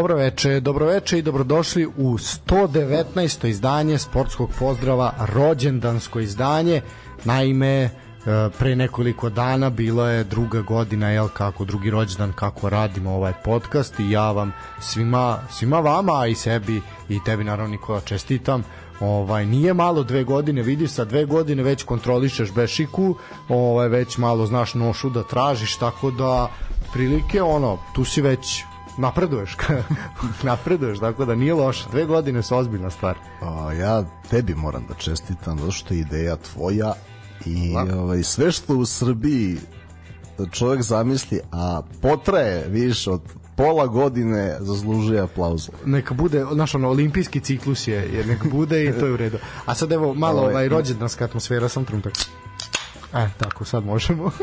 Dobro veče, dobro veče i dobrodošli u 119. izdanje sportskog pozdrava, rođendansko izdanje. Naime, e, pre nekoliko dana bila je druga godina jel kako drugi rođendan kako radimo ovaj podcast i ja vam svima svima vama i sebi i tebi naravno Nikola čestitam ovaj nije malo dve godine vidi sa dve godine već kontrolišeš bešiku ovaj već malo znaš nošu da tražiš tako da prilike ono tu si već napreduješ napreduješ tako da nije loše dve godine su ozbiljna stvar a, ja tebi moram da čestitam zato što je ideja tvoja i ovaj, sve što u Srbiji čovjek zamisli a potraje više od pola godine zaslužuje aplauz. Neka bude, naš ono, olimpijski ciklus je, jer neka bude i to je u redu. A sad evo, malo ovaj, rođendanska atmosfera, sam trenutak. E, tako, sad možemo.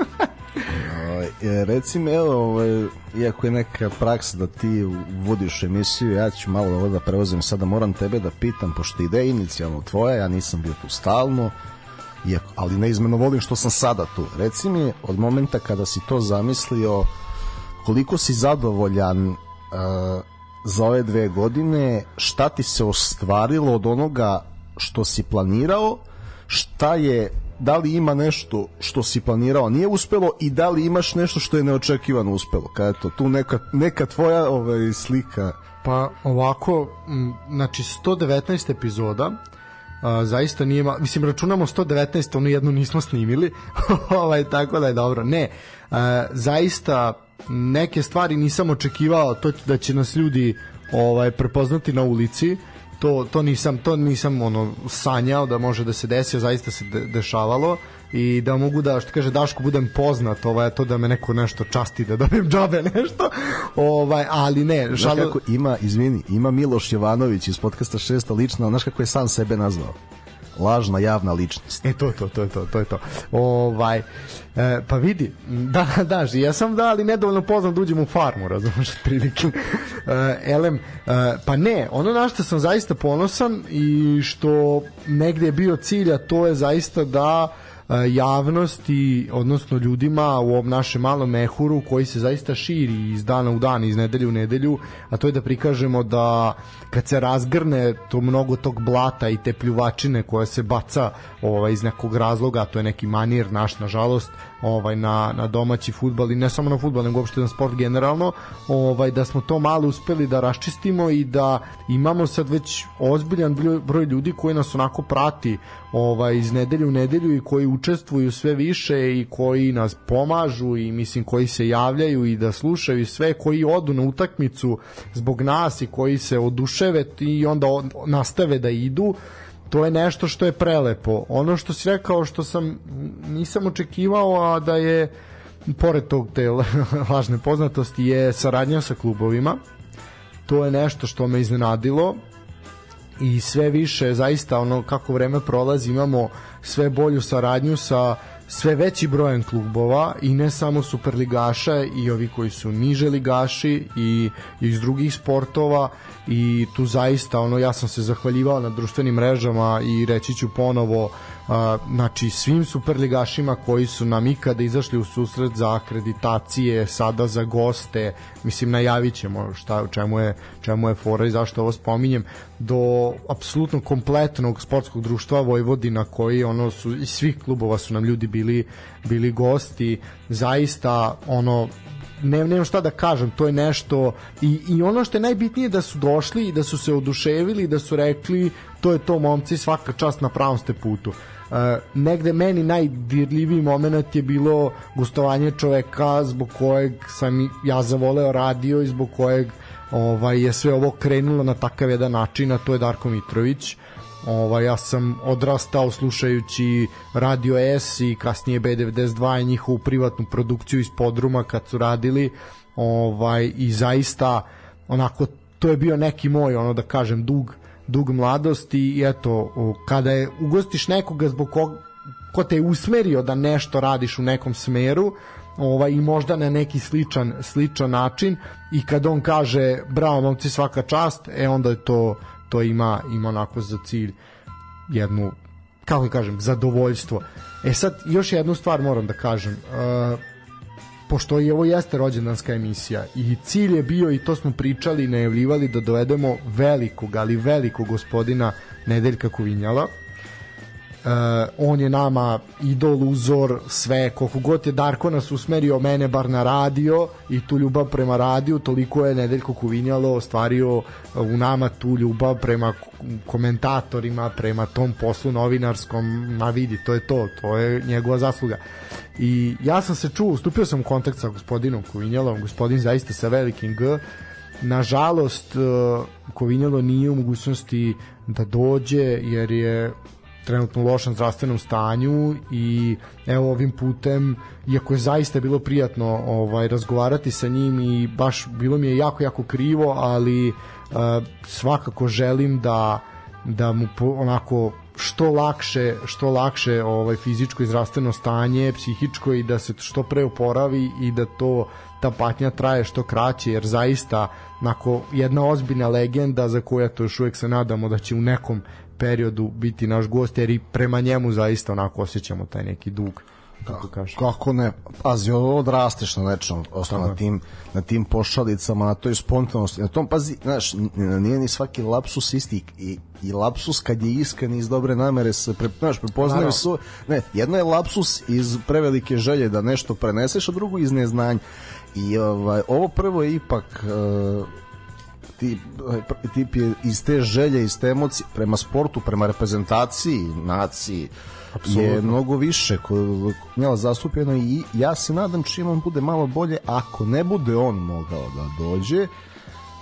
E, reci mi, evo, ovaj, iako je neka praksa da ti vodiš emisiju, ja ću malo ovo da preuzem sada, moram tebe da pitam, pošto ide inicijalno tvoja, ja nisam bio tu stalno, iako, ali neizmeno volim što sam sada tu. Reci mi, od momenta kada si to zamislio, koliko si zadovoljan uh, za ove dve godine, šta ti se ostvarilo od onoga što si planirao, šta je da li ima nešto što si planirao nije uspelo i da li imaš nešto što je neočekivano uspelo? Kada to tu neka, neka tvoja ovaj, slika. Pa ovako znači 119 epizoda a, zaista nije ma, mislim računamo 119 onu jednu nismo snimili ovaj tako da je dobro. Ne a, zaista neke stvari nisam očekivao to da će nas ljudi ovaj prepoznati na ulici to, to nisam to nisam ono sanjao da može da se desi, a zaista se de, dešavalo i da mogu da što kaže Daško budem poznat, ovaj to da me neko nešto časti da dobijem džabe nešto. Ovaj ali ne, žalo kako ima, izvini, ima Miloš Jovanović iz podcasta 6 lično, znaš kako je sam sebe nazvao lažna javna ličnost. E to to to to to je to. Ovaj e, pa vidi, da da, ja sam da ali nedovoljno poznat da uđem u farmu, razumeš, prilike. E, elem e, pa ne, ono na što sam zaista ponosan i što negde je bio cilj, a to je zaista da javnosti, odnosno ljudima u ovom našem malom mehuru koji se zaista širi iz dana u dan, iz nedelju u nedelju, a to je da prikažemo da kad se razgrne to mnogo tog blata i te pljuvačine koja se baca ovaj, iz nekog razloga, to je neki manir naš, nažalost, ovaj na na domaći fudbal i ne samo na fudbal nego uopšte na sport generalno ovaj da smo to malo uspeli da raščistimo i da imamo sad već ozbiljan broj ljudi koji nas onako prati ovaj iz nedelje u nedelju i koji učestvuju sve više i koji nas pomažu i mislim koji se javljaju i da slušaju sve koji odu na utakmicu zbog nas i koji se oduševe i onda nastave da idu to je nešto što je prelepo. Ono što si rekao što sam nisam očekivao, a da je pored tog te lažne poznatosti je saradnja sa klubovima. To je nešto što me iznenadilo i sve više zaista ono kako vreme prolazi imamo sve bolju saradnju sa sve veći brojem klubova i ne samo superligaša i ovi koji su niže ligaši i, iz drugih sportova i tu zaista ono ja sam se zahvaljivao na društvenim mrežama i reći ću ponovo a, znači svim superligašima koji su nam ikada izašli u susret za akreditacije, sada za goste, mislim najavit ćemo šta, čemu je, čemu je fora i zašto ovo spominjem, do apsolutno kompletnog sportskog društva Vojvodina koji ono su iz svih klubova su nam ljudi bili bili gosti. Zaista ono ne, nemam šta da kažem, to je nešto i, i ono što je najbitnije da su došli i da su se oduševili da su rekli to je to momci svaka čast na pravom ste putu Uh, negde meni najdirljiviji moment je bilo gostovanje čoveka zbog kojeg sam ja zavoleo radio i zbog kojeg ovaj, je sve ovo krenulo na takav jedan način, a to je Darko Mitrović. Ovaj, ja sam odrastao slušajući Radio S i kasnije B92 i njihovu privatnu produkciju iz podruma kad su radili ovaj, i zaista onako to je bio neki moj ono da kažem dug dug mladosti i eto kada je ugostiš nekoga zbog kog, ko te je usmerio da nešto radiš u nekom smeru ovaj, i možda na neki sličan, sličan način i kad on kaže bravo momci svaka čast e onda je to, to ima, ima onako za cilj jednu kako kažem, zadovoljstvo. E sad, još jednu stvar moram da kažem. Uh, pošto i ovo jeste rođendanska emisija i cilj je bio i to smo pričali i najavljivali da dovedemo velikog, ali velikog gospodina Nedeljka Kuvinjala on je nama idol, uzor, sve, koliko god je Darko nas usmerio mene bar na radio i tu ljubav prema radiju, toliko je Nedeljko Kuvinjalo ostvario u nama tu ljubav prema komentatorima, prema tom poslu novinarskom, ma vidi, to je to, to je njegova zasluga. I ja sam se čuo, stupio sam u kontakt sa gospodinom Kuvinjalom, gospodin zaista sa velikim G, nažalost Kovinjalo nije u mogućnosti da dođe jer je trenutno lošem zdravstvenom stanju i evo ovim putem iako je zaista bilo prijatno ovaj razgovarati sa njim i baš bilo mi je jako jako krivo ali uh, svakako želim da da mu po, onako što lakše što lakše ovaj fizičko i zdravstveno stanje, psihičko i da se što pre oporavi i da to ta patnja traje što kraće jer zaista nako jedna ozbiljna legenda za koju to još uvek se nadamo da će u nekom periodu biti naš gost jer i prema njemu zaista onako osjećamo taj neki dug kako kaže. Kako ne? Pazi, odrasteš na nečem, osnovno na tim, na tim pošalicama, na toj spontanosti. Na tom, pazi, znaš, nije ni svaki lapsus isti i, i lapsus kad je iskren iz dobre namere se pre, znaš, prepoznaju su, ne, jedno je lapsus iz prevelike želje da nešto preneseš, a drugo iz neznanja. I ovaj, ovo prvo je ipak uh, tip, tip je iz te želje, iz te emocije prema sportu, prema reprezentaciji, naciji, Absolutno. je mnogo više njela zastupljeno i ja se nadam čim on bude malo bolje, ako ne bude on mogao da dođe,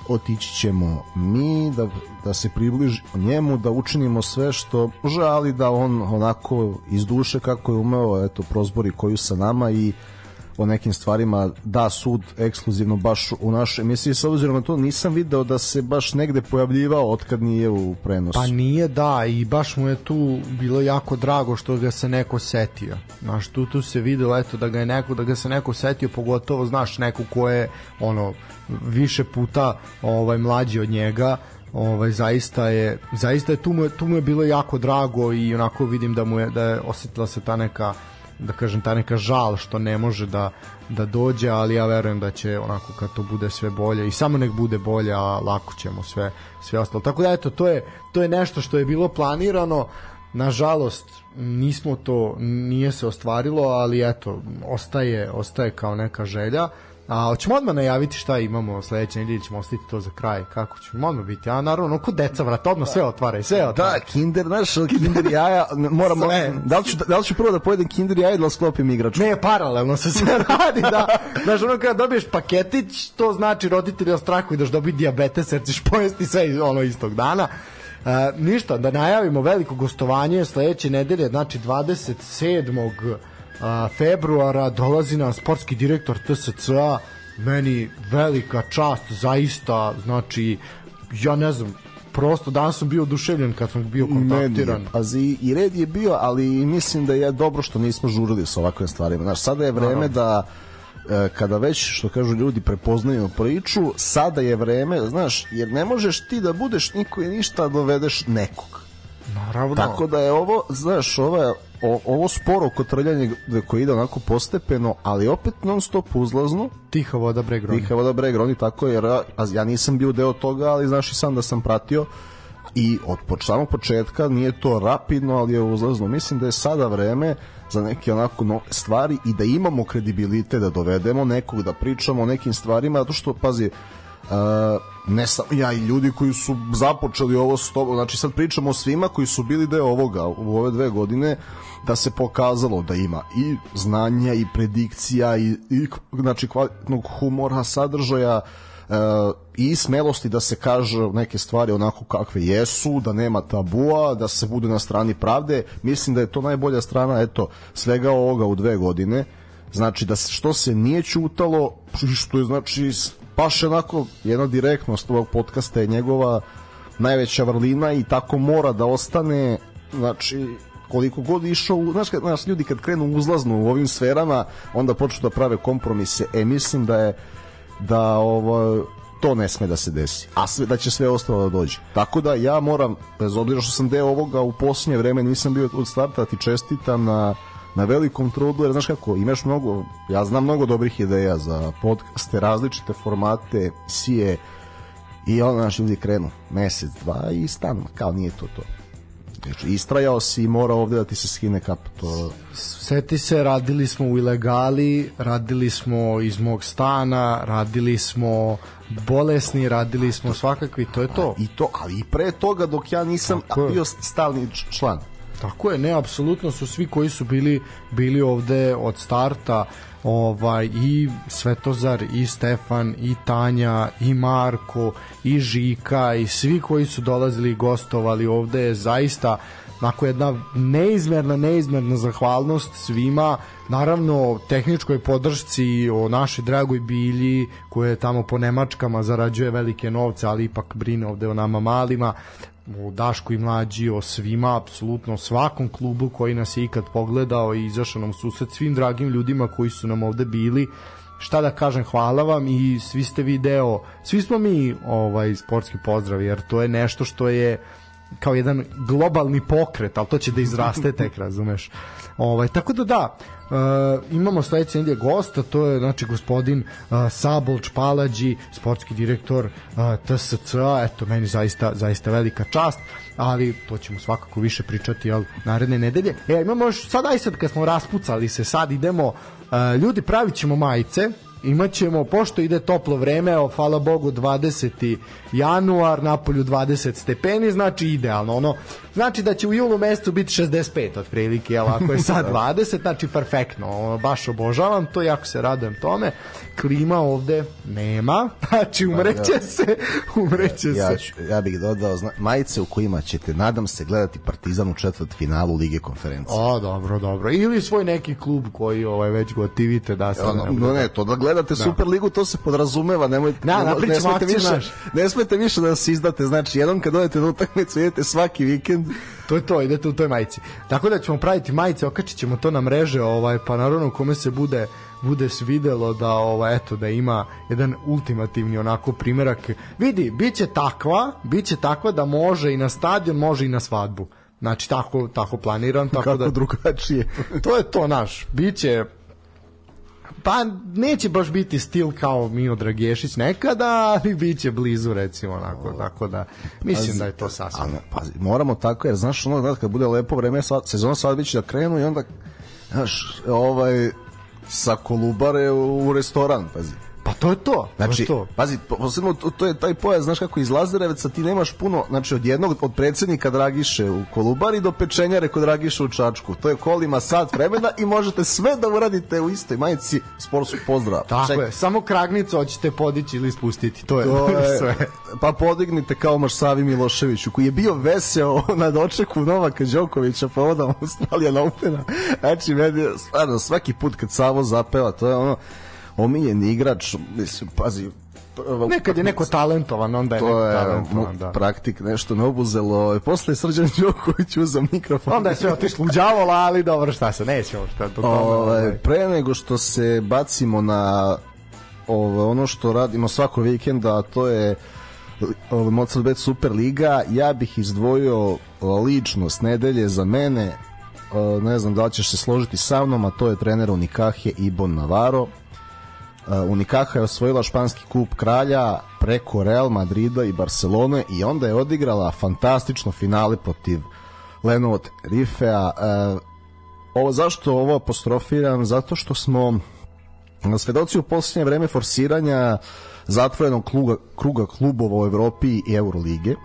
otići ćemo mi da, da se približimo njemu, da učinimo sve što žali da on onako iz duše kako je umeo, eto, prozbori koju sa nama i o nekim stvarima da sud ekskluzivno baš u našoj emisiji s obzirom na to nisam video da se baš negde pojavljivao otkad nije u prenosu. Pa nije da i baš mu je tu bilo jako drago što ga se neko setio. Znaš, tu, tu se videlo eto da ga je neko, da ga se neko setio, pogotovo znaš neko ko je ono više puta ovaj mlađi od njega ovaj zaista je zaista je tu mu je, tu mu je bilo jako drago i onako vidim da mu je da je osetila se ta neka da kažem ta neka žal što ne može da da dođe, ali ja verujem da će onako kad to bude sve bolje i samo nek bude bolje, a lako ćemo sve sve ostalo. Tako da eto, to je to je nešto što je bilo planirano. Nažalost, nismo to nije se ostvarilo, ali eto, ostaje ostaje kao neka želja. A hoćemo odmah najaviti šta imamo sledeće nedelje, ćemo ostaviti to za kraj. Kako ćemo odmah biti? A naravno, kod deca, vrat, odmah sve otvaraj, sve otvaraj. Da, kinder, znaš, kinder jaja, moramo, da li, ću, da li ću prvo da pojedem kinder jaja da sklopim igračku? Ne, paralelno se sve radi, da. Znaš, ono kada dobiješ paketić, to znači roditelji o strahu i daš dobiti diabetes, jer ćeš pojesti sve ono istog dana. Uh, ništa, da najavimo veliko gostovanje sledeće nedelje, znači 27 a, februara dolazi nam sportski direktor TSC-a meni velika čast zaista znači ja ne znam prosto danas sam bio oduševljen kad sam bio kontaktiran. Meni, pazi, i red je bio, ali mislim da je dobro što nismo žurili sa ovakvim stvarima. Znaš, sada je vreme da e, kada već, što kažu ljudi, prepoznaju priču, sada je vreme, znaš, jer ne možeš ti da budeš niko i ništa da dovedeš nekog. Naravno. Tako da je ovo, znaš, ovo, o, ovo sporo kotrljanje koje ide onako postepeno, ali opet non stop uzlazno. Tiha voda breg roni. Tiha voda breg roni, tako jer ja nisam bio deo toga, ali znaš i sam da sam pratio i od samog početka nije to rapidno, ali je uzlazno. Mislim da je sada vreme za neke onako no, stvari i da imamo kredibilite da dovedemo nekog da pričamo o nekim stvarima, zato što, pazi, uh, ne sam ja i ljudi koji su započeli ovo s tobom, znači sad pričamo o svima koji su bili deo ovoga u ove dve godine, da se pokazalo da ima i znanja i predikcija i, i znači kvalitnog humora, sadržaja, e, i smelosti da se kaže neke stvari onako kakve jesu, da nema tabua, da se bude na strani pravde. Mislim da je to najbolja strana eto svega ovoga u dve godine. Znači da se, što se nije čutalo, što je znači baš onako jedna direktnost ovog podcasta je njegova najveća vrlina i tako mora da ostane znači koliko god išao, znaš, znaš, ljudi kad krenu uzlazno u ovim sferama, onda počnu da prave kompromise. E, mislim da je da ovo, to ne sme da se desi. A sve, da će sve ostalo da dođe. Tako da ja moram, bez obzira što sam deo ovoga u posljednje vreme nisam bio od starta, ti čestitam na na velikom trudu, jer znaš kako, imaš mnogo, ja znam mnogo dobrih ideja za podcaste, različite formate, sije, i onda naši ljudi krenu mesec, dva i stanu, kao nije to to. Znači, istrajao si i mora ovde da ti se skine kap. To... Seti se, radili smo u ilegali, radili smo iz mog stana, radili smo bolesni, radili smo svakakvi, to je to. I to, ali i pre toga dok ja nisam bio stalni član. Tako je, ne, apsolutno su svi koji su bili bili ovde od starta ovaj i Svetozar i Stefan i Tanja i Marko i Žika i svi koji su dolazili i gostovali ovde je zaista onako jedna neizmerna, neizmerna zahvalnost svima, naravno tehničkoj podršci o našoj dragoj Bilji koja je tamo po Nemačkama zarađuje velike novce, ali ipak brine ovde o nama malima, o Dašku i mlađi, o svima, apsolutno svakom klubu koji nas je ikad pogledao i izašao nam susret, svim dragim ljudima koji su nam ovde bili, šta da kažem, hvala vam i svi ste video, svi smo mi ovaj sportski pozdrav, jer to je nešto što je kao jedan globalni pokret, ali to će da izraste tek, razumeš. Ovaj, tako da da, uh, imamo sledeće nedelje gosta, to je znači gospodin uh, Sabolč Palađi, sportski direktor uh, TSC, eto meni zaista zaista velika čast ali to ćemo svakako više pričati jel, naredne nedelje. E, imamo još, sad aj sad kad smo raspucali se, sad idemo, uh, ljudi pravit ćemo majice, imaćemo, pošto ide toplo vreme, o, hvala Bogu 20. januar, napolju 20 stepeni, znači idealno, ono, znači da će u julu mesecu biti 65 otprilike, jel, ako je sad 20, znači perfektno, ono, baš obožavam to, jako se radujem tome, klima ovde nema, znači umreće pa, se, umreće ja, se. Ću, ja bih dodao zna, majice u kojima ćete, nadam se, gledati Partizan u četvrt finalu Lige konferencije. O, dobro, dobro. Ili svoj neki klub koji ovaj, već gotivite da se... Ono, no, ne, to da gledate da. Superligu, to se podrazumeva, nemojte, da, ne, ne smete više, naš. ne smete više da se izdate, znači jednom kad odete na utakmicu, idete svaki vikend. To je to, idete u toj majici. Tako da ćemo praviti majice, okačit ćemo to na mreže, ovaj, pa naravno kome se bude bude svidelo da ova eto da ima jedan ultimativni onako primerak. Vidi, biće takva, biće takva da može i na stadion, može i na svadbu. Znači tako tako planiram tako Kako da drugačije. to je to naš. Biće pa neće baš biti stil kao Mio Dragešić nekada, ali biće blizu recimo onako, tako da mislim pazi, da je to sasvim. Ali, pazi, moramo tako jer znaš ono kad bude lepo vreme, sad, sezona sad biće da krenu i onda znaš, ovaj sa Kolubare u restoran, pazi. Pa to je to. Znači, to je to. pazi, posebno to, to je taj pojas, znaš kako iz Lazarevca ti nemaš puno, znači od jednog od predsednika Dragiše u Kolubari do pečenjare kod Dragiše u Čačku. To je kolima sat vremena i možete sve da uradite u istoj majici sportskog pozdrava. Tako Ček. je, samo kragnicu hoćete podići ili spustiti, to je, to je sve. Pa podignite kao Mašsavi Miloševiću, koji je bio veseo na dočeku Novaka Đokovića povodom Australija Opena. Znači, meni, stvarno, svaki put kad Savo zapeva, to je ono, omiljeni igrač, mislim, pazi, Nekad je neko talentovan, onda je to neko je talentovan, da. praktik nešto ne obuzelo. Posle je Srđan Đoković uzao mikrofon. Onda je sve otišlo u đavola, ali dobro, šta se, neće ovo šta to tome. Ovaj, pre nego što se bacimo na ovo, ono što radimo svako vikenda, a to je Mozart Bet Super Liga, ja bih izdvojio ličnost nedelje za mene, ne znam da li ćeš se složiti sa mnom, a to je trener Unikahe Ibon Navarro Uh, Unikaha je osvojila španski kup kralja preko Real Madrida i Barcelone i onda je odigrala fantastično finale protiv Lenovo Rifea. Uh, ovo, zašto ovo apostrofiram? Zato što smo svedoci u posljednje vreme forsiranja zatvorenog kluga, kruga klubova u Evropi i Eurolige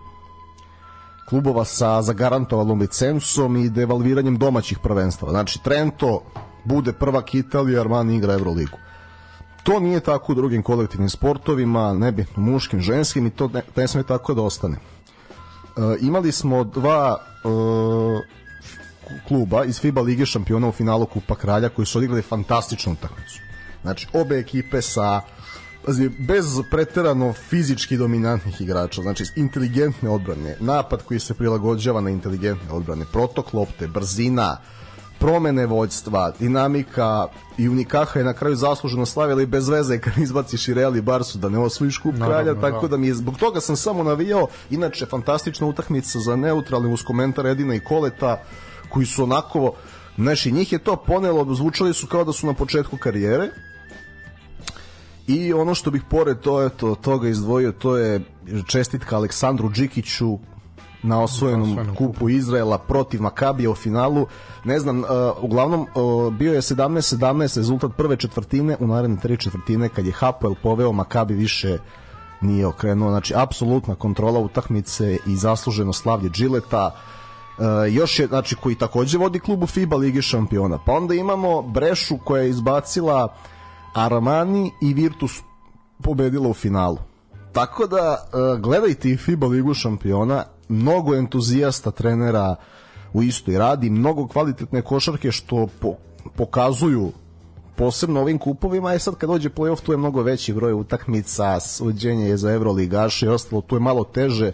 klubova sa zagarantovanom licencom i devalviranjem domaćih prvenstava. Znači, Trento bude prvak Italije, Armani igra Euroligu To nije tako u drugim kolektivnim sportovima, nebitno muškim, ženskim i to ne, ne sme tako da ostane. E, imali smo dva e, kluba iz FIBA Lige šampiona u finalu Kupa Kralja koji su odigrali fantastičnu utakmicu. Znači, obe ekipe sa bez preterano fizički dominantnih igrača, znači inteligentne odbrane, napad koji se prilagođava na inteligentne odbrane, protok lopte, brzina, uh, promene vođstva, dinamika i Unikaha je na kraju zasluženo slavila i bez veze kad izbaciš i Real i Barsu da ne osvojiš kup kralja, no, tako da mi je, zbog toga sam samo navijao, inače fantastična utakmica za neutralni uz komentar Edina i Koleta, koji su onako Znači, njih je to ponelo, zvučali su kao da su na početku karijere, I ono što bih pored to, to, toga izdvojio, to je čestitka Aleksandru Džikiću na osvojenom osvojenom kupu Izraela protiv Makabija u finalu. Ne znam, uh, uglavnom uh, bio je 17-17 rezultat prve četvrtine, u naredne tri četvrtine kad je Hapoel poveo Makabi više nije okrenuo. Znači, apsolutna kontrola utakmice i zasluženo slavlje Džileta. Uh, još je, znači, koji takođe vodi klubu FIBA Ligi šampiona. Pa onda imamo Brešu koja je izbacila Armani i Virtus pobedila u finalu. Tako da uh, gledajte i FIBA Ligu šampiona, mnogo entuzijasta trenera u istoj radi, mnogo kvalitetne košarke što po, pokazuju posebno ovim kupovima, je sad kad dođe playoff tu je mnogo veći broj utakmica, suđenje je za Euroligaše i ostalo, tu je malo teže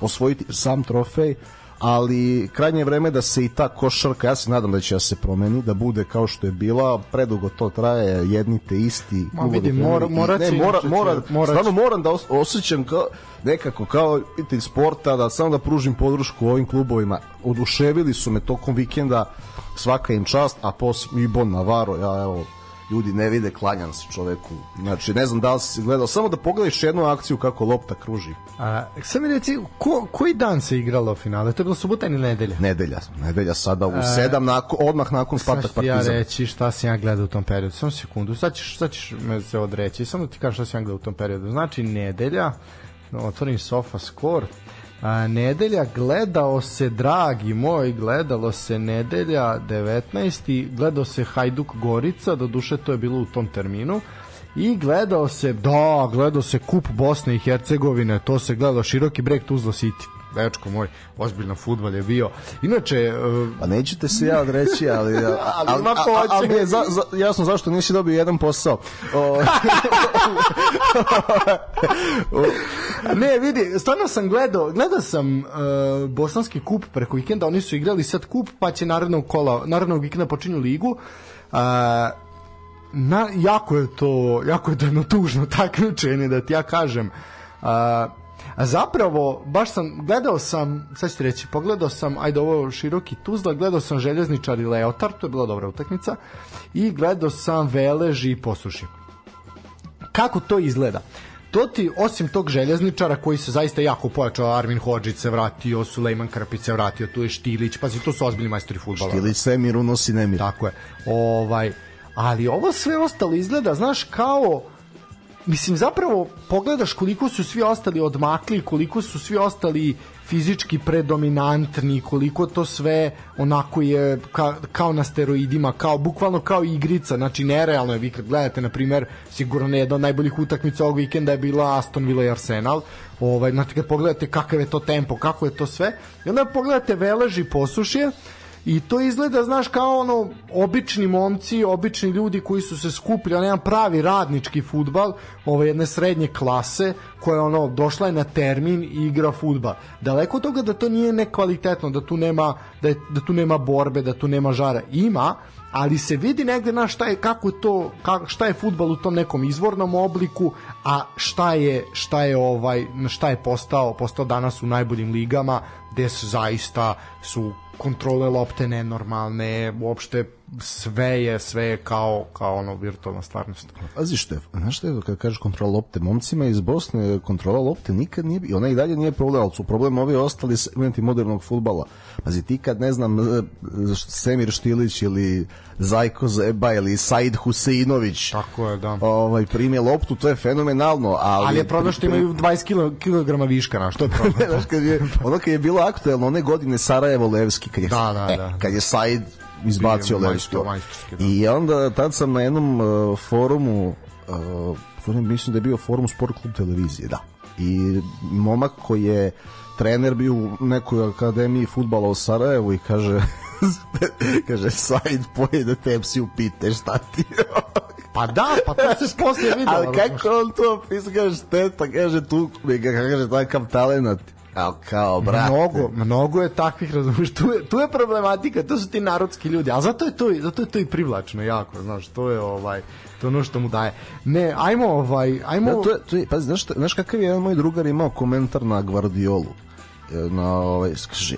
osvojiti sam trofej, ali krajnje vreme da se i ta košarka, ja se nadam da će da se promeni, da bude kao što je bila, predugo to traje, jedni te isti. Ma vidi, mora, mora, ne, mora, mora, mora, stvarno moram da os, osjećam kao, nekako kao pitelj sporta, da samo da pružim podršku ovim klubovima. Oduševili su me tokom vikenda, svaka im čast, a posle i Bon Navarro, ja evo, ljudi ne vide, klanjam se čoveku. Znači, ne znam da li si gledao, samo da pogledaš jednu akciju kako lopta kruži. A, sad mi reci, ko, koji dan se igralo finale? To je bilo subota ili nedelja? Nedelja, nedelja sada u 7 nakon, odmah nakon Spartak Sad ću Partizan. ja reći šta sam ja gledao u tom periodu. Samo sekundu, sad ćeš, sad ćeš me se odreći. Samo da ti kažem šta sam ja gledao u tom periodu. Znači, nedelja, otvorim sofa score, a, nedelja gledao se, dragi moj, gledalo se nedelja 19. Gledao se Hajduk Gorica, do duše to je bilo u tom terminu. I gledao se, da, gledao se kup Bosne i Hercegovine, to se gledao široki breg Tuzla City. Dečko moj, ozbiljno futbal je bio. Inače, uh, Pa nećete se ja odreći, ali... Ali ima a- a- hoće. ali mi je za, za, jasno zašto nisi dobio jedan posao. O, Ne, vidi, stvarno sam gledao, gledao sam uh, bosanski kup preko vikenda, oni su igrali sad kup, pa će narednog kola, narednog vikenda počinju ligu. Uh, na, jako je to, jako je to jedno tužno takmičenje, da ti ja kažem. Uh, a zapravo, baš sam, gledao sam, sad ću ti reći, pogledao sam, ajde ovo široki Tuzla, gledao sam Željezničar i Leotar, to je bila dobra utakmica, i gledao sam Velež i Posuši kako to izgleda? To ti, osim tog željezničara koji se zaista jako pojačao, Armin Hodžić se vratio, Sulejman Krpić se vratio, tu je Štilić, pazi, to su ozbiljni majstori futbala. Ili Semir unosi nemir. Tako je. Ovaj, ali ovo sve ostalo izgleda, znaš, kao mislim zapravo pogledaš koliko su svi ostali odmakli, koliko su svi ostali fizički predominantni, koliko to sve onako je ka, kao na steroidima, kao bukvalno kao igrica, znači nerealno je, vi kad gledate na primer, sigurno jedna od najboljih utakmica ovog vikenda je bila Aston Villa i Arsenal, ovaj, znači kad pogledate kakav je to tempo, kako je to sve, i onda pogledate Veleži posušje, I to izgleda, znaš, kao ono obični momci, obični ljudi koji su se skupili, on jedan pravi radnički futbal, ove jedne srednje klase, koja je ono došla je na termin i igra futbal. Daleko od toga da to nije nekvalitetno, da tu nema da, je, da tu nema borbe, da tu nema žara. Ima, ali se vidi negde na šta je kako to ka, šta je fudbal u tom nekom izvornom obliku a šta je šta je ovaj šta je postao postao danas u najboljim ligama gde su zaista su kontrole lopte nenormalne uopšte sve je sve je kao kao ono virtualna stvarnost Pazi Štef, znaš što je kad kažeš kontrola lopte, momcima iz Bosne kontrola lopte nikad nije, i ona i dalje nije problem, ali su problem ovi ostali segmenti modernog futbala. Pazi, ti kad, ne znam, e, Semir Štilić ili Zajko Zeba ili Said Huseinović tako je da ovaj, prime loptu, to je fenomenalno, ali... ali je problem što imaju 20 kg viška na što je problem znaš, kad je, ono kad je bilo aktuelno, one godine Sarajevo Levski, kad je, Da, da, e, da. kad je Said izbacio majstorski, da. I onda tad sam na jednom uh, forumu, uh, forum, mislim da je bio forum Sport klub televizije, da. I momak koji je trener bio u nekoj akademiji futbala u Sarajevu i kaže kaže Said pojede u pite šta ti pa da pa to se posle videlo ali kako on to pisao kaže šteta kaže tu kaže takav talenat kao, kao brate Mnogo, mnogo je takvih, razumiješ, tu je, tu je problematika, to su ti narodski ljudi, ali zato je to, zato je to i privlačno jako, znaš, to je ovaj, to ono što mu daje. Ne, ajmo ovaj, ajmo... Da, to je, to je, pazi, znaš, znaš kakav je jedan moj drugar imao komentar na Guardiolu? E, Na, ovaj, kaže,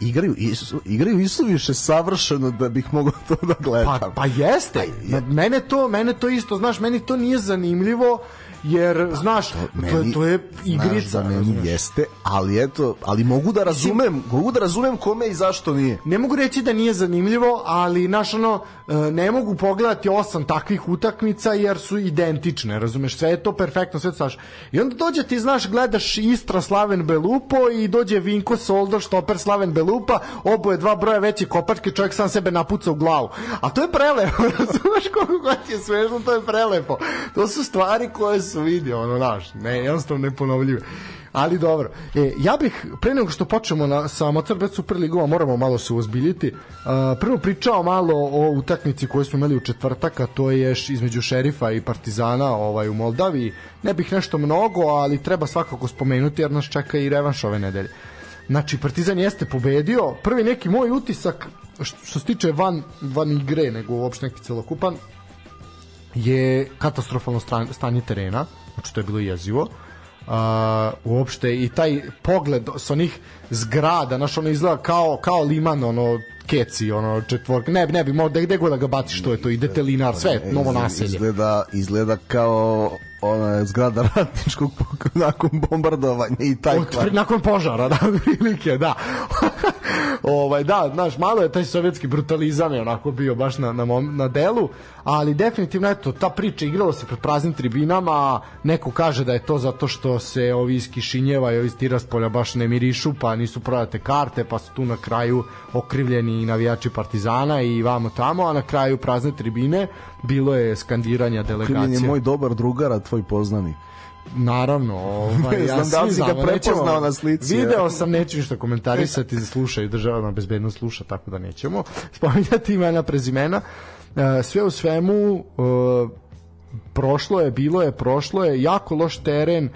igraju, isu, igraju isuviše savršeno da bih mogao to da gledam. Pa, pa jeste. je- Mene to, mene to isto, znaš, meni to nije zanimljivo jer znaš, to, Meni- to je igrica. Znaš da meni razumeš? jeste, ali eto, ali mogu da razumem, mogu da razumem kome i zašto nije. ne mogu reći da nije zanimljivo, ali znaš ono, e, ne mogu pogledati osam takvih utakmica jer su identične, razumeš, sve je to perfektno, sve to znaš. I onda dođe ti, znaš, gledaš Istra Slaven Belupo i dođe Vinko Soldo, štoper Slaven Belupa, oboje dva broja veće kopačke, čovjek sam sebe napuca u glavu. A to je prelepo, razumeš koliko god je smešno, to je prelepo. To su stvari koje su vidio, ono, znaš, ne, jednostavno neponovljive. Ali dobro. E, ja bih, pre nego što počnemo na, sa Motorbet Superligova, moramo malo se uozbiljiti. Uh, prvo pričao malo o utakmici koju smo imali u četvrtak, a to je između Šerifa i Partizana ovaj, u Moldaviji. Ne bih nešto mnogo, ali treba svakako spomenuti jer nas čeka i revanš ove nedelje. Znači, Partizan jeste pobedio. Prvi neki moj utisak, što, što se tiče van, van igre, nego uopšte neki celokupan, je katastrofalno stanje terena, znači to je bilo jezivo. Uh, uopšte i taj pogled sa onih zgrada, znaš, ono izgleda kao, kao liman, ono, keci, ono, četvorka, ne ne bi, mo, gde, gde god da ga baciš, to je to, ide telinar, sve, novo naselje. Izgleda, izgleda kao ona zgrada ratničkog nakon bombardovanja i taj Od, pri- nakon požara, da, prilike, da. ovaj, da, znaš, malo je taj sovjetski brutalizam je onako bio baš na, na, mom, na delu, ali definitivno, eto, ta priča igralo se pred praznim tribinama, neko kaže da je to zato što se ovi iz Kišinjeva i ovi iz Tiraspolja baš ne mirišu, pa nisu prodate karte, pa su tu na kraju okrivljeni navijači Partizana i vamo tamo, a na kraju prazne tribine bilo je skandiranja delegacije. je moj dobar drugar, a tvoj poznanik. Naravno, ovaj, ja Znam da si ga prepoznao na slici, Video sam, neću ništa komentarisati, slušaju, državna bezbednost sluša, tako da nećemo spominjati imena, prezimena. E, sve u svemu, e, prošlo je, bilo je, prošlo je, jako loš teren, e,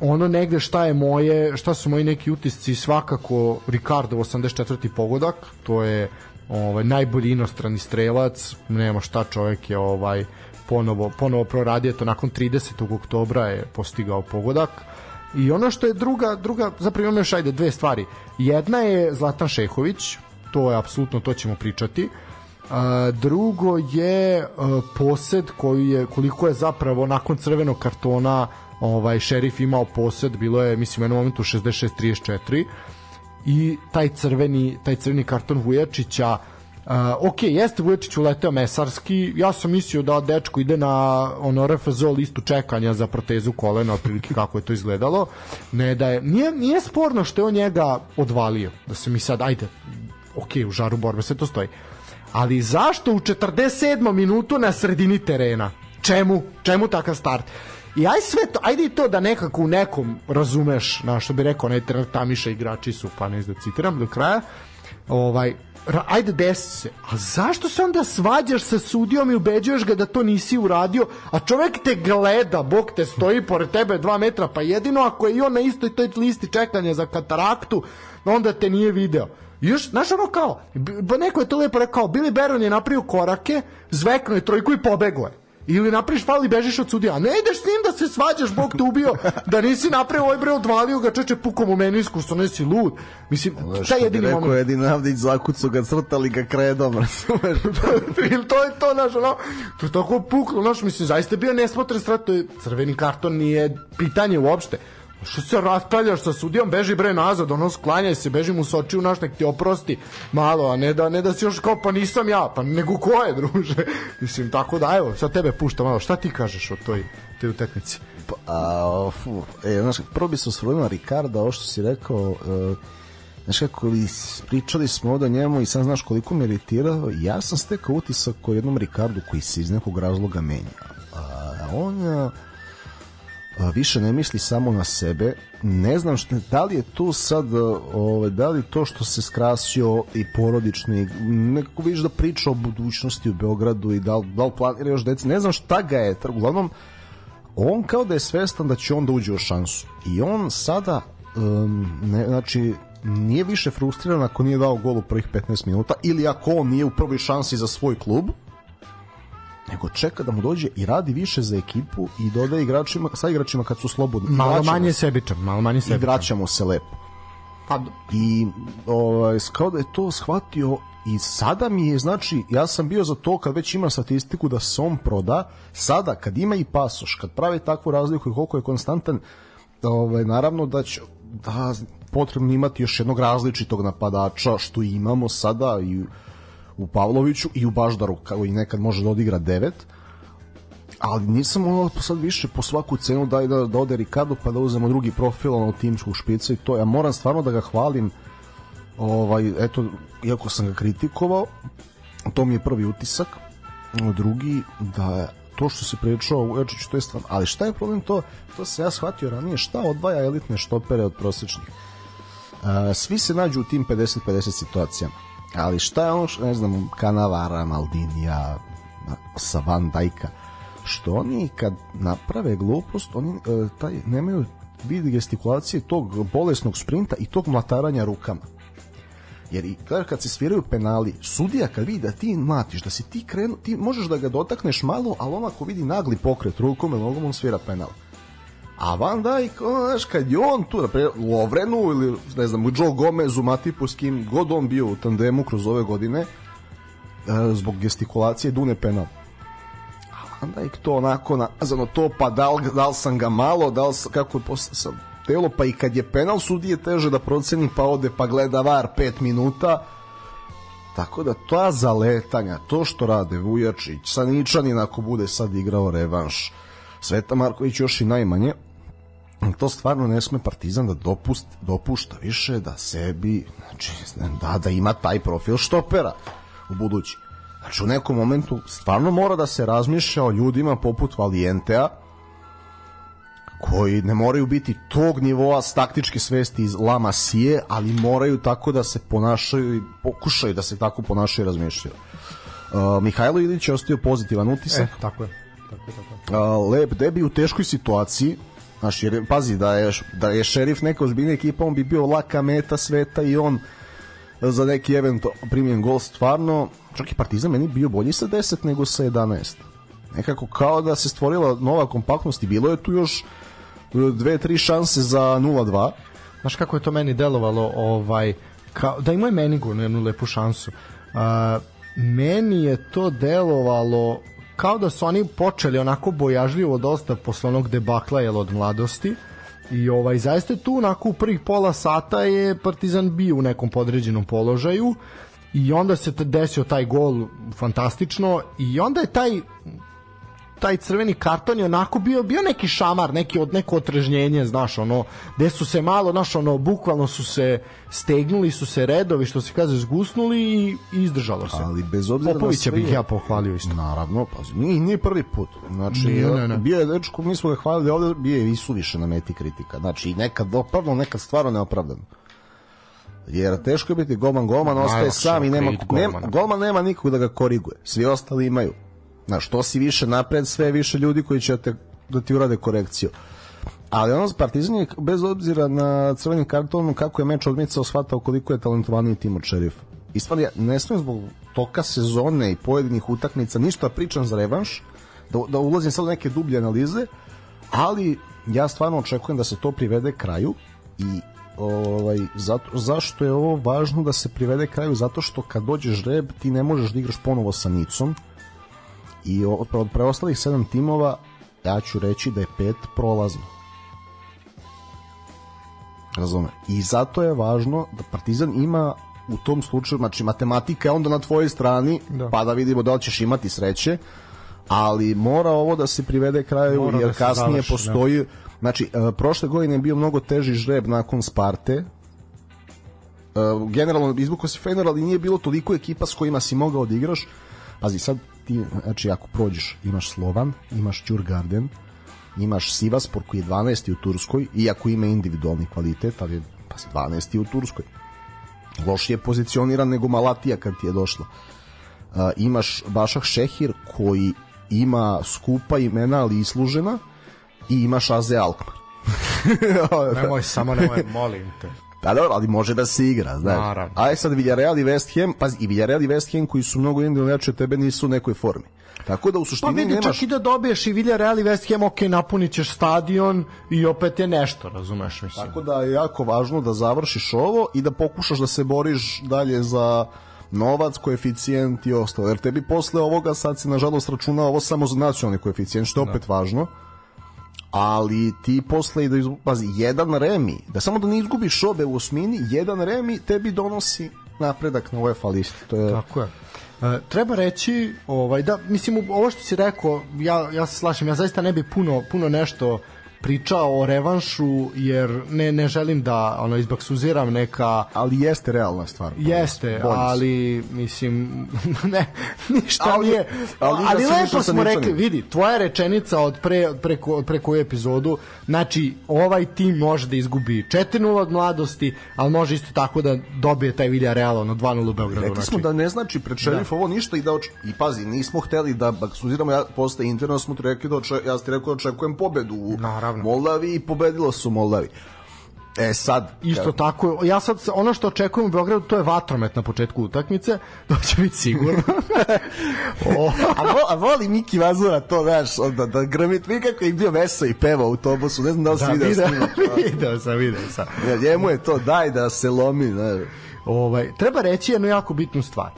ono negde šta je moje, šta su moji neki utisci, svakako Ricardo 84. pogodak, to je ovaj najbolji inostrani strelac, nema šta čovjek je ovaj ponovo ponovo proradio to nakon 30. oktobra je postigao pogodak. I ono što je druga, druga zapravo imamo još ajde dve stvari. Jedna je Zlatan Šehović, to je apsolutno to ćemo pričati. A, drugo je a, posed koji je koliko je zapravo nakon crvenog kartona ovaj šerif imao posed, bilo je mislim u jednom momentu 66-34 i taj crveni taj crveni karton Vujačića Uh, ok, jeste Vujačić uleteo mesarski, ja sam mislio da dečko ide na ono RFZO listu čekanja za protezu kolena, otprilike kako je to izgledalo. Ne da je, nije, nije sporno što je on njega odvalio, da se mi sad, ajde, ok, u žaru borbe, sve to stoji. Ali zašto u 47. minutu na sredini terena? Čemu? Čemu takav start? I aj sve to, ajde i to da nekako u nekom razumeš, na što bi rekao, trener tamiša igrači su, pa ne znam citiram do kraja, ovaj, ajde desi se, a zašto se onda svađaš sa sudijom i ubeđuješ ga da to nisi uradio, a čovek te gleda, Bog te stoji pored tebe dva metra, pa jedino ako je i on na istoj toj listi čekanja za kataraktu, onda te nije video. Još, znaš ono kao, neko je to lepo rekao, Billy Baron je napravio korake, zveknuo je trojku i pobegao je. Ili napraviš faul i bežiš od sudija. A ne ideš s njim da se svađaš, Bog te ubio, da nisi napravio ovaj bre odvalio ga čeče pukom u menisku, što nesi lud. Mislim, što bi jedini rekao moment. Edin Avdić, zakucu ga crtali ga kredom, razumeš? Ili to je to, znaš, ono, to je tako puklo, znaš, mislim, zaista je bio nesmotren strat, to je crveni karton, nije pitanje uopšte. Što se raspravljaš sa sudijom, beži bre nazad, ono sklanjaj se, beži mu s očiju, naš nek ti oprosti malo, a ne da, ne da si još kao, pa nisam ja, pa nego ko je, druže? Mislim, tako da, evo, sad tebe pušta malo, šta ti kažeš o toj, toj utakmici? Pa, a, fu, e, znaš, prvo bi se na Ricarda, ovo što si rekao, e, znaš kako li pričali smo ovde o njemu i sam znaš koliko me iritirao, ja sam stekao utisak o jednom Ricardu koji se iz nekog razloga menja. A, on a, više ne misli samo na sebe, ne znam što, da li je tu sad, a, ovaj, da li to što se skrasio i porodično i nekako vidiš da priča o budućnosti u Beogradu i da li, da li planira još deci, ne znam šta ga je, uglavnom on kao da je svestan da će on da uđe u šansu. I on sada um, ne, znači nije više frustriran ako nije dao gol u prvih 15 minuta ili ako on nije u prvoj šansi za svoj klub nego čeka da mu dođe i radi više za ekipu i dodaje igračima, sa igračima kad su slobodni. Malo vraćamo manje se- sebičan, malo manje sebičan. vraćamo se lepo. Pa, i ovaj, kao da je to shvatio i sada mi je, znači, ja sam bio za to kad već ima statistiku da se on proda, sada kad ima i pasoš, kad pravi takvu razliku i koliko je konstantan, ovaj, naravno da će da potrebno imati još jednog različitog napadača što imamo sada i u Pavloviću i u Baždaru kao i nekad može da odigra devet ali nisam ono sad više po svaku cenu daj da, da ode Ricardo pa da uzemo drugi profil ono timskog špica i to. Ja moram stvarno da ga hvalim ovaj, eto, iako sam ga kritikovao to mi je prvi utisak. Drugi da to što se pričao u Ečiću, to je stvarno, ali šta je problem to, to se ja shvatio ranije, šta odvaja elitne štopere od prosečnih? Uh, svi se nađu u tim 50-50 situacijama, ali šta je ono, ne znam, Kanavara, Maldinija, sa Van Dajka, što oni kad naprave glupost, oni uh, taj, nemaju vid gestikulacije tog bolesnog sprinta i tog mlataranja rukama jer i kad se sviraju penali, sudija kad vidi da ti mlatiš, da si ti krenu, ti možeš da ga dotakneš malo, ali on ako vidi nagli pokret rukom ili nogom, on svira penal. A Van Dijk, znaš, kad je on tu, naprijed, u Ovrenu ili, ne znam, Joe Gomezu, Matipu, s kim god on bio u tandemu kroz ove godine, e, zbog gestikulacije dune penal. A Van Dijk to onako nazano to, pa da li, da li sam ga malo, da li sam, kako je posle, telo, pa i kad je penal sudije teže da proceni, pa ode pa gleda var 5 minuta, tako da ta zaletanja, to što rade Vujačić, Saničanin ako bude sad igrao revanš, Sveta Marković još i najmanje, to stvarno ne sme Partizan da dopust, dopušta više da sebi, znači, da, da ima taj profil štopera u budući. Znači, u nekom momentu stvarno mora da se razmišlja o ljudima poput Valijentea, koji ne moraju biti tog nivoa s taktičke svesti iz La Masije, ali moraju tako da se ponašaju i pokušaju da se tako ponašaju i razmišljaju. Uh, Mihajlo Ilić je ostio pozitivan utisak. E, tako je. Tako je, tako je. Uh, Lep Debi u teškoj situaciji, Znaš, jer, pazi, da je, da je šerif neka ozbiljna ekipa, on bi bio laka meta sveta i on za neki event primjen gol stvarno, čak i Partizan meni bio bolji sa 10 nego sa 11. Nekako kao da se stvorila nova kompaktnost i bilo je tu još dve, tri šanse za 0-2. Znaš kako je to meni delovalo, ovaj, kao, da ima i Menigu na jednu lepu šansu. Uh, meni je to delovalo kao da su oni počeli onako bojažljivo dosta posle onog debakla jel, od mladosti. I ovaj zaista tu onako u prvih pola sata je Partizan bio u nekom podređenom položaju i onda se desio taj gol fantastično i onda je taj taj crveni karton je onako bio bio neki šamar, neki od neko otrežnjenje, znaš, ono, gde su se malo, znaš, ono, bukvalno su se stegnuli su se redovi, što se kaže, zgusnuli i izdržalo se. Ali bez obzira Popovića na sve... bih ja pohvalio isto. Naravno, pa nije, nije prvi put. Znači, Ne, ne, ne. bio je dečko, mi smo ga hvalili ovde, bio je i suviše na meti kritika. Znači, nekad opravdano, nekad stvarno neopravdano. Jer teško je biti golman, golman ostaje Najlakše sam i nema, nema, golman nema nikog da ga koriguje. Svi ostali imaju. Znaš, što si više napred, sve više ljudi koji će te, da ti urade korekciju. Ali ono Partizan je, bez obzira na crvenim kartonom, kako je meč odmicao, shvatao koliko je talentovaniji tim od šerifa. I stvarno, ja ne smijem zbog toka sezone i pojedinih utakmica ništa pričam za revanš, da, da ulazim sad u neke dublje analize, ali ja stvarno očekujem da se to privede kraju i ovaj, zato, zašto je ovo važno da se privede kraju? Zato što kad dođe žreb ti ne možeš da igraš ponovo sa Nicom i od preostalih sedam timova ja ću reći da je pet prolazno. Razume. I zato je važno da Partizan ima u tom slučaju, znači matematika je onda na tvojoj strani, Da. pa da vidimo da li ćeš imati sreće, ali mora ovo da se privede kraju, Mora jer da kasnije završi, postoji, znači e, prošle godine je bio mnogo teži žreb nakon Sparte, Uh, generalno izvukao si Fener, ali nije bilo toliko ekipa s kojima si mogao da igraš. Pazi, sad ti, znači ako prođeš, imaš Slovan, imaš Djurgarden, imaš Sivaspor koji je 12. u Turskoj, iako ima individualni kvalitet, ali je pa, 12. u Turskoj. Lošije je pozicioniran nego Malatija kad ti je došla. Uh, imaš Bašah Šehir koji ima skupa imena, ali islužena, i imaš Aze Alkmaar. Nemoj, samo nemoj, molim te. Pa dobro, ali može da se igra, znaš. Naravno. Aj sad Villarreal i West Ham, pazi, i Villarreal i West Ham koji su mnogo individualno jače od tebe nisu u nekoj formi. Tako da u Pa suštini vidi, nemaš... čak i da dobiješ i Villarreal i West Ham, ok, napunit ćeš stadion i opet je nešto, razumeš, mislim. Tako da je jako važno da završiš ovo i da pokušaš da se boriš dalje za novac, koeficijent i ostalo. Jer tebi posle ovoga sad si nažalost računa ovo samo za nacionalni koeficijent, što je opet važno. Ali ti posle da izgu... pazi, jedan remi, da samo da ne izgubiš obe u osmini, jedan remi tebi donosi napredak na UEFA listi. To je Tako je. E, treba reći, ovaj da mislim ovo što si rekao, ja ja se slažem, ja zaista ne bih puno puno nešto pričao o revanšu jer ne ne želim da ono izbaksuziram neka ali jeste realna stvar. Jeste, Bolje si. ali mislim ne ništa Ali- nije. ali Ali, lepo smo rekli, vidi, tvoja rečenica od pre preko od pre koju epizodu, znači ovaj tim može da izgubi 4:0 od mladosti, ali može isto tako da dobije taj Villarreal ono 2:0 u Beogradu. Rekli smo znači. da ne znači pred šerif ovo ništa i da oč... i pazi, nismo hteli da baksuziramo, ja posle interno smo rekli da oče... ja ti rekao da očekujem pobedu u Naravno. Moldavi i pobedilo su Moldavi. E sad, Isto tako, ja sad ono što očekujem u Beogradu to je vatromet na početku utakmice, to će biti sigurno. o, a, vo, a voli Miki Vazura to, znaš, onda da grmi, kako je bio meso i peva u autobusu, ne znam da li si da, video video, snimak. video sam, video sam. Ja, njemu je to, daj da se lomi, znaš. Ovaj, treba reći jednu jako bitnu stvar.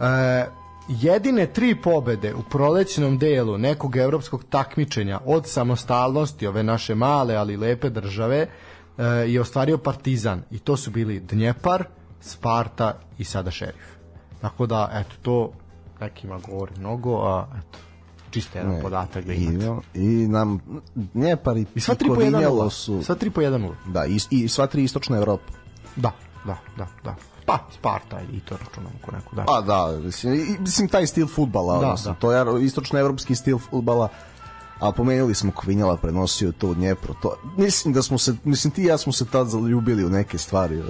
E, jedine tri pobede u prolećnom delu nekog evropskog takmičenja od samostalnosti ove naše male ali lepe države e, je ostvario Partizan i to su bili Dnjepar, Sparta i sada Šerif. Tako da, eto, to nekima govori mnogo, a eto, čisto jedan podatak da I, imate. i nam, Njepar i, I sva tri po 1 su, Sva tri po 1 da, i, i sva tri istočna Evropa. Da, da, da, da. Pa, Sparta i to računamo ko neku, da. Pa da, mislim, mislim taj stil futbala, Da, odnosno, da. to je istočnoevropski stil futbala, a pomenuli smo Kvinjala prenosio to u Dnjepru, to, mislim da smo se, mislim ti i ja smo se tad zaljubili u neke stvari, e,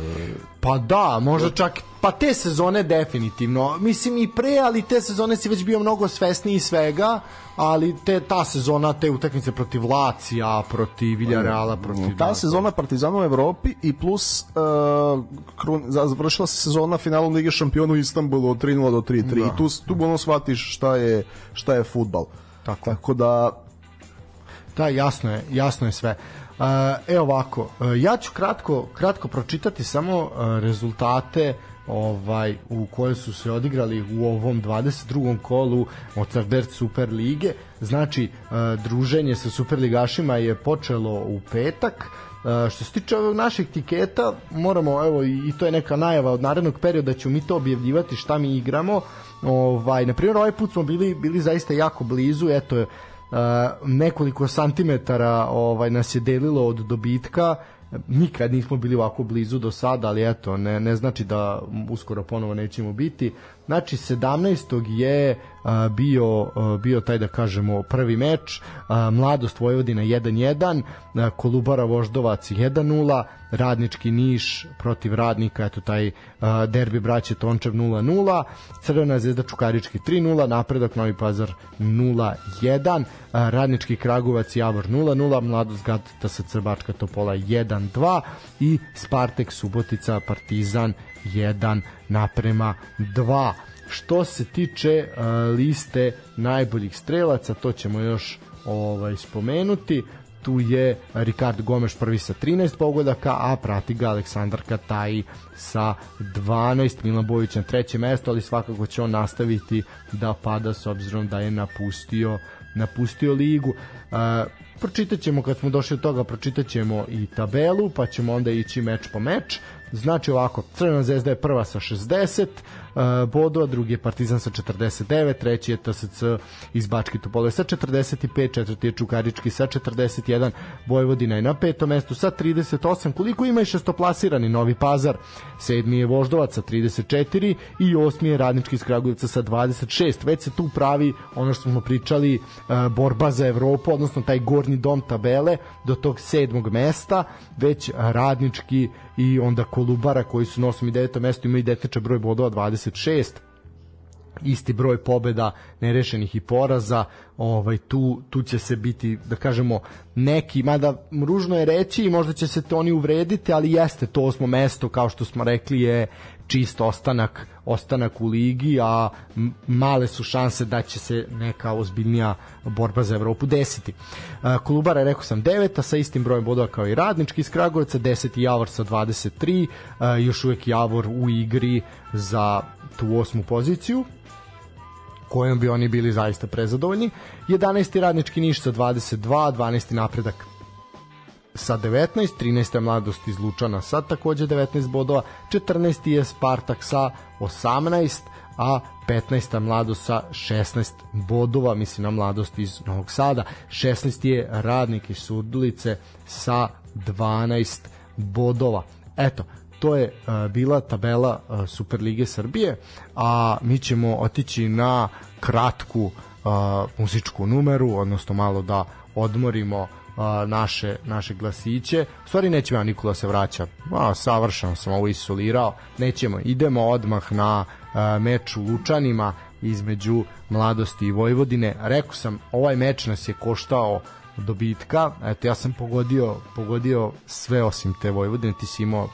Pa da, možda čak pa te sezone definitivno. Mislim i pre, ali te sezone si već bio mnogo svesniji svega, ali te ta sezona te utakmice protiv Lacija, protiv Villarreala, protiv ta sezona Partizana u Evropi i plus uh, krun, završila se sezona finalom Lige šampiona u Istanbulu od 3-0 do 3-3 Da. i tu, tu ono shvatiš šta je, šta je futbal. Tako. Tako da, Da, jasno je, jasno je sve. Evo ovako, uh, ja ću kratko, kratko pročitati samo uh, rezultate ovaj u koje su se odigrali u ovom 22. kolu Mozart Super lige. Znači, uh, druženje sa superligašima je počelo u petak. Što se tiče ovog naših tiketa, moramo, evo, i, to je neka najava od narednog perioda, ću mi to objavljivati šta mi igramo. Ovaj, na primjer, ovaj put smo bili, bili zaista jako blizu, eto, nekoliko santimetara ovaj nas je delilo od dobitka. Nikad nismo bili ovako blizu do sada ali eto ne, ne znači da uskoro ponovo nećemo biti znači 17. je bio bio taj da kažemo prvi meč Mladost Vojvodina 1-1 uh, Kolubara Voždovac 1-0 Radnički Niš protiv Radnika eto taj derbi braće Tončev 0-0 Crvena zvezda Čukarički 3-0 Napredak Novi Pazar 0-1 a, Radnički Kragujevac Javor 0-0 Mladost Gat TSC Bačka Topola 1-2 i Spartek Subotica Partizan 1 naprema 2 što se tiče uh, liste najboljih strelaca to ćemo još ovaj spomenuti tu je Rikard Gomeš prvi sa 13 pogodaka, a prati ga Aleksandar Kataji sa 12, Milan Bojić na treće mesto, ali svakako će on nastaviti da pada s obzirom da je napustio napustio ligu. Uh, pročitat ćemo kad smo došli od toga, pročitat ćemo i tabelu, pa ćemo onda ići meč po meč. Znači ovako, Crvena zvezda je prva sa 60 uh, bodova, drugi je Partizan sa 49, treći je TSC iz Bačke Topole sa 45, četvrti je Čukarički sa 41, Vojvodina je na petom mestu sa 38, koliko ima i šestoplasirani Novi Pazar, sedmi je Voždovac sa 34 i osmi je Radnički iz Kragujevca sa 26, već se tu pravi ono što smo pričali, uh, borba za Evropu, odnosno taj gornji dom tabele do tog sedmog mesta, već Radnički i onda Kolubara koji su na 8. i 9. mestu imaju identičan broj bodova 26 isti broj pobeda nerešenih i poraza ovaj tu tu će se biti da kažemo neki mada ružno je reći i možda će se to oni uvrediti ali jeste to osmo mesto kao što smo rekli je čist ostanak ostanak u ligi a male su šanse da će se neka ozbiljnija borba za Evropu desiti. Kolubara je rekao sam 9 sa istim brojem bodova kao i Radnički iz Kragujevca 10 Javor sa 23 još uvek Javor u igri za tu osmu poziciju kojom bi oni bili zaista prezadovoljni. 11. radnički Niš sa 22, 12. napredak sa 19, 13. mladost iz Lučana sa takođe 19 bodova, 14. je Spartak sa 18, a 15. mladost sa 16 bodova, mislim na mladost iz Novog Sada, 16. je radnik iz Surdulice sa 12 bodova. Eto, to je uh, bila tabela uh, Superlige Srbije, a mi ćemo otići na kratku uh, muzičku numeru, odnosno malo da odmorimo uh, naše, naše glasiće. U stvari nećemo ja Nikola se vraća. A, savršeno sam ovo isolirao. Nećemo. Idemo odmah na meč u Lučanima između Mladosti i Vojvodine. Rekao sam, ovaj meč nas je koštao dobitka. Eto, ja sam pogodio, pogodio sve osim te Vojvodine. Ti si imao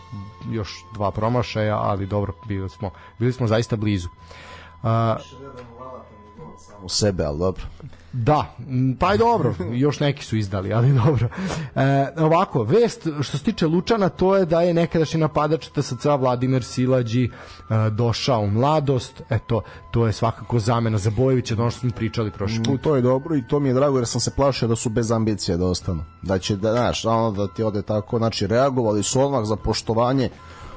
još dva promašaja, ali dobro, bili smo, bili smo zaista blizu. Uh, u sebe, ali dobro. Da, pa je dobro, još neki su izdali, ali dobro. E, ovako, vest što se tiče Lučana, to je da je nekadašnji napadač TSC Vladimir Silađi e, došao u mladost, eto, to je svakako zamena za Bojevića, ono što smo pričali prošli mm, put. Mm, to je dobro i to mi je drago jer sam se plašio da su bez ambicije da ostanu. Da će, da, znaš, ono da ti ode tako, znači reagovali su odmah za poštovanje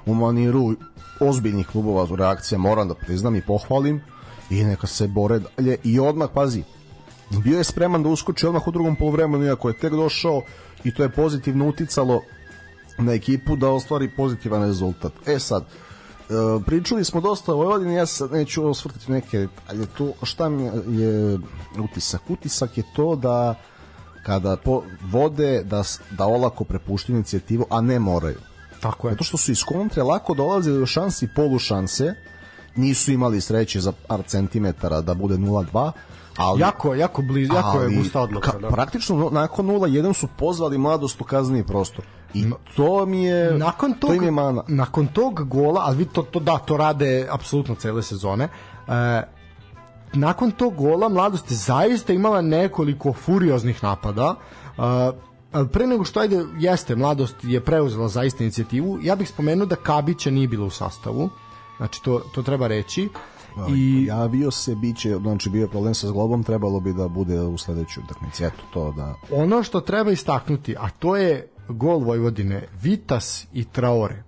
u maniru ozbiljnih klubova reakcija, moram da priznam i pohvalim i neka se bore dalje i odmah, pazi, bio je spreman da uskoči odmah u drugom polovremenu iako je tek došao i to je pozitivno uticalo na ekipu da ostvari pozitivan rezultat. E sad, e, pričali smo dosta o Vojvodini, ja sad neću osvrtati neke ali to šta mi je utisak? Utisak je to da kada po, vode da, da olako prepuštaju inicijativu, a ne moraju. Tako je. Zato što su iz kontre lako dolazili do šansi i polušanse, nisu imali sreće za par centimetara da bude 0-2, ali jako jako blizu jako ali, je gusta odluka ka, da. praktično nakon 0-1 su pozvali mladost u kazneni prostor i to mi je nakon tog, to im je mana. nakon tog gola ali vi to, to da to rade apsolutno cele sezone e, nakon tog gola mladost je zaista imala nekoliko furioznih napada e, pre nego što ajde jeste mladost je preuzela zaista inicijativu ja bih spomenuo da Kabića nije bilo u sastavu Znači to, to treba reći. I javio se biće, znači bio je problem sa zglobom, trebalo bi da bude u sledećoj utakmici. Eto to da Ono što treba istaknuti, a to je gol Vojvodine, Vitas i Traore.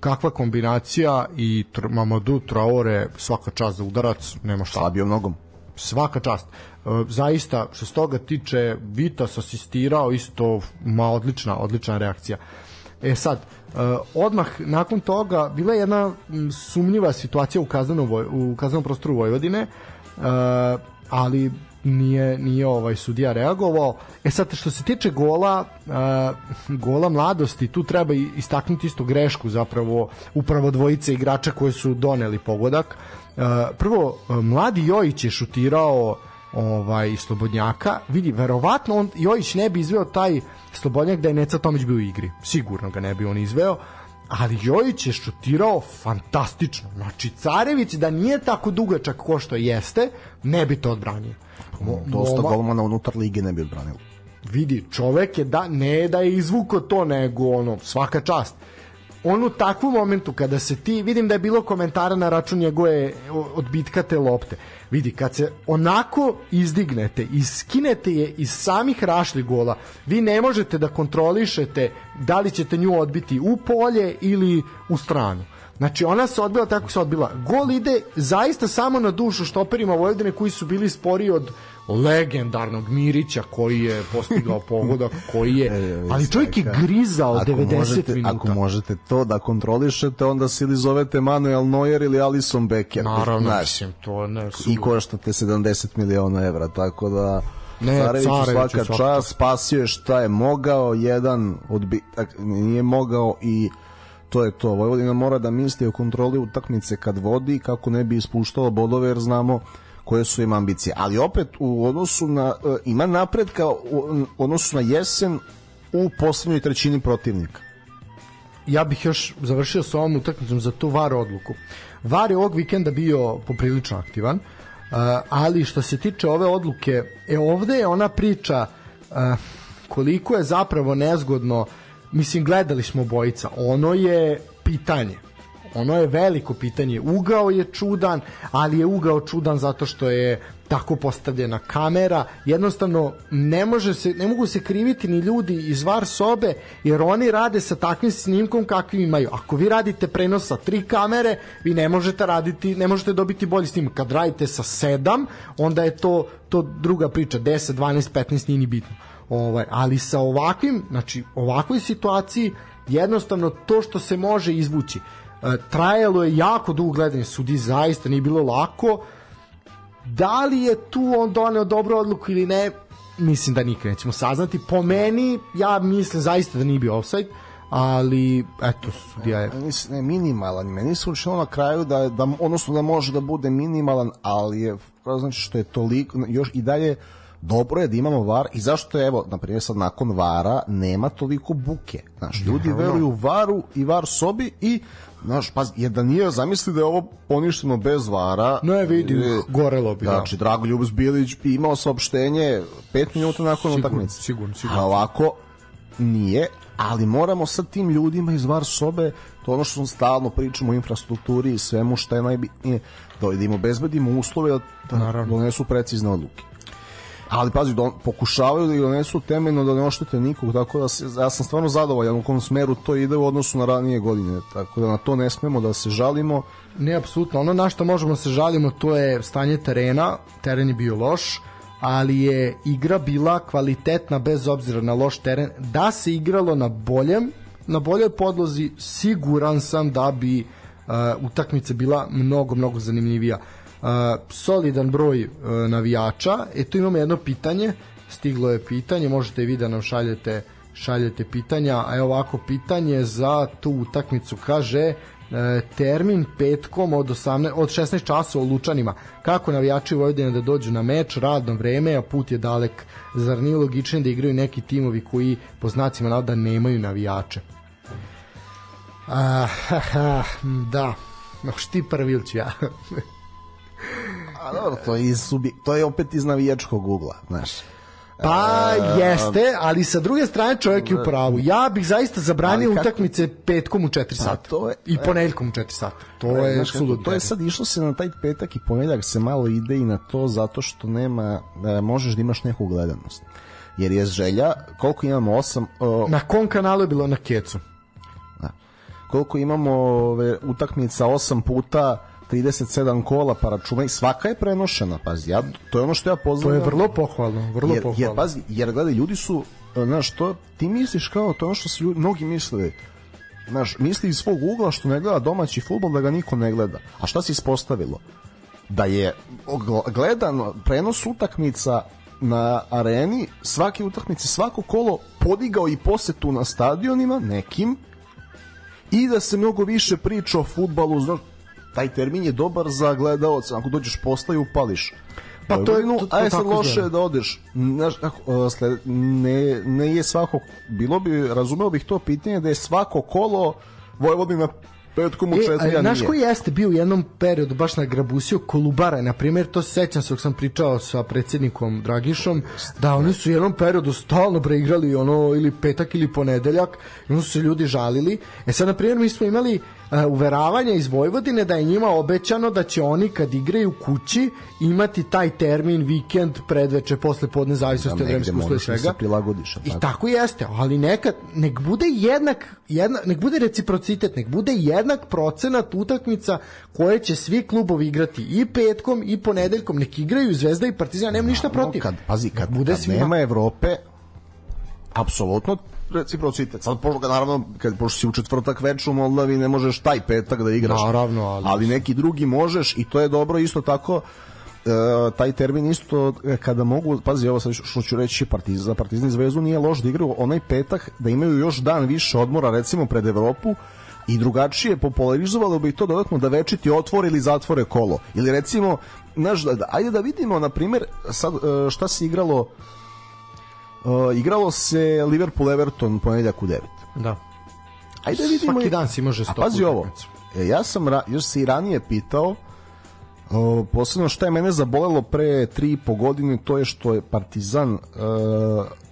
Kakva kombinacija i Mamadou Traore, svaka čast za udarac, nema šta. Slabio mnogom. Svaka čast. E, zaista, što se toga tiče, Vitas asistirao isto, ma odlična, odlična reakcija. E sad, uh, odmah nakon toga bila je jedna sumnjiva situacija u kaznenom, u kaznenom prostoru Vojvodine, uh, ali nije nije ovaj sudija reagovao. E sad što se tiče gola, uh, gola mladosti, tu treba istaknuti isto grešku zapravo upravo dvojice igrača koji su doneli pogodak. Uh, prvo mladi Jojić je šutirao ovaj slobodnjaka, vidi verovatno on Jojić ne bi izveo taj slobodnjak da je Neca Tomić bio u igri. Sigurno ga ne bi on izveo, ali Jojić je šutirao fantastično. Znači, Carević da nije tako dugačak ko što jeste, ne bi to odbranio. Mo, Dosta golmana unutar lige ne bi odbranio. Vidi, čovek je da, ne da je izvuko to, nego ono, svaka čast on u takvom momentu kada se ti, vidim da je bilo komentara na račun njegove odbitka te lopte, vidi, kad se onako izdignete i skinete je iz samih rašli gola, vi ne možete da kontrolišete da li ćete nju odbiti u polje ili u stranu. Znači ona se odbila tako se odbila. Gol ide zaista samo na dušu štoperima Vojvodine koji su bili sporiji od legendarnog Mirića koji je postigao pogodak, koji je, e, ali čovjek je grizao ako 90 možete, minuta. Ako možete to da kontrolišete, onda se ili zovete Manuel Neuer ili Alison Becker. Naravno, znaš, mislim, to ne. I koštate 70 miliona evra, tako da... Ne, Carević svaka čast, spasio je šta je mogao, jedan odbitak nije mogao i to je to. Vojvodina mora da misli o kontroli utakmice kad vodi kako ne bi ispuštalo bodove jer znamo koje su im ambicije. Ali opet u odnosu na e, ima napredka u odnosu na jesen u poslednjoj trećini protivnika. Ja bih još završio sa ovom utakmicom za tu VAR odluku. VAR je ovog vikenda bio poprilično aktivan, uh, ali što se tiče ove odluke, e ovde je ona priča uh, koliko je zapravo nezgodno mislim gledali smo bojica ono je pitanje. Ono je veliko pitanje. Ugao je čudan ali je ugao čudan zato što je tako postavljena kamera. Jednostavno ne može se ne mogu se kriviti ni ljudi iz var sobe jer oni rade sa takvim snimkom kakvim imaju. Ako vi radite prenos sa tri kamere vi ne možete raditi ne možete dobiti bolji snimak. Kad radite sa sedam onda je to to druga priča. 10 12 15 nije ni bitno ovaj ali sa ovakvim znači ovakvoj situaciji jednostavno to što se može izvući e, trajalo je jako dugo gledanje sudi zaista nije bilo lako. Da li je tu on doneo dobru odluku ili ne mislim da nikad nećemo saznati. Po meni ja mislim zaista da nije bio offside ali eto sudija je ne, minimalan meni se učinilo na kraju da, da odnosno da može da bude minimalan ali je znači što je toliko još i dalje dobro je da imamo VAR i zašto je, evo, na primjer sad nakon VARa nema toliko buke. Znaš, ljudi veruju VARu i VAR sobi i Znaš, pa jer da nije zamisli da je ovo poništeno bez vara. No je vidi, e, gorelo bi. Znači, da. Drago Ljubos Bilić bi imao saopštenje 5 minuta nakon utakmice. Sigurno, sigurno. A ovako nije, ali moramo sa tim ljudima iz var sobe, to ono što stalno pričamo o infrastrukturi i svemu što je najbitnije, da, da im obezbedimo uslove da, da donesu precizne odluke ali pazi, don, pokušavaju da ih donesu temeljno da ne oštete nikog, tako da se, ja sam stvarno zadovoljan u kom smeru to ide u odnosu na ranije godine, tako da na to ne smemo da se žalimo. Ne, apsolutno, ono na što možemo da se žalimo to je stanje terena, teren je bio loš, ali je igra bila kvalitetna bez obzira na loš teren, da se igralo na boljem, na boljoj podlozi, siguran sam da bi uh, utakmica bila mnogo, mnogo zanimljivija. Uh, solidan broj uh, navijača. E tu imamo jedno pitanje, stiglo je pitanje, možete vi da nam šaljete šaljete pitanja, a evo ovako pitanje za tu utakmicu kaže e, termin petkom od 18 od 16 časova u Lučanima. Kako navijači Vojvodine da dođu na meč, radno vreme, a put je dalek. Zar nije logičnije da igraju neki timovi koji po znacima navoda nemaju navijače? A, ha, ha, da. No, štipar Vilć ja. A dobro, to je, iz to je opet iz navijačkog ugla, znaš. Pa e, jeste, ali sa druge strane čovjek je u pravu. Ja bih zaista zabranio kako... utakmice petkom u 4 pa sata. Pa to je, i ponedeljkom u 4 sata. To je znaš, To je sad išlo se na taj petak i ponedeljak se malo ide i na to zato što nema, e, možeš da imaš neku gledanost. Jer je želja, koliko imamo, osam... Uh, na kom kanalu je bilo na Kecu? Da. Koliko imamo ove, utakmica osam puta 37 kola, pa računaj, svaka je prenošena, pazi, ja, to je ono što ja pozdravljam. To je vrlo pohvalno, vrlo jer, pohvalno. Jer, pazi, jer gledaj, ljudi su, znaš, to, ti misliš kao, to ono što su ljudi, mnogi misle, znaš, misli iz svog ugla što ne gleda domaći futbol da ga niko ne gleda. A šta se ispostavilo? Da je gledan prenos utakmica na areni, svake utakmice, svako kolo podigao i posetu na stadionima nekim i da se mnogo više priča o futbalu, znaš, taj termin je dobar za gledaoca, ako dođeš posla i upališ. Pa to je to, to, aj sad loše da odeš. Znaš kako sled, ne ne je svako bilo bi razumeo bih to pitanje da je svako kolo Vojvodina petkom u e, četiri, ja Znaš koji jeste bio u jednom periodu baš na Grabusiju? Kolubara, na primjer, to se sećam se dok sam pričao sa predsjednikom Dragišom, da oni su u jednom periodu stalno preigrali ono ili petak ili ponedeljak, i onda su se ljudi žalili. E sad, na primjer, mi smo imali uveravanja iz Vojvodine da je njima obećano da će oni kad igraju kući imati taj termin vikend predveče posle podne zavisnosti da, od vremenskog uslova svega. Prilagodiš, I tako. tako jeste, ali nekad nek bude jednak, jedna, nek bude reciprocitet, nek bude jednak procenat utakmica koje će svi klubovi igrati i petkom i ponedeljkom, nek igraju Zvezda i Partizan, nema ništa protiv. Kad, pazi, kad, bude kad svima... nema Evrope, apsolutno reciprocitet. Sad, pošto, naravno, kad, pošto si u četvrtak večer u Moldavi, ne možeš taj petak da igraš. Naravno, ali... ali neki drugi možeš i to je dobro isto tako Uh, taj termin isto e, kada mogu, pazi ovo sad što ću reći Partizan, za Partizan Zvezdu nije loš da igraju onaj petak da imaju još dan više odmora recimo pred Evropu i drugačije popularizovalo bi to dodatno da večiti otvore ili zatvore kolo. Ili recimo, znaš, da, ajde da vidimo, na primjer, sad, e, šta se igralo uh, igralo se Liverpool Everton ponedjeljak u 9. Da. Ajde da vidimo. Svaki dan si može A pazi ovo. E, ja sam ra, još se i ranije pitao uh, posebno šta je mene zabolelo pre tri i po godine to je što je Partizan uh,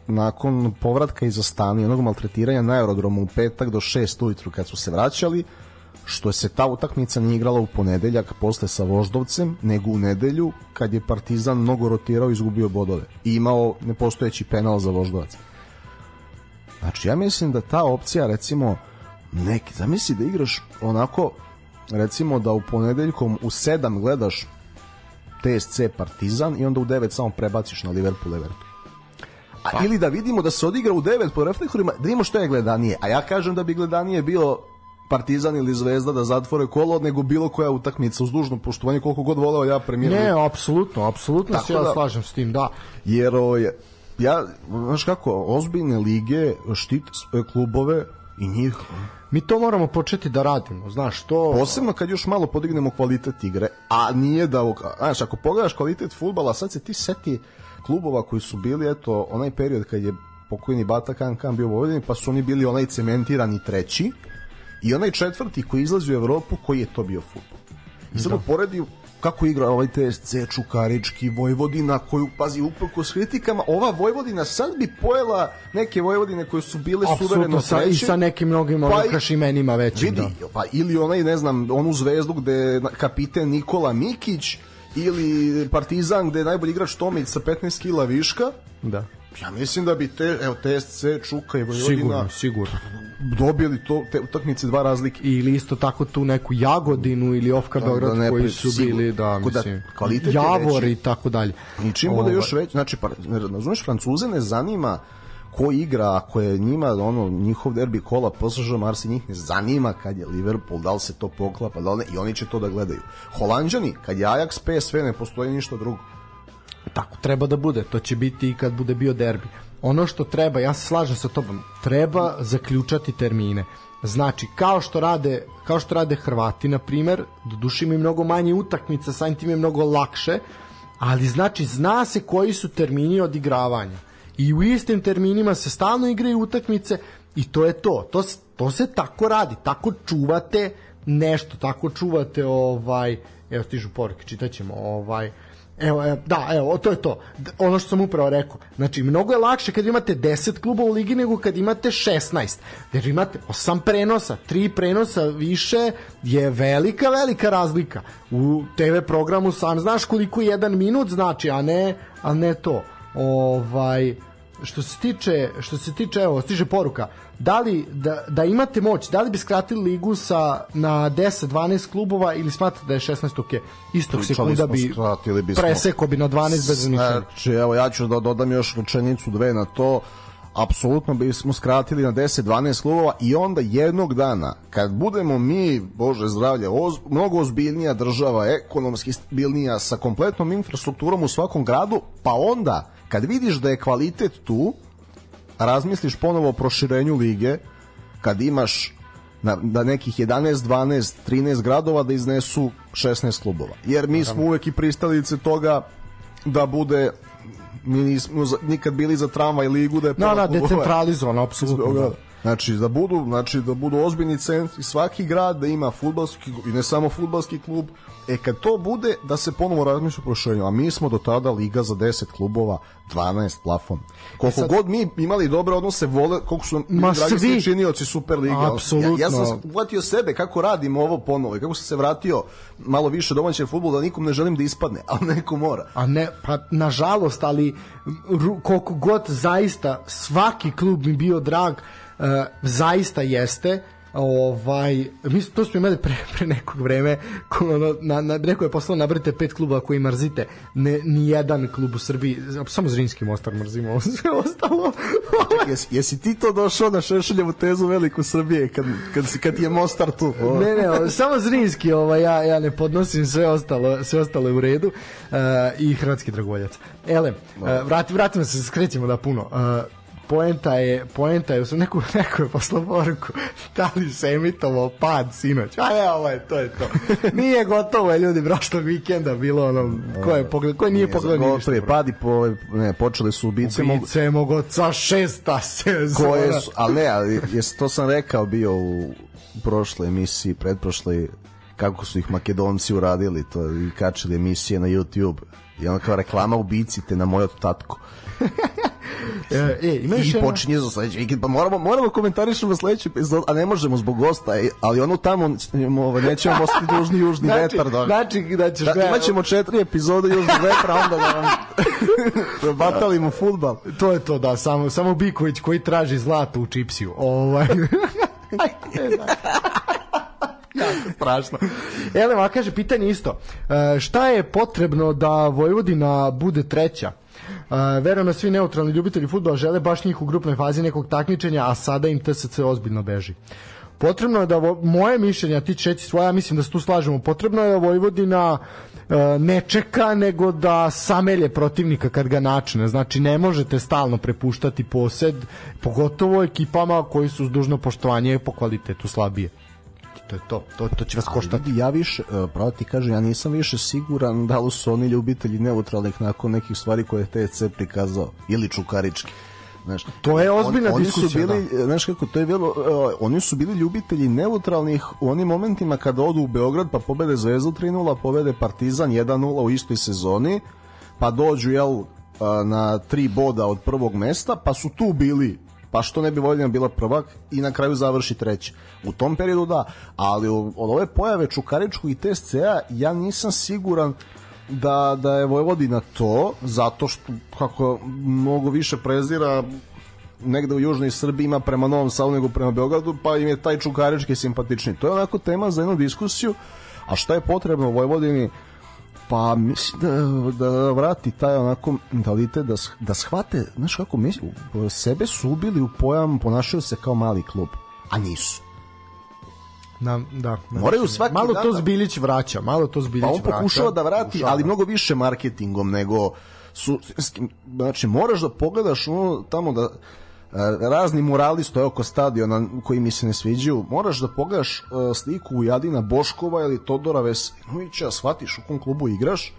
nakon povratka iz Astane onog maltretiranja na aerodromu u petak do 6 ujutru kad su se vraćali što se ta utakmica nije igrala u ponedeljak posle sa Voždovcem, nego u nedelju kad je Partizan mnogo rotirao i izgubio bodove i imao nepostojeći penal za Voždovac. Znači, ja mislim da ta opcija, recimo, neki, zamisli da igraš onako, recimo da u ponedeljkom u 7 gledaš TSC Partizan i onda u 9 samo prebaciš na Liverpool Everton. A, pa. Ili da vidimo da se odigra u 9 po reflektorima, da vidimo što je gledanije. A ja kažem da bi gledanije bilo Partizan ili Zvezda da zatvore kolo nego bilo koja utakmica uz dužno poštovanje koliko god voleo ja premijer. Ne, apsolutno, apsolutno se ja da, slažem s tim, da. Jer o, ovaj, ja, znaš kako, ozbiljne lige štite klubove i njih mi to moramo početi da radimo, znaš, to... Posebno kad još malo podignemo kvalitet igre, a nije da... Znaš, ako pogledaš kvalitet futbala, sad se ti seti klubova koji su bili, eto, onaj period kad je pokojni Bata Kan Kan bio u Vojvodini, pa su oni bili onaj cementirani treći, i onaj četvrti koji izlazi u Evropu, koji je to bio futbol. I sad da. poredi kako igra ovaj TSC Čukarički, Vojvodina koju, pazi, uprko s kritikama, ova Vojvodina sad bi pojela neke Vojvodine koje su bile Absolutno, suvereno sa, treće. I sa nekim mnogim pa, imenima većim. Vidi, da. pa ili onaj, ne znam, onu zvezdu gde kapiten Nikola Mikić, ili Partizan gde je najbolji igrač Tomić sa 15 kila viška. Da. Ja mislim da bi te, evo, TSC, Čuka i Vojvodina sigurno, sigurno. dobili to, te utakmice dva razlike. Ili isto tako tu neku Jagodinu ili Ofka da, Beograd da, koji su sigurno. bili, da, mislim, da Javor i tako dalje. I čim bude još već, znači, pa, razumeš, Francuze ne zanima ko igra, ako je njima ono njihov derbi kola PSG Marsi njih ne zanima kad je Liverpool, da li se to poklapa, da li ne, i oni će to da gledaju. Holanđani, kad je Ajax PSV ne postoji ništa drugo. Tako treba da bude, to će biti i kad bude bio derbi. Ono što treba, ja se slažem sa tobom, treba zaključati termine. Znači, kao što rade, kao što rade Hrvati, na primer, do duše im mnogo manje utakmica, sa tim je mnogo lakše, ali znači, zna se koji su termini odigravanja. I u istim terminima se stalno igraju utakmice i to je to. To, to se tako radi, tako čuvate nešto, tako čuvate ovaj, evo stižu poruke, čitaćemo, ovaj, Evo, evo, da, evo, to je to. Ono što sam upravo rekao. Znači, mnogo je lakše kad imate 10 kluba u ligi nego kad imate 16. Jer imate 8 prenosa, 3 prenosa više je velika, velika razlika. U TV programu sam znaš koliko jedan minut znači, a ne, a ne to. Ovaj, što se tiče, što se tiče, evo, stiže poruka, da li da, da imate moć, da li bi skratili ligu sa na 10 12 klubova ili smatrate da je 16 ok? Istog sekunda bi skratili preseko bi na 12 bez. Znači, evo ja ću da dodam još rečenicu dve na to apsolutno bismo skratili na 10-12 klubova i onda jednog dana kad budemo mi, Bože zdravlje, oz, mnogo ozbiljnija država, ekonomski stabilnija sa kompletnom infrastrukturom u svakom gradu, pa onda kad vidiš da je kvalitet tu, razmisliš ponovo o proširenju lige kad imaš na, da nekih 11, 12, 13 gradova da iznesu 16 klubova. Jer mi smo uvek i pristalice toga da bude mi nismo nikad bili za tramvaj ligu da je no, no, decentralizovano apsolutno da. Znači da budu, znači da budu ozbiljni centri svaki grad da ima fudbalski i ne samo fudbalski klub. E kad to bude da se ponovo razmišlja o proširenju, a mi smo do tada liga za 10 klubova, 12 plafon. Koliko e sad, god mi imali dobre odnose, vole koliko su ma dragi svi činioci Super liga. Apsolutno. Ja, ja sam uhvatio sebe kako radim ovo ponovo, kako sam se vratio malo više domaćeg fudbala, da nikom ne želim da ispadne, ali neko mora. A ne, pa nažalost, ali koliko god zaista svaki klub mi bio drag, zaista jeste ovaj mi to smo imali pre, pre nekog vreme ono, na, na, neko je poslao nabrite pet kluba koji mrzite. Ne, ni jedan klub u Srbiji samo Zrinski Mostar mrzimo sve ostalo. Jesi, jesi ti to došao na Šešeljevu tezu veliku Srbije kad, kad, si, kad je Mostar tu? Oh. ne ne samo Zrinski ovaj, ja, ja ne podnosim sve ostalo sve ostalo je u redu. Uh, i Hrvatski dragovoljac. Ele uh, vrati, vratimo se skrećemo da puno. Uh, poenta je, poenta je, sam neku, neku je poslao poruku, da li se emitovao pad sinoć, a ne, ovo je, to je to. Nije gotovo je ljudi prošlog vikenda bilo ono, ko je pogled, ko nije pogledao ništa. Gotovo je pad i po, ne, počeli su ubice. Ubice mogo ca šesta sezona. Koje su, ali ne, ali jes, to sam rekao bio u prošloj emisiji, predprošloj, kako su ih makedonci uradili to i kačili emisije na YouTube i ono kao reklama ubicite na moj tatko e, e, imaš I počinje za sledeći vikend, pa moramo, moramo komentarišemo sledeći epizod, a ne možemo zbog gosta, ali ono tamo ovaj, nećemo ostati dužni južni znači, vetar. Da, znači da ćeš... Da, imaćemo četiri epizode južnog vetra, onda da vam da batalimo futbal. To je to, da, samo, samo Biković koji traži zlato u čipsiju. Ovaj... jako strašno. Elema kaže, pitanje isto. E, šta je potrebno da Vojvodina bude treća? Verujem da svi neutralni ljubitelji futbola žele baš njih u grupnoj fazi nekog takmičenja, a sada im TSC ozbiljno beži. Potrebno je da moje mišljenja, ti čeći svoja, mislim da se tu slažemo, potrebno je da Vojvodina uh, ne čeka nego da samelje protivnika kad ga načne. Znači ne možete stalno prepuštati posed, pogotovo ekipama koji su s dužno poštovanje po kvalitetu slabije to je to, to, to će vas koštati. Ja više, e, pravo ti kažem, ja nisam više siguran da li su oni ljubitelji neutralnih nakon nekih stvari koje je TC prikazao, ili čukarički. Znaš, to je ozbiljna on, diskusija. Oni su bili, da. znaš kako, to je bilo, uh, oni su bili ljubitelji neutralnih u onim momentima kada odu u Beograd pa pobede Zvezdu 3-0, pobede Partizan 1-0 u istoj sezoni, pa dođu jel, na tri boda od prvog mesta, pa su tu bili pa što ne bi Vojvodina bila prvak i na kraju završi treći. U tom periodu da, ali od ove pojave Čukaričkog i TSC-a ja nisam siguran da, da je Vojvodina to, zato što kako mnogo više prezira negde u južnoj Srbiji ima prema Novom Sadu nego prema Beogradu, pa im je taj Čukarički simpatični. To je onako tema za jednu diskusiju, a šta je potrebno Vojvodini Pa mislim da, da vrati taj onako mentalitet da, da shvate, znaš kako, misli, sebe su ubili u pojam, ponašaju se kao mali klub, a nisu. Na, da, da, Moraju svaki malo dan to da- Zbilić vraća, malo to Zbilić vraća. Pa on pokušava da vrati, pokušava. ali mnogo više marketingom nego su, znači moraš da pogledaš ono tamo da razni murali stoje oko stadiona koji mi se ne sviđaju, moraš da pogledaš e, sliku Jadina Boškova ili Todora Veselinovića, shvatiš u kom klubu igraš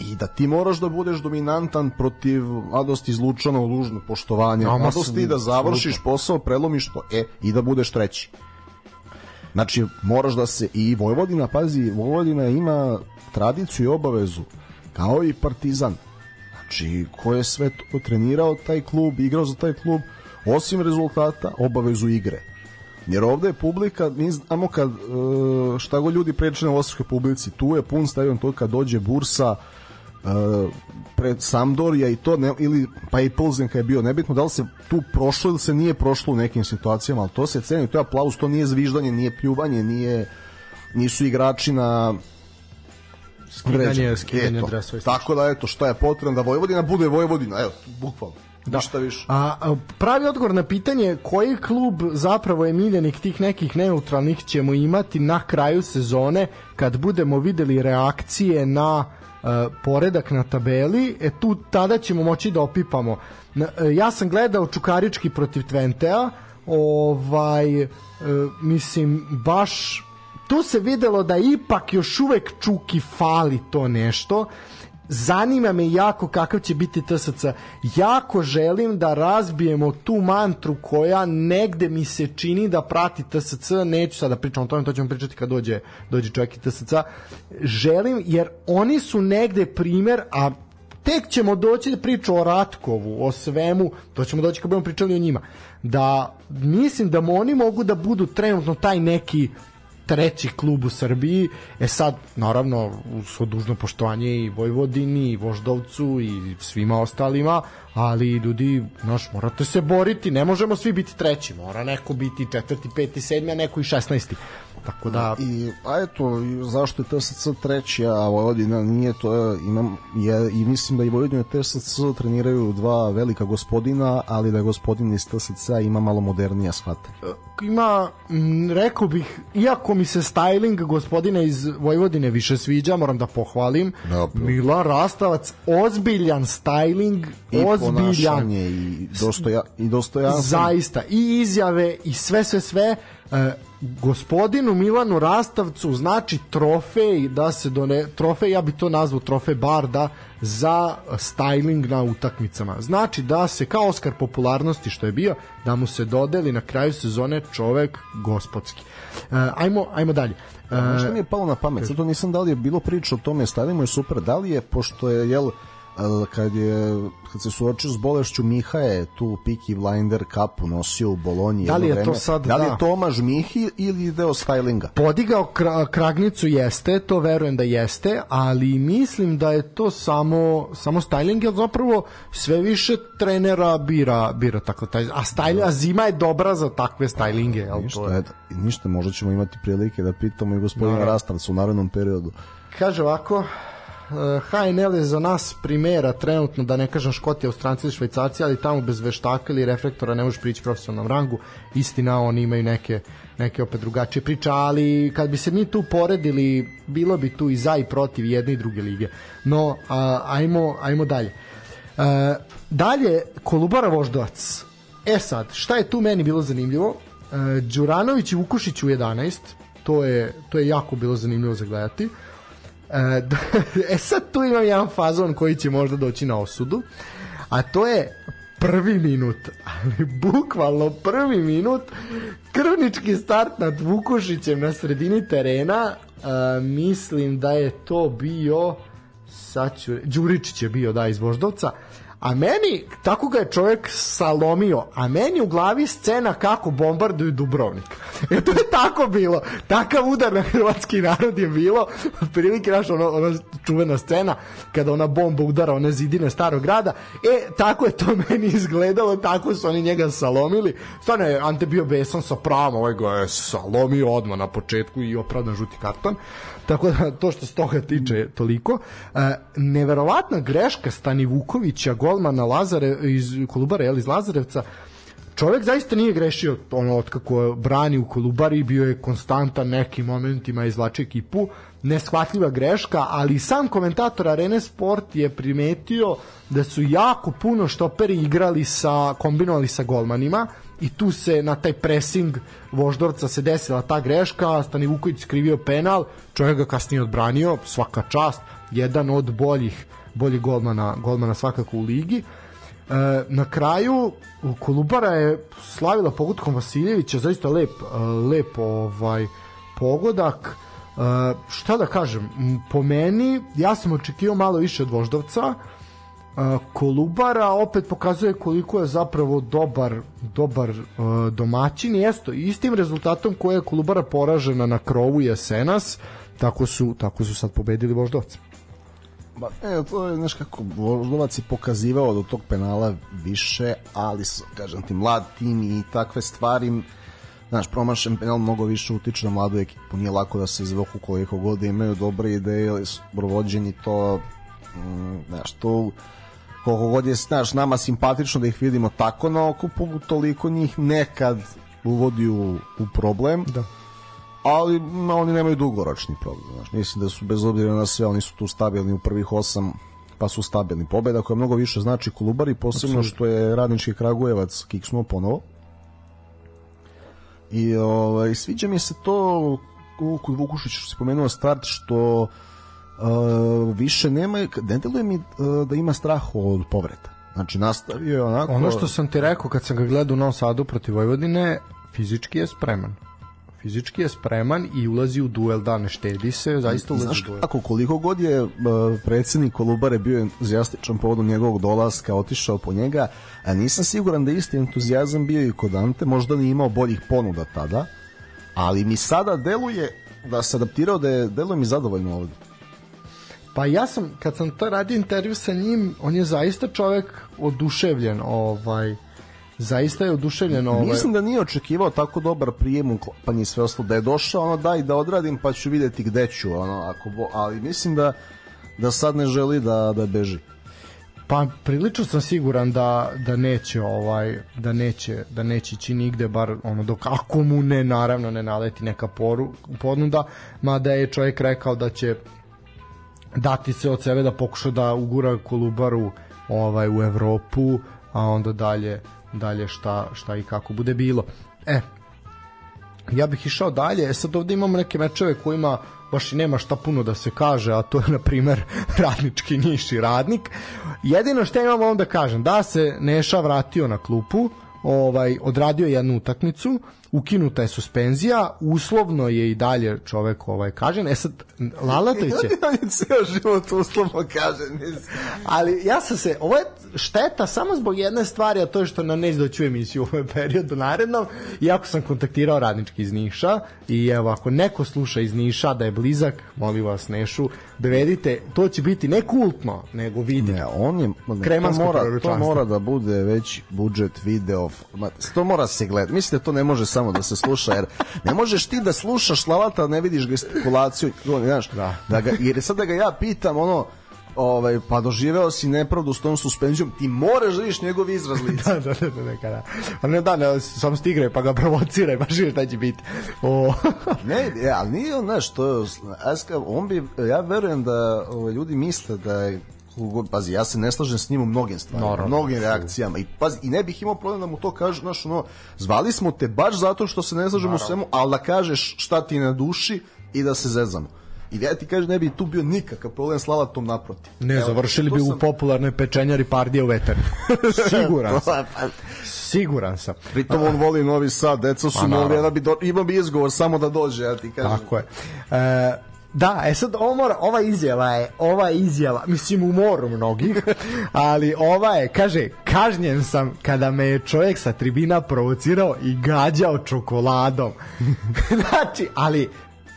i da ti moraš da budeš dominantan protiv mladosti izlučano lužno poštovanje, no, mladosti da završiš posao, prelomiš to, e, i da budeš treći. Znači, moraš da se, i Vojvodina, pazi, Vojvodina ima tradiciju i obavezu, kao i Partizan, znači, ko je sve to trenirao taj klub, igrao za taj klub, osim rezultata, obavezu igre. Jer ovde je publika, mi znamo kad, e, šta go ljudi preče na osvrskoj publici, tu je pun stadion, to kad dođe Bursa, e, pred Sampdoria i to ne, ili pa i Pilsen kad je bio nebitno da li se tu prošlo ili se nije prošlo u nekim situacijama ali to se ceni, to je aplauz, to nije zviždanje nije pljuvanje, nije nisu igrači na skidanje, skidanje dresova tako da eto šta je potrebno da Vojvodina bude Vojvodina evo bukvalno da. ništa više. A, a pravi odgovor na pitanje koji klub zapravo je miljenik tih nekih neutralnih ćemo imati na kraju sezone kad budemo videli reakcije na uh, poredak na tabeli, e tu tada ćemo moći da opipamo. Na, uh, ja sam gledao Čukarički protiv Tventea, ovaj uh, mislim baš tu se videlo da ipak još uvek Čuki fali to nešto zanima me jako kakav će biti TSC. Jako želim da razbijemo tu mantru koja negde mi se čini da prati TSC, neću sada da pričam o tome, to ćemo pričati kad dođe, dođe čovjek i TSC. Želim, jer oni su negde primer, a tek ćemo doći da priču o Ratkovu, o svemu, to ćemo doći kad budemo pričali o njima, da mislim da oni mogu da budu trenutno taj neki treći klub u Srbiji. E sad, naravno, svo dužno poštovanje i Vojvodini, i Voždovcu, i svima ostalima, ali ljudi, znaš, morate se boriti, ne možemo svi biti treći, mora neko biti četvrti, peti, sedmi, a neko i šestnaesti. Tako da... I, a eto, zašto je TSC treći, a Vojvodina nije, to je, imam, je, i mislim da i Vojvodina i TSC treniraju dva velika gospodina, ali da gospodin iz TSC ima malo modernija shvate. Ima, rekao bih, iako mi se styling gospodina iz Vojvodine više sviđa, moram da pohvalim, da, Milan Rastavac, ozbiljan styling, I ozbiljan. ponašanje i, dostoja, i dostojanstvo. Zaista, i izjave i sve, sve, sve. E, gospodinu Milanu Rastavcu znači trofej da se done, trofej, ja bi to nazvao trofej Barda za styling na utakmicama. Znači da se kao Oskar popularnosti što je bio, da mu se dodeli na kraju sezone čovek gospodski. E, ajmo, ajmo dalje. E, što mi je palo na pamet, sad to nisam da li je bilo priča o tome, stavimo je super, da li je, pošto je, jel, kad je kad se suočio s bolešću Miha je tu Piki Blinder kapu nosio u Bolonji da li je vreme. to sad da li da. je Tomaž Mihi ili deo stylinga podigao kra, kragnicu jeste to verujem da jeste ali mislim da je to samo samo styling jer zapravo sve više trenera bira bira tako taj a styling a zima je dobra za takve stylinge jel ništa, to je... ništa možda ćemo imati prilike da pitamo i gospodina Naravno. Rastavca u narednom periodu kaže ovako HNL je za nas primera trenutno, da ne kažem Škoti, Austranci ili Švajcarci, ali tamo bez veštaka ili reflektora ne možeš prići profesionalnom rangu. Istina, oni imaju neke, neke opet drugačije priče, ali kad bi se mi tu poredili, bilo bi tu i za i protiv jedne i druge lige. No, a, ajmo, ajmo dalje. E, dalje, Kolubara Voždovac. E sad, šta je tu meni bilo zanimljivo? E, Đuranović i Vukušić u 11, to je, to je jako bilo zanimljivo za gledati. E, e sad tu imam jedan fazon koji će možda doći na osudu, a to je prvi minut, ali bukvalno prvi minut, krvnički start nad Vukušićem na sredini terena, e, mislim da je to bio sad ću, Đuričić je bio da iz Voždovca, a meni, tako ga je čovjek salomio, a meni u glavi scena kako bombarduju Dubrovnik. E to je tako bilo. Takav udar na hrvatski narod je bilo. Prilike naša ono, ona čuvena scena kada ona bomba udara one zidine starog grada. E, tako je to meni izgledalo, tako su oni njega salomili. Stvarno je Ante bio besan sa pravom, ovaj ga je salomio odmah na početku i opravdan žuti karton. Tako da to što se toga tiče toliko. E, neverovatna greška Stani Vukovića, golmana Lazare iz Kolubara, jel, iz Lazarevca, čovjek zaista nije grešio ono od kako brani u Kolubari bio je konstantan nekim momentima izvlači ekipu. Neshvatljiva greška ali sam komentator Arene Sport je primetio da su jako puno štoperi igrali sa kombinovali sa golmanima i tu se na taj pressing Voždovca se desila ta greška Stani Vuković skrivio penal čovjek ga kasnije odbranio svaka čast jedan od boljih boljih golmana, golmana svakako u ligi E, na kraju Kolubara je slavila pogodkom Vasiljevića, zaista lep, lep ovaj pogodak. E, šta da kažem, po meni ja sam očekivao malo više od Voždovca. Kolubara opet pokazuje koliko je zapravo dobar dobar domaćin. I esto istim rezultatom koje je Kolubara poražena na krovu jesenas tako su, tako su sad pobedili Voždovca Ba, e, to je, znaš kako, Voždovac je pokazivao do tog penala više, ali, kažem ti, mlad tim i takve stvari, znaš, promašen penal mnogo više utiče na mladu ekipu, nije lako da se izvoku koliko god imaju dobre ideje, provođeni to, mm, znaš, to koliko god je, znaš, nama simpatično da ih vidimo tako na okupu, toliko njih nekad uvodi u, u problem. Da ali no, oni nemaju dugoročni problem. Znaš. Mislim da su bez obzira na sve, oni su tu stabilni u prvih osam pa su stabilni. Pobeda koja mnogo više znači Kolubari, posebno Absolut. što je radnički Kragujevac kiksnuo ponovo. I ovaj, sviđa mi se to kod Vukušića što si pomenuo start što uh, više nema ne deluje mi uh, da ima strah od povreda. Znači nastavio je onako Ono što sam ti rekao kad sam ga gledao u Novom Sadu protiv Vojvodine, fizički je spreman fizički je spreman i ulazi u duel, da ne štedi se, zaista ulazi Znaš, u duel. Ako koliko god je uh, predsednik Kolubare bio entuzijastičan povodom njegovog dolaska, otišao po njega, a nisam siguran da isti entuzijazam bio i kod Ante, možda nije imao boljih ponuda tada, ali mi sada deluje da se adaptirao da je, deluje mi zadovoljno ovde. Pa ja sam, kad sam to radio intervju sa njim, on je zaista čovek oduševljen, ovaj, zaista je oduševljen ovaj... Mislim da nije očekivao tako dobar prijem u klopanji sve ostalo da je došao ono daj da odradim pa ću videti gde ću ono ako bo, ali mislim da da sad ne želi da da beži. Pa prilično sam siguran da da neće ovaj da neće da neće ići nigde bar ono dok ako mu ne naravno ne naleti neka poru ponuda mada je čovjek rekao da će dati se od sebe da pokuša da ugura Kolubaru ovaj u Evropu, a onda dalje dalje šta, šta i kako bude bilo. E, ja bih išao dalje, e sad ovde imamo neke mečeve kojima baš i nema šta puno da se kaže, a to je na primer radnički i radnik. Jedino što ja imam onda kažem, da se Neša vratio na klupu, ovaj odradio jednu utakmicu, ukinuta je suspenzija, uslovno je i dalje čovek ovaj kažen. E sad Lalatović je on je ceo život uslovno kažen. ali ja sam se, ovo je šteta samo zbog jedne stvari, a to je što na neće doći u emisiju u ovom periodu narednom, iako sam kontaktirao radnički iz Niša i evo, ako neko sluša iz Niša da je blizak, molim vas Nešu, dovedite, to će biti ne kultno, nego video. Ne, on je ne, to mora, to mora da bude već budžet video. ma, To mora se gledati. Mislim da to ne može samo da se sluša jer ne možeš ti da slušaš Slavata, a ne vidiš gestikulaciju, znaš, Da. da ga, jer sad da ga ja pitam ono ovaj, pa doživeo si nepravdu s tom suspenzijom, ti moraš da vidiš njegov izraz lica. da, da, da, da, da, da. A ne da, ne, sam stigre pa ga provociraj, baš vidiš šta će biti. O, Ne, e, ali nije on, znaš, to je, on bi, ja verujem da ovaj, ljudi misle da je pazi, ja se ne slažem s njim u mnogim stvarima, Naravno. mnogim reakcijama i pazi, i ne bih imao problem da mu to kažu, znaš, ono, zvali smo te baš zato što se ne slažemo u svemu, ali da kažeš šta ti na duši i da se zezamo. I ja ti kažem, ne bi tu bio nikakav problem s Lalatom naprotiv. ne, Evo, završili bi u sam- popularnoj pečenjari Pardija u veternu. Siguran sam. Pa, Siguran sam. Pritom on voli Novi Sad, deca su Pa, novi, ja bi do, imao bi izgovor samo da dođe, ja ti kažem. Tako je. E, da, e sad ovo mora, ova izjava je, ova izjava, mislim u moru mnogih, ali ova je, kaže, kažnjen sam kada me je čovjek sa tribina provocirao i gađao čokoladom. znači, ali,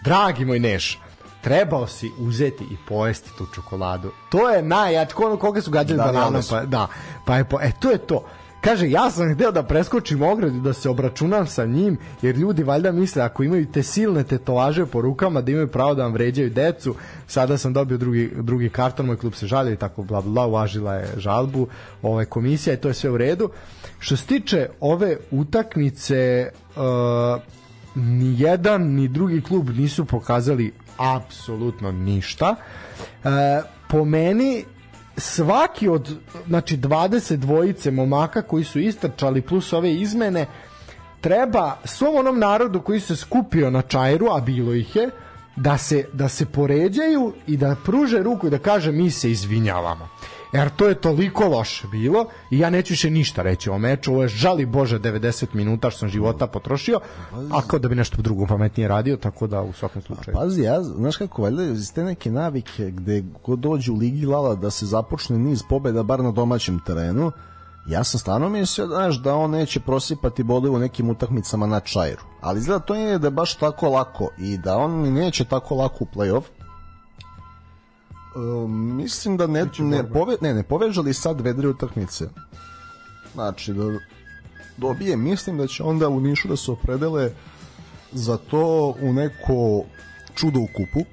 dragi moj Neš, trebao si uzeti i pojesti tu čokoladu. To je najjač, ko, koga su gađali Da, bananom, pa, da, pa je po, e, to je to. Kaže, ja sam hteo da preskočim ogradu, da se obračunam sa njim, jer ljudi valjda misle, ako imaju te silne tetovaže po rukama, da imaju pravo da vam vređaju decu, sada sam dobio drugi, drugi karton, moj klub se žalio i tako bla bla, uvažila je žalbu ovaj, komisija i to je sve u redu. Što se tiče ove utakmice, uh, ni jedan ni drugi klub nisu pokazali apsolutno ništa. E, po meni svaki od znači 20 dvojice momaka koji su istrčali plus ove izmene treba svom onom narodu koji se skupio na čajru, a bilo ih je, da se, da se poređaju i da pruže ruku i da kaže mi se izvinjavamo. Jer to je toliko loše bilo i ja neću više ništa reći o meču. Ovo je žali Bože 90 minuta što sam života potrošio, a kao da bi nešto drugo pametnije radio, tako da u svakom slučaju. Pazi, ja, znaš kako, valjda iz te neke navike gde god dođe u Ligi Lala da se započne niz pobeda bar na domaćem terenu, ja sam stvarno mislio, znaš, da on neće prosipati bodove u nekim utakmicama na čajru. Ali izgleda to nije da je baš tako lako i da on neće tako lako u play-off. Mislim da ne, ne, pove, ne, ne poveže li sad dve, dve utakmice. Znači, da dobije, mislim da će onda u Nišu da se opredele za to u neko čudo u kupu.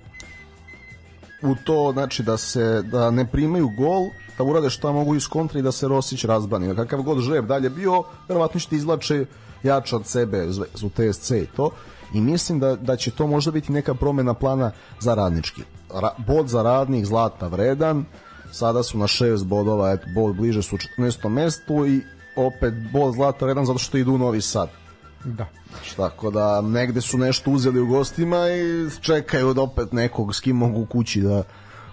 U to znači da se da ne primaju gol da urade šta mogu iz kontra i da se Rosić razbani kakav god žreb dalje bio verovatno će ti izlače jače od sebe u TSC i to i mislim da, da će to možda biti neka promena plana za radnički Ra, bod za radnik zlata vredan sada su na 6 bodova eto, bod bliže su u 14. mestu i opet bod zlata vredan zato što idu u Novi Sad Da. Tako da negde su nešto uzeli u gostima i čekaju da opet nekog s kim mogu kući da,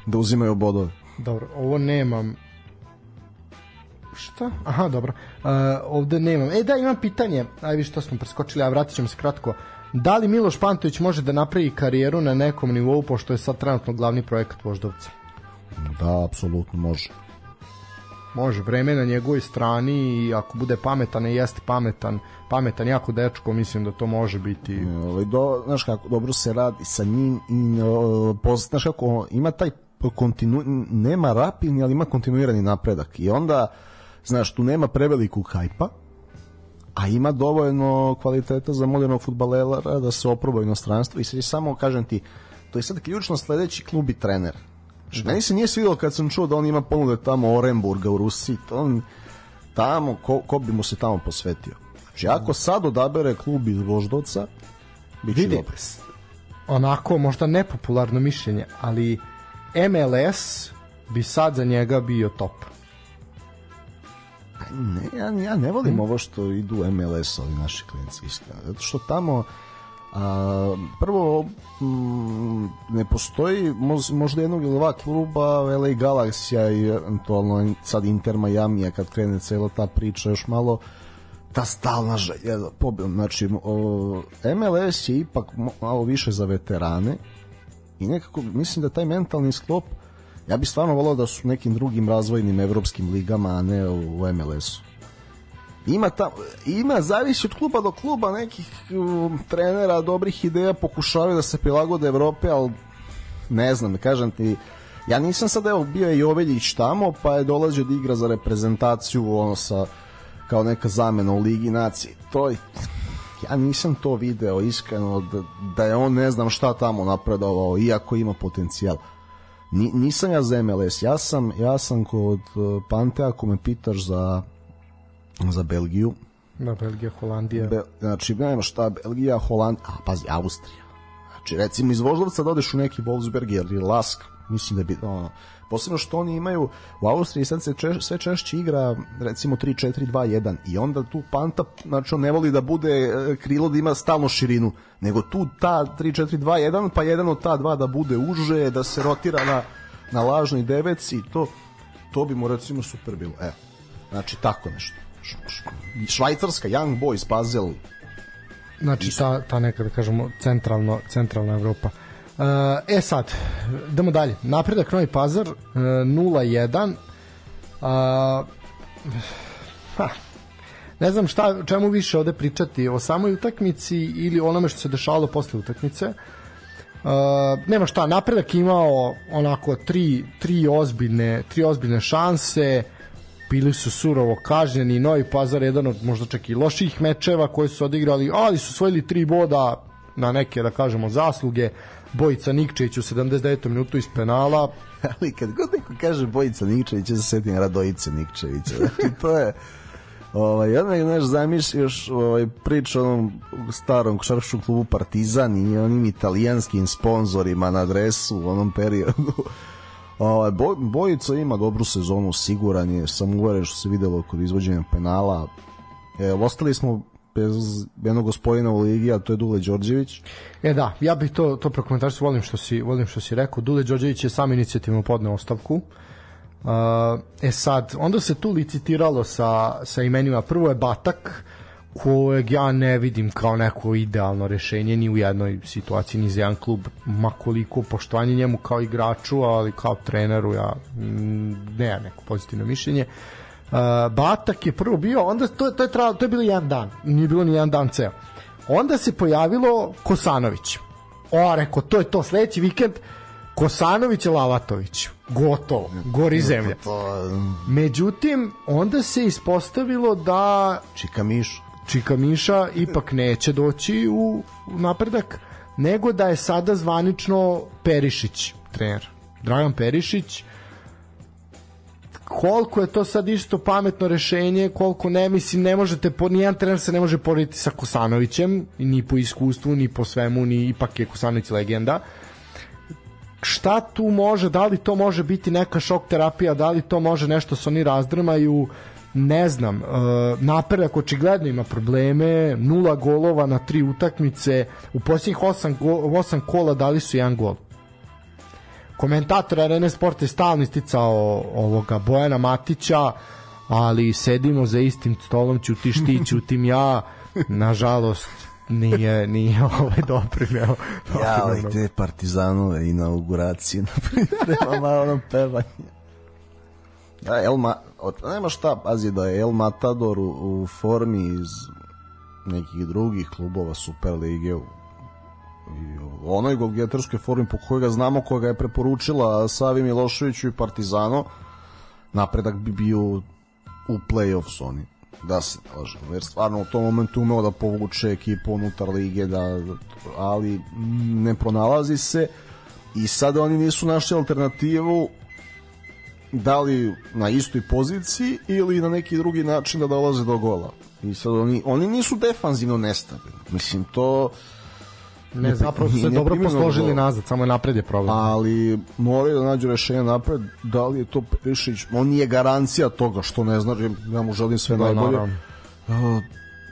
da uzimaju bodove. Dobro, ovo nemam Šta? Aha, dobro. Uh, ovde nemam. E, da, imam pitanje. Aj, vi što smo preskočili, a vratit ćemo se kratko. Da li Miloš Pantović može da napravi karijeru na nekom nivou, pošto je sad trenutno glavni projekat Voždovca? Da, apsolutno može. Može, vreme na njegovoj strani i ako bude pametan i jeste pametan, pametan jako dečko, mislim da to može biti Ovaj, do, znaš kako, dobro se radi sa njim i poz, znaš kako, ima taj kontinu, nema rapidni, ali ima kontinuirani napredak. I onda, znaš, tu nema prevelikog hajpa, a ima dovoljno kvaliteta za modernog futbalera da se oproba u inostranstvu i sad je samo, kažem ti, to je sad ključno sledeći klub i trener. Znači, meni se nije svidelo kad sam čuo da on ima ponude tamo Orenburga u Rusiji, to on, tamo, ko, ko bi mu se tamo posvetio. Znači, ako sad odabere klub iz Voždovca, bit će Vidi, dobro. onako možda nepopularno mišljenje, ali MLS bi sad za njega bio top. Ne, ja, ja ne volim hmm. ovo što idu MLS ovi naši klinci iskreno. Zato što tamo a, prvo m, ne postoji možda jednog ili dva kluba LA Galaxy i eventualno sad Inter Miami kad krene cela ta priča još malo ta stalna želja da pobedom. Znači, o, MLS je ipak malo više za veterane i nekako mislim da taj mentalni sklop ja bih stvarno volao da su nekim drugim razvojnim evropskim ligama, a ne u MLS-u. Ima, ta, ima zavisi od kluba do kluba nekih um, trenera, dobrih ideja pokušavaju da se prilagode Evrope, ali ne znam, kažem ti, ja nisam sad evo bio i Oveljić tamo, pa je dolazio da igra za reprezentaciju ono sa kao neka zamena u Ligi nacije. To je, ja nisam to video iskreno da, da je on ne znam šta tamo napredovao iako ima potencijal. Ni, nisam ja za MLS, ja sam, ja sam kod uh, Pantea ako me pitaš za za Belgiju. Da, Belgija, Holandija. Be, znači, nema šta, Belgija, Holandija, a pazi, Austrija. Znači, recimo iz Voždovca da odeš u neki Wolfsberg ili Lask, mislim da bi, ono, posebno što oni imaju u Austriji sad se češ, sve češće igra recimo 3-4-2-1 i onda tu Panta znači on ne voli da bude e, krilo da ima stalno širinu. Nego tu ta 3-4-2-1 pa jedan od ta dva da bude uže da se rotira na, na lažnoj deveci to, to bi mu recimo super bilo. Evo znači tako nešto. Švajcarska Young Boys Basel znači ta, ta neka da kažemo centralno, centralna Evropa e sad, idemo dalje. Napredak Novi Pazar uh, 0-1. Uh, ha, ne znam šta, čemu više ovde pričati, o samoj utakmici ili onome što se dešavalo posle utakmice. Uh, nema šta, napredak imao onako tri, tri ozbiljne, tri ozbiljne šanse, bili su surovo kažnjeni, Novi Pazar jedan od možda čak i loših mečeva koji su odigrali, ali su svojili tri boda na neke, da kažemo, zasluge. Bojica Nikčević u 79. minutu iz penala. Ali kad god neko kaže Bojica Nikčević, ja se setim Radojice Nikčevića. Znači, to je... Ovaj, ja ne znaš, zamišljaš ovaj, priču o onom starom košarkaškom klubu Partizan i onim italijanskim sponzorima na adresu u onom periodu. Ovaj, Boj, Bojica ima dobru sezonu, siguran je, sam uveren što se videlo kod izvođenja penala. E, ostali smo bez jednog gospodina u ligi, a to je Dule Đorđević. E da, ja bih to to prokomentarisao, volim što si volim što si rekao. Dule Đorđević je sam inicijativno podneo ostavku. Uh, e sad, onda se tu licitiralo sa, sa imenima. Prvo je Batak, kojeg ja ne vidim kao neko idealno rešenje ni u jednoj situaciji ni za jedan klub makoliko poštovanje njemu kao igraču ali kao treneru ja mm, ne neko pozitivno mišljenje uh, Uh, Batak je prvo bio, onda to, to je trajalo, to je bilo jedan dan, nije bilo ni jedan dan ceo. Onda se pojavilo Kosanović. O, reko, to je to, sledeći vikend Kosanović i Lavatović. Gotovo, gori zemlja. Međutim, onda se ispostavilo da Čika Miš Čika Miša ipak neće doći u, u napredak, nego da je sada zvanično Perišić trener. Dragan Perišić koliko je to sad isto pametno rešenje, koliko ne, mislim, ne možete, po, nijedan trener se ne može porediti sa Kosanovićem, ni po iskustvu, ni po svemu, ni ipak je Kosanović legenda. Šta tu može, da li to može biti neka šok terapija, da li to može nešto se oni razdrmaju, ne znam, uh, napredak očigledno ima probleme, nula golova na tri utakmice, u posljednjih osam, go, osam kola dali su jedan gol komentator Arene Sport je stalno isticao ovoga Bojana Matića, ali sedimo za istim stolom, ćutiš ti, ćutim ja, nažalost nije, nije ovaj doprineo. Ja, ovaj te partizanove inauguracije, na primjer, malo ono pevanje. Da, El Ma, od, nema šta, pazi da je El Matador u, u formi iz nekih drugih klubova Super Lige u i onoj golgetarskoj formi po kojoj ga znamo koja ga je preporučila Savi Miloševiću i Partizano napredak bi bio u play-off oni. Da se lažem, jer stvarno u tom momentu umeo da povuče ekipu unutar lige da, ali ne pronalazi se. I sada oni nisu našli alternativu da li na istoj poziciji ili na neki drugi način da dolaze do gola. I sad oni, oni nisu defanzivno nestabilni. Mislim to Ne, zapravo su se dobro posložili nazad, samo je napred je problem. Ali moraju da nađu rešenje napred, da li je to Perišić, on nije garancija toga što ne znači, ja mu želim sve da, najbolje. Naravno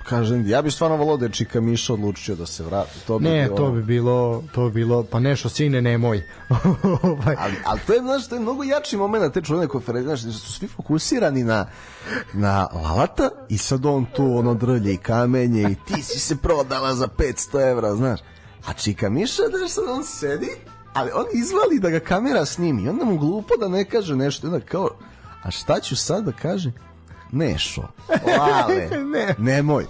kažem, ja bih stvarno volao da je Čika Miša odlučio da se vrati. To bi ne, bilo... to bi bilo, to bi bilo, pa nešto sine nemoj. Ovaj. ali, ali to je, znaš, to je mnogo jači moment te čuvene konferencije, znaš, su svi fokusirani na, na Lalata i sad on tu ono drlje i kamenje i ti si se prodala za 500 evra, znaš. A Čika Miša, znaš, sad on sedi, ali on izvali da ga kamera snimi i onda mu glupo da ne kaže nešto, onda kao, a šta ću sad da kažem? Nešo, Lale, ne. nemoj.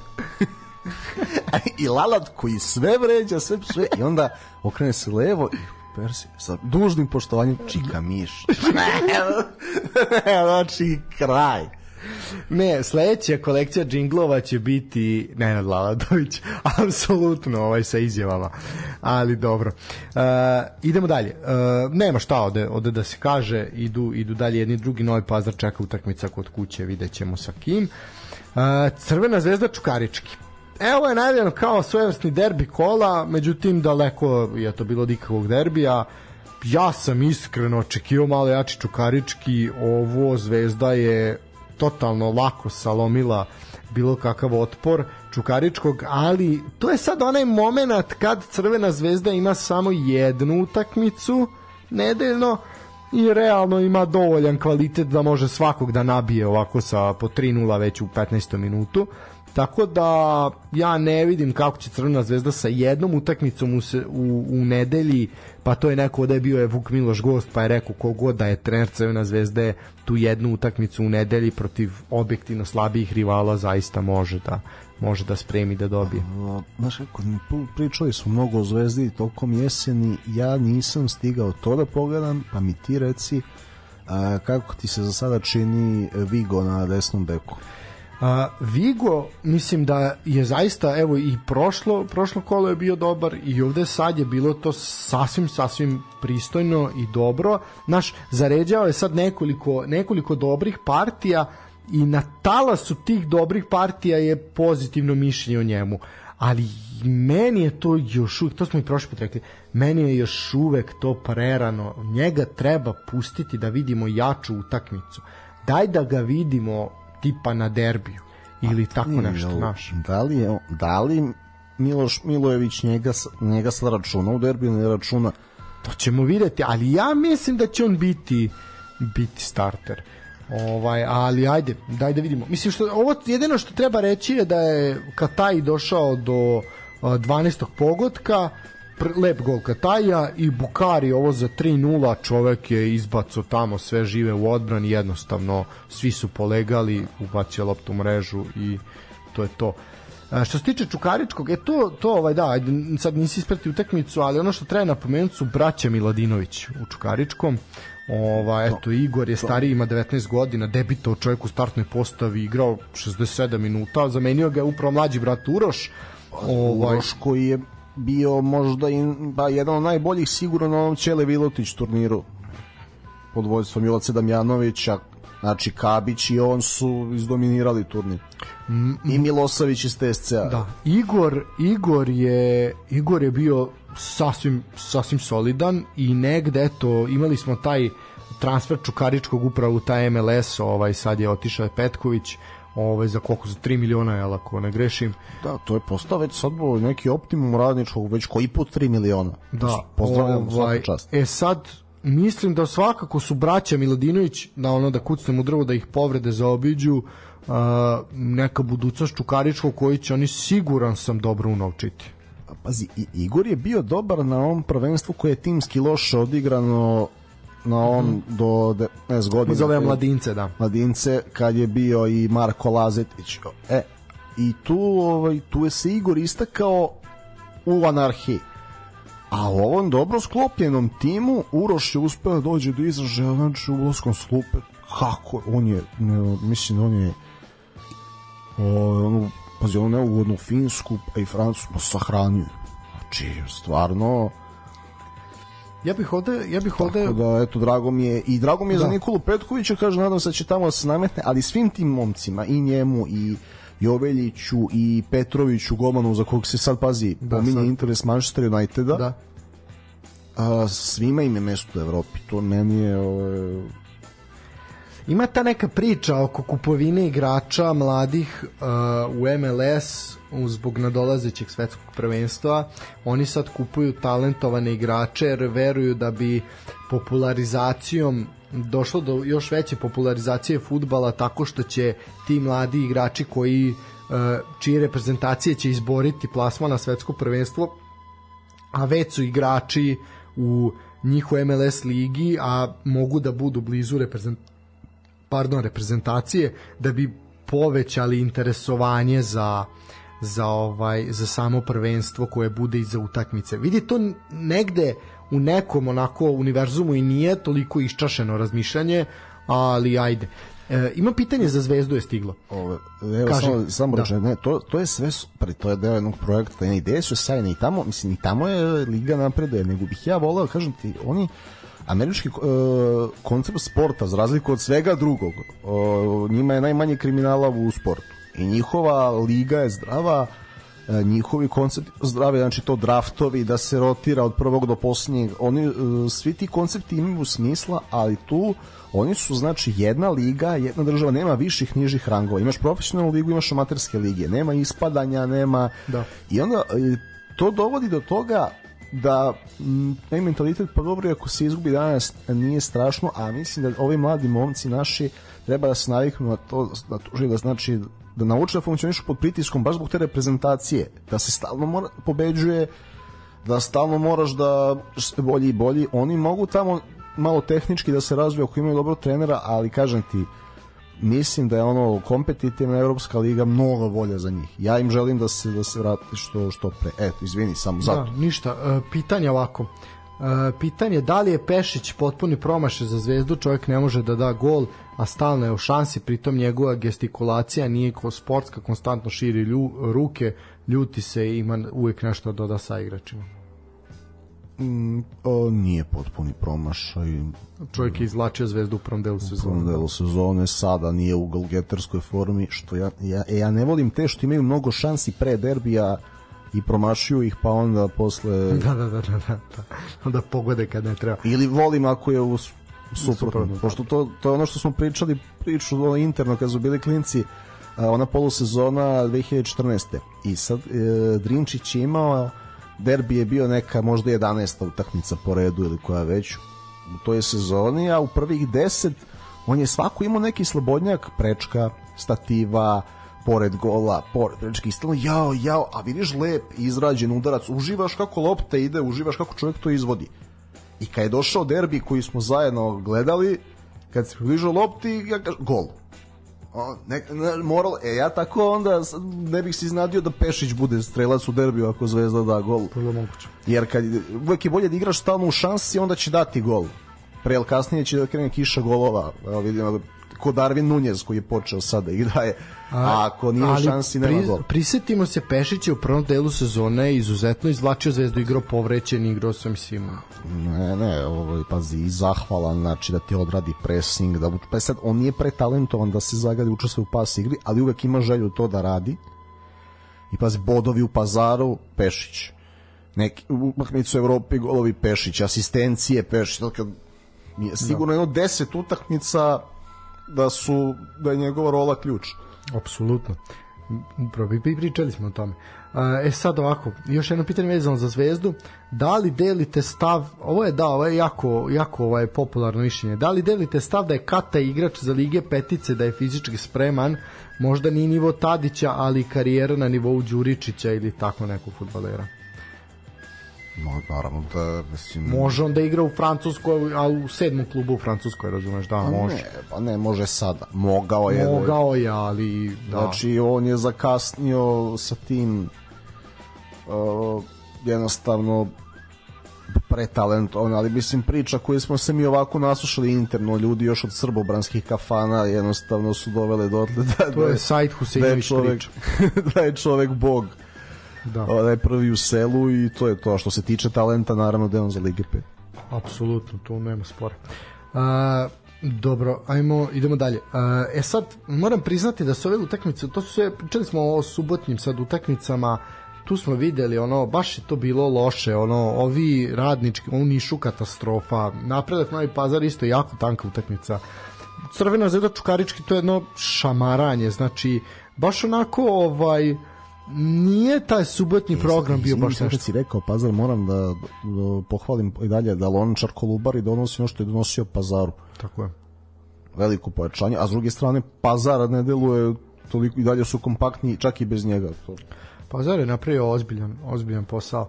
I Lalat koji sve vređa, sve psuje i onda okrene se levo i Persi, sa dužnim poštovanjem čika miš. znači, kraj. Ne, sledeća kolekcija džinglova će biti Nenad Laladović, apsolutno ovaj sa izjavama. Ali dobro. Uh, idemo dalje. Uh, nema šta ode, ode da se kaže, idu, idu dalje jedni drugi, Novi Pazar čeka utakmica kod kuće, vidjet ćemo sa kim. Uh, Crvena zvezda Čukarički. Evo je najavljeno kao svojevrsni derbi kola, međutim daleko je to bilo nikakvog derbija. Ja sam iskreno očekivao malo jači Čukarički, ovo Zvezda je totalno lako salomila bilo kakav otpor Čukaričkog, ali to je sad onaj moment kad Crvena zvezda ima samo jednu utakmicu nedeljno i realno ima dovoljan kvalitet da može svakog da nabije ovako sa po 3-0 već u 15. minutu. Tako da ja ne vidim kako će Crvena zvezda sa jednom utakmicom u, u, u nedelji, pa to je neko da je bio je Vuk Miloš gost, pa je rekao kogod da je trener Crvena zvezde tu jednu utakmicu u nedelji protiv objektivno slabijih rivala zaista može da može da spremi da dobije. Znaš kako, pričali smo mnogo o Zvezdi tokom jeseni, ja nisam stigao to da pogledam, pa mi ti reci a, kako ti se za sada čini Vigo na desnom beku? A, Vigo, mislim da je zaista, evo i prošlo, prošlo kolo je bio dobar i ovde sad je bilo to sasvim, sasvim pristojno i dobro. Naš, zaređao je sad nekoliko, nekoliko dobrih partija i na talasu tih dobrih partija je pozitivno mišljenje o njemu. Ali meni je to još uvek, to smo i prošli put rekli, meni je još uvek to prerano. Njega treba pustiti da vidimo jaču utakmicu. Daj da ga vidimo tipa na derbiju ili tako nešto, naš. Da li, je, da li Miloš Milojević njega, njega sa računa u derbiju ne računa? To ćemo videti, ali ja mislim da će on biti biti starter. Ovaj, ali ajde, daj da vidimo. Mislim što ovo jedino što treba reći je da je Kataj došao do 12. pogotka, lep gol Kataja i Bukari ovo za 3-0 čovek je izbaco tamo sve žive u odbrani jednostavno svi su polegali ubacio loptu u mrežu i to je to a, što se tiče Čukaričkog, je to, to ovaj, da, sad nisi isprati utakmicu, ali ono što treba napomenuti su braća Miladinović u Čukaričkom. Ova, eto, Igor je stariji, ima 19 godina, debitao čovjek u startnoj postavi, igrao 67 minuta, zamenio ga je upravo mlađi brat Uroš. Ovaj, Uroš koji je bio možda i ba, jedan od najboljih sigurno na ovom Ćele Vilotić turniru. Pod vojstvom Milaca Damjanovića znači Kabić i on su izdominirali turnir. Mm, i Milosavić iz TSC-a da, Igor, Igor je Igor je bio sasvim, sasvim solidan i negde eto imali smo taj transfer Čukaričkog upravo u taj MLS ovaj sad je otišao Petković ovaj, za koliko, za 3 miliona, jel, ako ne grešim. Da, to je postao već sad neki optimum radničkog, već koji put 3 miliona. Da, pozdravljam ovaj, čast. E sad, mislim da svakako su braća Miladinović na ono da kucnem u drvo da ih povrede zaobiđu uh, neka budućnost Čukaričkog koji će oni siguran sam dobro unovčiti. Pazi, Igor je bio dobar na ovom prvenstvu koje je timski loše odigrano na on mm -hmm. do 19 godina. Zove mladince, da. Mladince, kad je bio i Marko Lazetić. E, i tu, ovaj, tu je se Igor istakao u anarhiji. A u ovom dobro sklopljenom timu Uroš je uspeo da dođe do izražaja znači u ulazkom slupe. Kako? On je, ne, mislim, on je o, ono, pazi, ono neugodnu Finsku pa i Francusku sahranio. Znači, stvarno Ja bih ovde, ja bih ovde... Tako da, eto, drago mi je, i drago mi je da. za Nikolu Petkovića, kaže, nadam se da će tamo da se nametne, ali svim tim momcima, i njemu, i Joveljiću i Petroviću golmanu za kog se sad pazi Da, pominje sad. interes Manchester Uniteda Da. a, svima im je mesto u Evropi to meni je ovaj, Ima ta neka priča oko kupovine igrača mladih uh, u MLS zbog nadolazećeg svetskog prvenstva. Oni sad kupuju talentovane igrače jer veruju da bi popularizacijom došlo do još veće popularizacije futbala tako što će ti mladi igrači koji uh, čije reprezentacije će izboriti plasma na svetsko prvenstvo a već su igrači u njihovoj MLS ligi, a mogu da budu blizu reprezent, pardon, reprezentacije, da bi povećali interesovanje za za ovaj za samo prvenstvo koje bude i za utakmice. Vidi to negde u nekom onako univerzumu i nije toliko iščašeno razmišljanje, ali ajde. E, ima pitanje za Zvezdu je stiglo. Ove, evo Kaži. samo, samo Da. da. ne, to, to je sve super, to je deo jednog projekta, ne, ideje su sajne i tamo, mislim, i tamo je Liga napreduje, nego bih ja voleo, kažem ti, oni, američki e, koncept sporta, za razliku od svega drugog, o, njima je najmanje kriminala u sportu i njihova liga je zdrava, e, njihovi koncepti zdrave, znači to draftovi, da se rotira od prvog do posljednjeg, oni, e, svi ti koncepti imaju smisla, ali tu oni su znači jedna liga, jedna država, nema viših nižih rangova. Imaš profesionalnu ligu, imaš amaterske lige, nema ispadanja, nema... Da. I onda to dovodi do toga da taj mentalitet pa dobro ako se izgubi danas nije strašno a mislim da ovi mladi momci naši treba da se naviknu na to da tuži da znači da nauče da funkcionišu pod pritiskom baš zbog te reprezentacije da se stalno mora pobeđuje da stalno moraš da ste bolji i bolji. Oni mogu tamo malo tehnički da se razviju ako imaju dobrog trenera ali kažem ti mislim da je ono kompetitivna evropska liga mnogo bolja za njih. Ja im želim da se da se vrati što što pre. Eto, izvini, samo zato. Da, ništa. E, pitanje ovako. E, pitanje da li je Pešić potpuni promašaj za zvezdu, čovjek ne može da da gol, a stalno je u šansi, pritom njegova gestikulacija nije ko sportska, konstantno širi lju, ruke, ljuti se i ima uvijek nešto da doda sa igračima. Mm, o, nije potpuni promašaj. Čovjek je izvlačio zvezdu u prvom delu U prvom sezone. delu sezone sada nije u golgeterskoj formi, što ja, ja, e, ja ne volim te što imaju mnogo šansi pre derbija i promašuju ih pa onda posle Da, da, da, da, da, da. Onda pogode kad ne treba. ili volim ako je u Suprotno, suprotno, pošto to, to je ono što smo pričali priču ono interno kad su bili klinci ona polusezona 2014. i sad e, Drinčić je imao derbi je bio neka možda 11. utakmica po redu ili koja već u toj sezoni, a u prvih 10 on je svako imao neki slobodnjak prečka, stativa pored gola, pored prečki, stalno jao, jao, a vidiš lep izrađen udarac, uživaš kako lopta ide, uživaš kako čovjek to izvodi. I kad je došao derbi koji smo zajedno gledali, kad se približao lopti, ja kažem, gol. O, ne, ne, moral, e, ja tako onda ne bih se iznadio da Pešić bude strelac u derbiju ako Zvezda da gol. Vrlo moguće. Jer kad, uvek je bolje da igraš stalno u šansi, onda će dati gol. Pre ili kasnije će da krene kiša golova. Evo vidimo, ko Darwin Nunez koji je počeo sada i daje. A ako nije u šansi, nema gol. Prisetimo se Pešić je u prvom delu sezone izuzetno izvlačio zvezdu, igrao povrećen, igrao sam mislim Ne, ne, ovaj, pazi, i zahvalan, znači da ti odradi pressing, da, pa sad, on nije pretalentovan da se zagadi učestvuje u pas igri, ali uvek ima želju to da radi. I pazi, bodovi u pazaru, Pešić. Neki, u utakmicu u Evropi, golovi Pešić, asistencije Pešić, tako sigurno jedno deset utakmica da su, da je njegova rola ključ. Apsolutno. Upravo, i pri- pričali smo o tome. E sad ovako, još jedno pitanje vezano za Zvezdu. Da li delite stav, ovo je da, ovo je jako, jako ovaj, popularno mišljenje, da li delite stav da je Kata igrač za Lige petice, da je fizički spreman, možda ni nivo Tadića, ali karijera na nivou Đuričića ili tako nekog futbalera? No, naravno da, mislim... Može on da igra u Francuskoj, a u sedmom klubu u Francuskoj, razumeš, da, Pa može. Ne, pa ne može sada. Mogao je. Mogao je, ali da. Znači, on je zakasnio sa tim uh, jednostavno pretalentovan, ali mislim priča koju smo se mi ovako naslušali interno, ljudi još od srbobranskih kafana jednostavno su dovele dotle da, to je da je Huseinović čovek, priča. da je čovek bog Da. da je prvi u selu i to je to. A što se tiče talenta, naravno da je on za Lige 5. Apsolutno, tu nema spora. A, Dobro, ajmo, idemo dalje. E sad, moram priznati da su ove utakmice, to su sve, pričali smo o subotnjim sad utakmicama, tu smo videli, ono, baš je to bilo loše, ono, ovi radnički, u Nišu katastrofa, napredak Novi Pazar isto jako tanka utakmica. Crvena zvezda Čukarički, to je jedno šamaranje, znači, baš onako, ovaj, nije taj subotnji program bio baš nešto. si rekao Pazar, moram da, da pohvalim i dalje da Lončar Kolubari donosi ono što je donosio Pazaru. Tako je. Veliko pojačanje, a s druge strane Pazar ne deluje toliko i dalje su kompaktni čak i bez njega. Pazar je napravio ozbiljan, ozbiljan posao.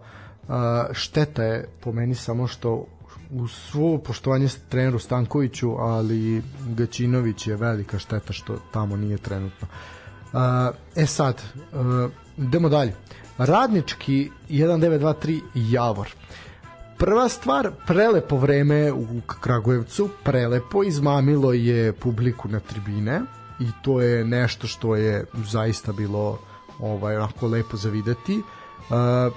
Uh, šteta je po meni samo što u svo poštovanje treneru Stankoviću, ali Gaćinović je velika šteta što tamo nije trenutno. Uh, e sad, uh, idemo dalje. Radnički 1923 Javor. Prva stvar, prelepo vreme u Kragujevcu, prelepo, izmamilo je publiku na tribine i to je nešto što je zaista bilo ovaj onako lepo za videti. Uh,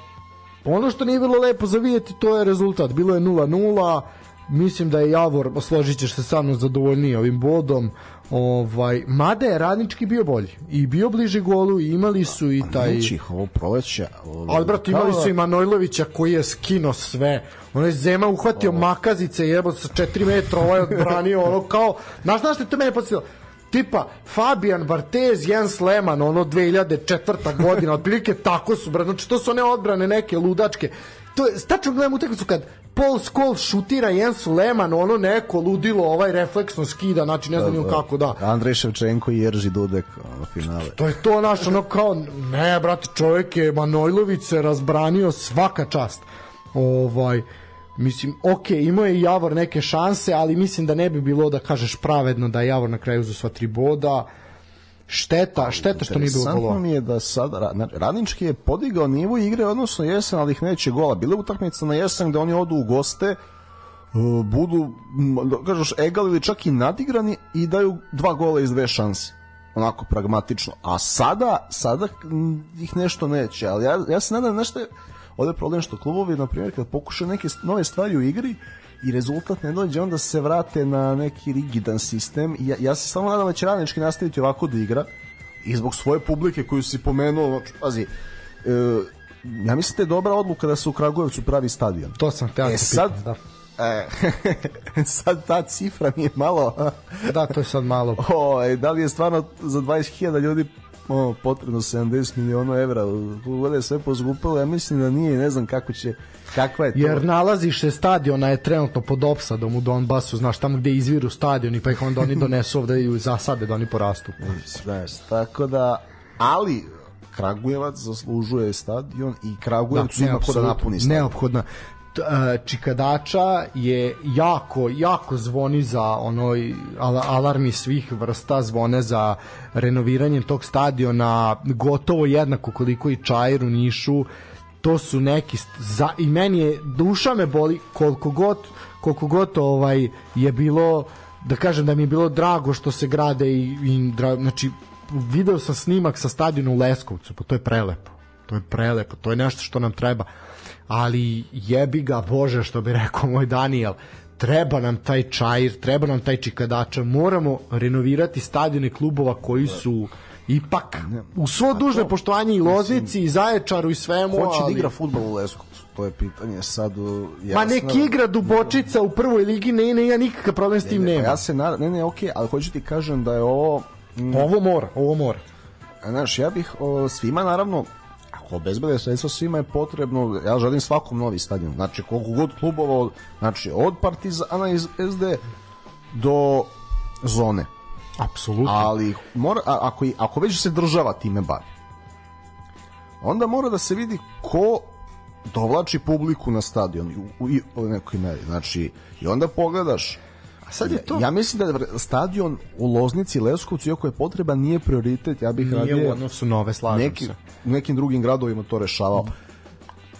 ono što nije bilo lepo za videti to je rezultat. Bilo je 0-0, mislim da je Javor, složit ćeš se sa mnom, zadovoljniji ovim bodom. Ovaj, mada je radnički bio bolji i bio bliže golu i imali su i taj... Neći ovo proleće... Ali, brat, imali su i Manojlovića koji je skino sve. Ono je Zema uhvatio ovo. makazice jebo sa 4 metra, ovaj odbranio, ono kao... Znaš, znaš što je to mene podsjetilo? tipa Fabian Bartez, Jens Lehmann, ono 2004. godina, otprilike tako su, brat, znači to su one odbrane neke ludačke. To je, stačno gledam utakmicu kad Paul Scholes šutira Jensu Lehmann, ono neko ludilo, ovaj refleksno skida, znači ne znam da, da. kako da. Andrej Ševčenko i Jerži Dudek, ono finale. To je to naš, ono kao, ne, brate, čovjek je Manojlović se razbranio svaka čast. Ovaj, Mislim, ok, imao je Javor neke šanse, ali mislim da ne bi bilo da kažeš pravedno da je Javor na kraju za sva tri boda. Šteta, šteta što nije bilo golova. Mi je da sad Radnički je podigao nivo igre odnosno jesen, ali ih neće gola. Bila utakmica na jesen gde oni odu u goste, e, budu, da kažeš, egal ili čak i nadigrani i daju dva gola iz dve šanse onako pragmatično. A sada, sada ih nešto neće, ali ja, ja se nadam nešto Ovde je problem što klubovi, na primjer, kad pokušaju neke nove stvari u igri i rezultat ne dođe, onda se vrate na neki rigidan sistem. I ja, ja se samo nadam da će radnički nastaviti ovako da igra i zbog svoje publike koju si pomenuo, znači, pazi, e, ja mislim da je dobra odluka da se u Kragujevcu pravi stadion. To sam te e, sad, pitan, da. E, sad ta cifra mi je malo... da, to je sad malo. O, da li je stvarno za 20.000 ljudi o, potrebno 70 miliona evra, Kada je sve pozgupalo, ja mislim da nije, ne znam kako će, kakva je to. Jer nalazište stadiona je trenutno pod opsadom u Donbasu, znaš, tamo gde izviru stadioni, pa ih onda oni donesu ovde i zasade da oni porastu. Znaš, tako da, ali Kragujevac zaslužuje stadion i Kragujevac da, ima ko da napuni stadion. Neophodna. E, čikadača je jako, jako zvoni za onoj alarmi svih vrsta, zvone za renoviranjem tog stadiona, gotovo jednako koliko i Čajir u Nišu, to su neki za, i meni je duša me boli koliko god koliko god ovaj je bilo da kažem da mi je bilo drago što se grade i, i dra, znači video sam snimak sa stadiona u Leskovcu pa to je prelepo. To je prelepo to je nešto što nam treba ali jebi ga Bože što bi rekao moj Daniel treba nam taj čajir, treba nam taj čikadača, moramo renovirati stadione klubova koji su ipak u svo dužne poštovanje i Loznici i Zaječaru i svemu. Hoće da ali... da igra futbol u Leskovcu? To je pitanje sad. Jasno... Ma nek igra Dubočica u prvoj ligi, ne, ne, ja nikakav problem s tim ne, ne, nema. Ja se na, ne, ne, okej, okay, ali hoću ti kažem da je ovo... Mm, ovo mora, ovo mora. Znaš, ja bih o, svima naravno ako obezbede sredstva svima je potrebno, ja želim svakom novi stadion, znači koliko god klubova, znači od Partizana iz SD do zone. Apsolutno. Ali mora, ako, ako već se država time bavi, onda mora da se vidi ko dovlači publiku na stadion u, u, u nekoj meri. Znači, i onda pogledaš A sad je to... Ja mislim da stadion u Loznici Leskovcu, iako je potreba, nije prioritet. Ja bih nije radio... Nije u odnosu nove, slažem neki, se. nekim drugim gradovima to rešavao.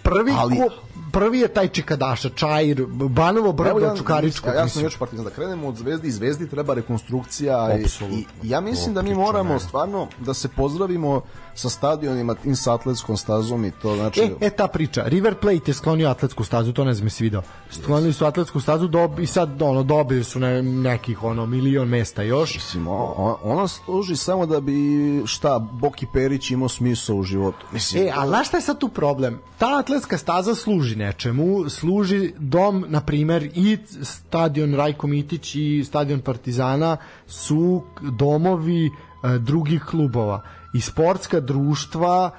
Prvi ali, ko... prvi je taj Čikadaša, Čajir, Banovo Brdo, ja, Čukaričko. Ja, ja sam još partizan da krenemo od Zvezdi i Zvezdi treba rekonstrukcija i, i ja mislim da mi moramo stvarno da se pozdravimo sa stadionima tim sa atletskom stazom i to znači e, e ta priča River Plate je sklonio atletsku stazu to ne znam si video. Sklonili su atletsku stazu dob, i sad ono dobili su ne, nekih ono milion mesta još. Mislim ona služi samo da bi šta Boki Perić imao smisao u životu mislim. E a znaš šta je sad tu problem? Ta atletska staza služi nečemu služi dom na primer i stadion Rajko Mitić i stadion Partizana su domovi e, drugih klubova i sportska društva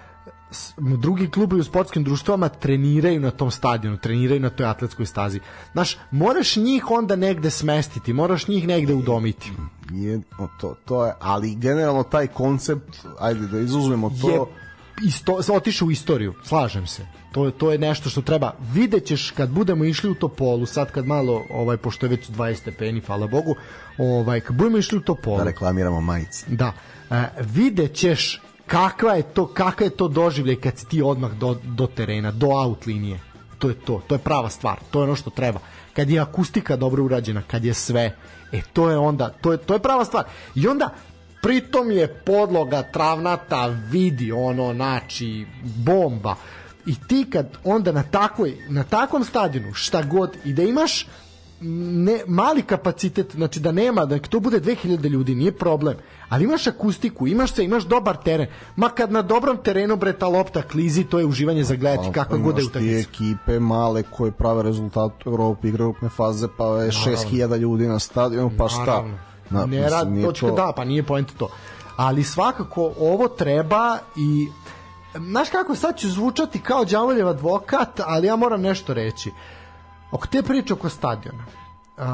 drugi klubovi u sportskim društvama treniraju na tom stadionu, treniraju na toj atletskoj stazi. Znaš, moraš njih onda negde smestiti, moraš njih negde udomiti. Je, to, to je, ali generalno taj koncept, ajde da izuzmemo to... Je isto, otišu u istoriju, slažem se. To, to je nešto što treba. Videćeš kad budemo išli u Topolu, sad kad malo, ovaj, pošto je već 20 stepeni, hvala Bogu, ovaj, kad budemo išli u Topolu... Da reklamiramo majice. Da. Videćeš kakva je to, kakva je to doživljaj kad si ti odmah do, do terena, do out linije. To je to, to je prava stvar, to je ono što treba. Kad je akustika dobro urađena, kad je sve, e to je onda, to je, to je prava stvar. I onda pritom je podloga travnata, vidi ono, znači, bomba. I ti kad onda na takvoj, na takvom stadionu, šta god, i da imaš ne, mali kapacitet, znači da nema, da to bude 2000 ljudi, nije problem, ali imaš akustiku, imaš se, imaš dobar teren, ma kad na dobrom terenu bre ta lopta klizi, to je uživanje za gledati, kakva god je utakmica. Imaš ekipe male koje prave rezultat u Evropi, igraju grupne faze, pa je 6000 ljudi na stadionu, pa šta? Na, ne rad, točka, to... da, pa nije point to. Ali svakako ovo treba i znaš kako sad ću zvučati kao đavoljev advokat, ali ja moram nešto reći. Oko te priče oko stadiona. Uh,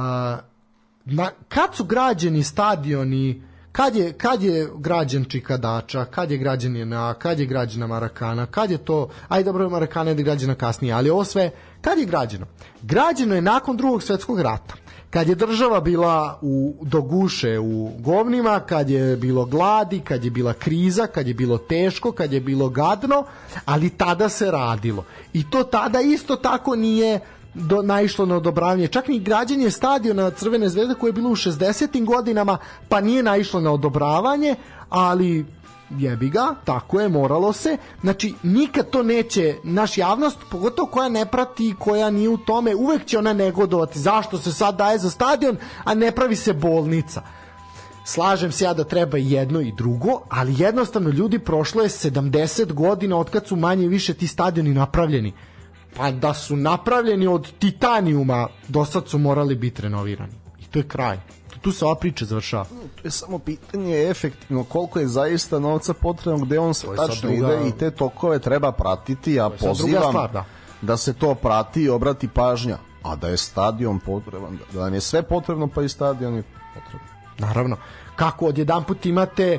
na, kad su građeni stadioni kad je, kad je građen Čikadača, kad je građen Jena, kad je građena Marakana, kad je to, aj dobro Marakana je građena kasnije, ali ovo sve, kad je građeno? Građeno je nakon drugog svetskog rata kad je država bila u, do guše u govnima, kad je bilo gladi, kad je bila kriza, kad je bilo teško, kad je bilo gadno, ali tada se radilo. I to tada isto tako nije do, naišlo na odobravanje. Čak ni građenje stadiona Crvene zvezde koje je bilo u 60. godinama, pa nije naišlo na odobravanje, ali jebi ga, tako je, moralo se. Znači, nikad to neće, naš javnost, pogotovo koja ne prati, koja nije u tome, uvek će ona negodovati. Zašto se sad daje za stadion, a ne pravi se bolnica? Slažem se ja da treba jedno i drugo, ali jednostavno ljudi prošlo je 70 godina od kad su manje više ti stadioni napravljeni. Pa da su napravljeni od titanijuma, do sad su morali biti renovirani. I to je kraj tu se ova priča završava. To je samo pitanje efektivno koliko je zaista novca potrebno, gde on se tačno druga... ide i te tokove treba pratiti, ja pozivam stvar, da. da se to prati i obrati pažnja, a da je stadion potreban, da nam je sve potrebno, pa i stadion je potreban. Naravno. Kako odjedan put imate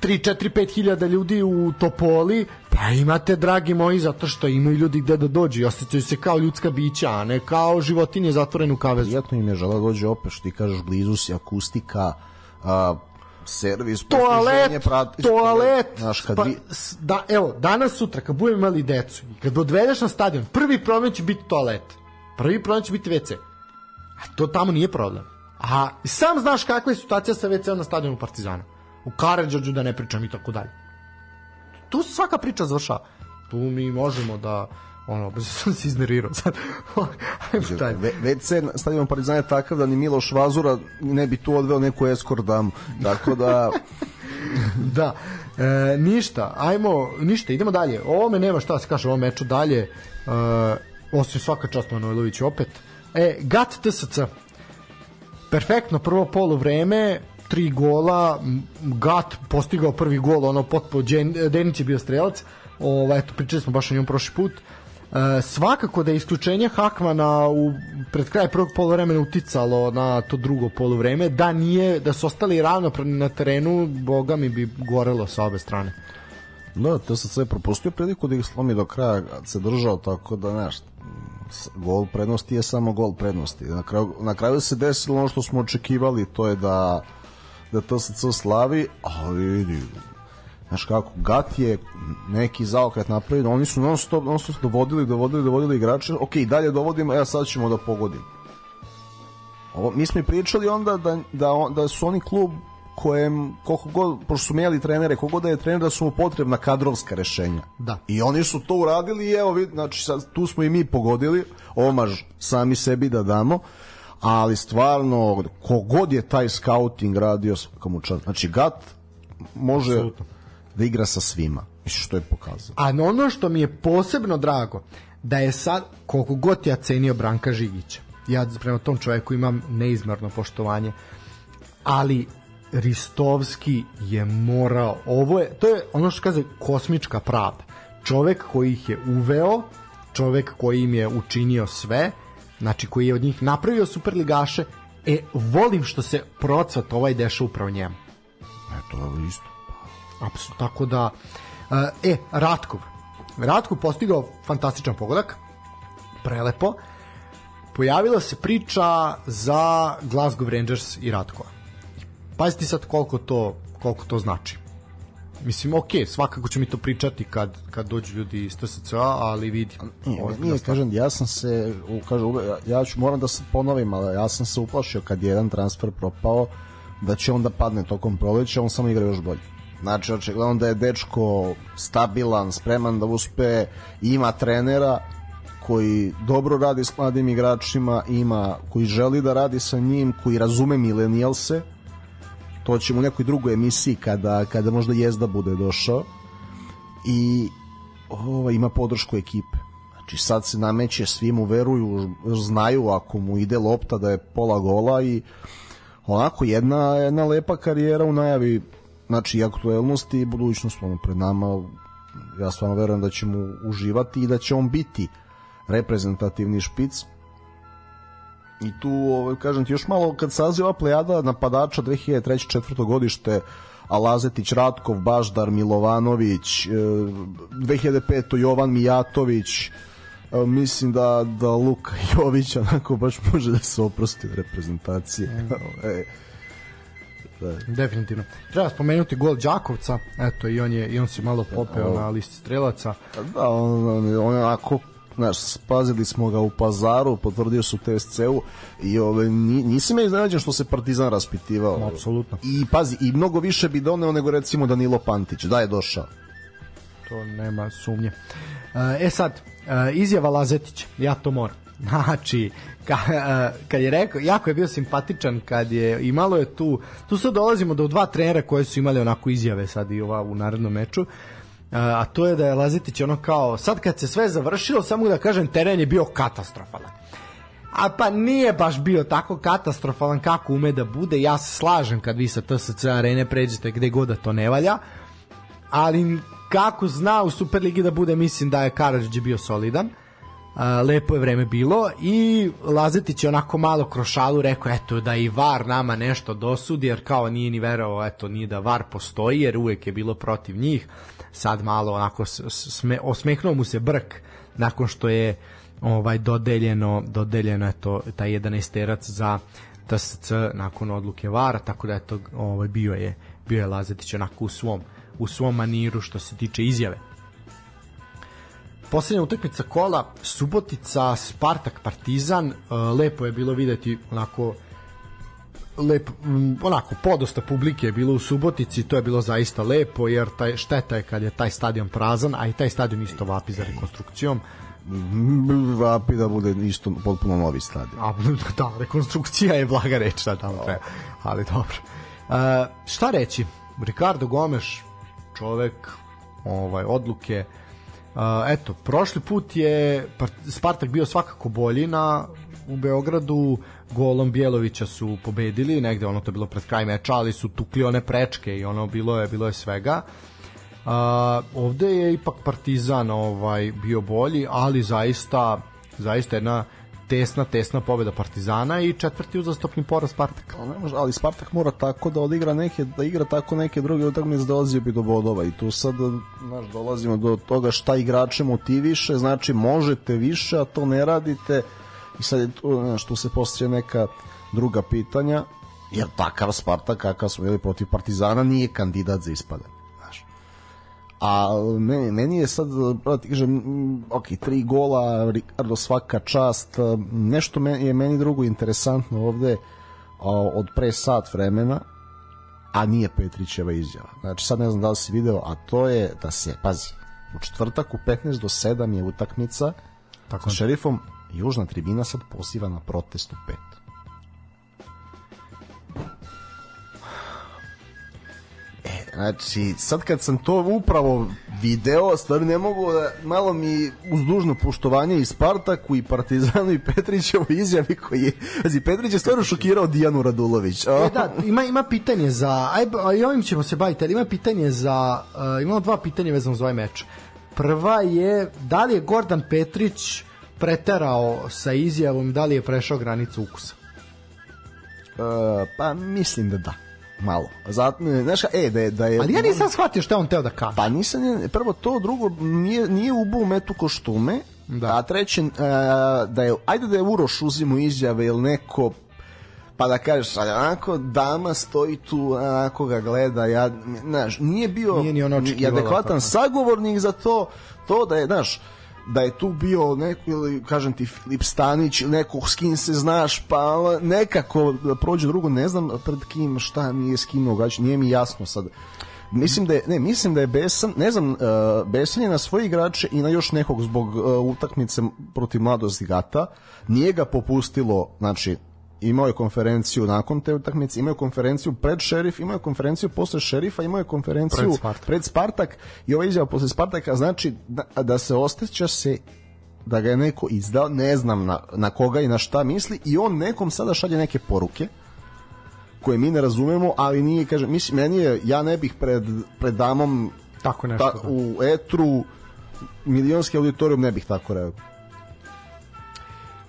3, 4, 5 hiljada ljudi u Topoli, pa imate, dragi moji, zato što imaju ljudi gde da dođu i osjećaju se kao ljudska bića, a ne kao životinje zatvorene u kavezu. Prijatno im je žela da dođe opet, što ti kažeš, blizu si akustika, a, servis, toalet, prati, toalet, znaš, kad pa, vi... da, evo, danas, sutra, kad budemo imali decu kad odvedeš na stadion, prvi problem će biti toalet, prvi problem će biti WC, a to tamo nije problem. A sam znaš kakva je situacija sa WC na stadionu Partizana u Karadžođu da ne pričam i tako dalje. Tu svaka priča završava. Tu mi možemo da ono, bez sam se iznervirao sad. Ve, već se stadion Partizan je takav da ni Miloš Vazura ne bi tu odveo neku eskort damu. Tako da... da. E, ništa, ajmo, ništa, idemo dalje. Ovo me nema šta da se kaže o ovom meču dalje. E, osim svaka čast Manojlović opet. E, GAT TSC. Perfektno prvo polu vreme, tri gola, Gat postigao prvi gol, ono potpuno, Denić je bio strelac, ovaj, eto, pričali smo baš o njom prošli put, E, svakako da je isključenje Hakmana u, pred kraj prvog polovremena uticalo na to drugo polovreme, da nije, da su ostali ravnopravni na terenu, boga mi bi gorelo sa obe strane. Da, to se sve propustio priliku da ih slomi do kraja, se držao tako da, znaš, gol prednosti je samo gol prednosti. Na kraju, na kraju se desilo ono što smo očekivali, to je da da to se co slavi, ali vidi, Znaš kako, Gat je neki zaokret napravio, oni su non stop, non stop dovodili, dovodili, dovodili igrače, ok, dalje dovodimo, ja sad ćemo da pogodimo. Ovo, mi smo i pričali onda da, da, da su oni klub kojem, koliko god, pošto su menjali trenere, koliko da je trener, da su mu potrebna kadrovska rešenja. Da. I oni su to uradili i evo, vid, znači, sad, tu smo i mi pogodili, omaž sami sebi da damo, ali stvarno, kogod je taj scouting radio, komu čast, znači, Gat može Apsolutno. da igra sa svima, mislim što je pokazao. A ono što mi je posebno drago, da je sad, koliko god ja cenio Branka Žigića, ja prema tom čoveku imam neizmerno poštovanje, ali Ristovski je morao, ovo je, to je ono što kaže kosmička pravda. Čovek koji ih je uveo, čovek koji im je učinio sve, znači koji je od njih napravio superligaše, e, volim što se procvat ovaj deša upravo njemu. Eto, evo isto. Apsolutno. Tako da, e, Ratkov. Ratkov postigao fantastičan pogodak, prelepo. Pojavila se priča za Glasgow Rangers i Ratkova. Pazite sad koliko to, koliko to znači. Mislim, ok, svakako ću mi to pričati kad, kad dođu ljudi iz TSC-a, ali vidi. Nije, ozbiljna nije kažem, ja sam se, u, kažem, ja, ću, moram da se ponovim, ali ja sam se uplašio kad je jedan transfer propao, da će on da padne tokom proleća, on samo igra još bolje. Znači, očigledno da je dečko stabilan, spreman da uspe, ima trenera koji dobro radi s mladim igračima, ima koji želi da radi sa njim, koji razume milenijalse, to ćemo u nekoj drugoj emisiji kada, kada možda jezda bude došao. I ovo, ima podršku ekipe. Znači sad se nameće, svi mu veruju, znaju ako mu ide lopta da je pola gola i onako jedna, jedna lepa karijera u najavi. Znači i aktuelnosti i budućnost ono, pred nama ja stvarno verujem da ćemo uživati i da će on biti reprezentativni špic i tu ovaj, kažem ti još malo kad sazi ova plejada napadača 2003. četvrto godište Alazetić, Ratkov, Baždar, Milovanović, e, 2005. Jovan Mijatović, e, mislim da, da Luka Jović onako baš može da se oprosti od reprezentacije. e, Definitivno. Treba spomenuti gol Đakovca, eto i on je i on se malo popeo na listi strelaca. da, on, on, on je onako znaš, spazili smo ga u pazaru, potvrdio su TSC-u i ove, ni, nisam ja iznenađen što se Partizan raspitivao. Apsolutno. I pazi, i mnogo više bi doneo nego recimo Danilo Pantić, da je došao. To nema sumnje. E sad, e, izjava Lazetić, ja to moram. Znači, ka, e, kad je rekao, jako je bio simpatičan kad je imalo je tu, tu sad dolazimo do dva trenera koje su imali onako izjave sad i ova u narednom meču, a to je da je Lazetić ono kao, sad kad se sve završilo, samo da kažem, teren je bio katastrofalan. A pa nije baš bio tako katastrofalan kako ume da bude. Ja se slažem kad vi sa TSC arene pređete gde god da to ne valja, ali kako zna u Superligi da bude, mislim da je Karadžić bio solidan. A, lepo je vreme bilo i Lazetić je onako malo kroz šalu rekao eto da i VAR nama nešto dosudi jer kao nije ni verovao eto nije da VAR postoji jer uvek je bilo protiv njih. Sad malo onako sme, osmehnuo mu se brk nakon što je ovaj dodeljeno dodeljeno eto taj 11 terac za TSC nakon odluke VAR tako da eto ovaj bio je bio je Lazetić onako u svom u svom maniru što se tiče izjave Poslednja utakmica kola, Subotica, Spartak, Partizan, lepo je bilo videti onako lep, onako podosta publike je bilo u Subotici, to je bilo zaista lepo jer taj, šteta je kad je taj stadion prazan, a i taj stadion isto vapi za rekonstrukcijom. Vapi da bude isto potpuno novi stadion. A, da, rekonstrukcija je blaga reč da tamo treba, ali dobro. Uh, šta reći? Ricardo Gomes, čovek ovaj, odluke, eto, prošli put je Spartak bio svakako bolji na u Beogradu golom Bjelovića su pobedili, negde ono to je bilo pred kraj meča, ali su tukli one prečke i ono bilo je bilo je svega. Uh, ovde je ipak Partizan ovaj bio bolji, ali zaista zaista jedna tesna, tesna pobeda Partizana i četvrti uzastopni poraz Spartaka. Ali Spartak mora tako da odigra neke, da igra tako neke druge utakmice dolazio bi do bodova i tu sad znaš, dolazimo do toga šta igrače motiviše, znači možete više, a to ne radite i sad je tu, tu se postoje neka druga pitanja, jer takav Spartak kakav smo bili protiv Partizana nije kandidat za ispadanje. A meni, meni je sad, pravo ti kažem, mm, ok, tri gola, Ricardo svaka čast, nešto me, je meni drugo interesantno ovde a, od pre sat vremena, a nije Petrićeva izjava. Znači sad ne znam da li si video, a to je da se, pazi, u četvrtak u 15 do 7 je utakmica Tako sa šerifom, južna tribina sad poziva na protest u 5. E, znači, sad kad sam to upravo video, stvarno ne mogu da, malo mi uz dužno poštovanje i Spartaku i Partizanu i Petrićevu izjavi koji je, znači Petrić je stvarno šokirao Dijanu Radulović. E, da, ima, ima pitanje za, aj, a i ovim ćemo se baviti, ali ima pitanje za, uh, imamo dva pitanja vezano za ovaj meč. Prva je, da li je Gordan Petrić preterao sa izjavom, da li je prešao granicu ukusa? E, pa mislim da da malo. Zato, znaš, e, da je, da je... Ali ja nisam shvatio šta on teo da kaže. Pa nisam, prvo to, drugo, nije, nije ubu metu koštume, da. a treće, uh, da je, ajde da je Uroš uzimo izjave ili neko pa da kažeš, ali onako dama stoji tu, onako ga gleda, ja, znaš, nije bio nije ni ono adekvatan sagovornik za to, to da je, znaš, da je tu bio neko ili kažem ti Filip Stanić ili neko s kim se znaš pa nekako da prođe drugo ne znam pred kim šta nije s kim ugađa nije mi jasno sad. Mislim da je ne mislim da je besan ne znam uh, besan je na svoje igrače i na još nekog zbog uh, utakmice protiv mladosti Gata nije ga popustilo znači imao je konferenciju nakon te utakmice, imao je konferenciju pred šerif, imao je konferenciju posle šerifa, imao je konferenciju pred Spartak, pred Spartak. I ova izjava posle Spartaka znači da, da se osteća se da ga je neko izdao, ne znam na, na koga i na šta misli i on nekom sada šalje neke poruke koje mi ne razumemo, ali nije, kaže, mislim, meni je, ja ne bih pred, pred damom tako nešto, ta, u etru milionski auditorijum ne bih tako rekao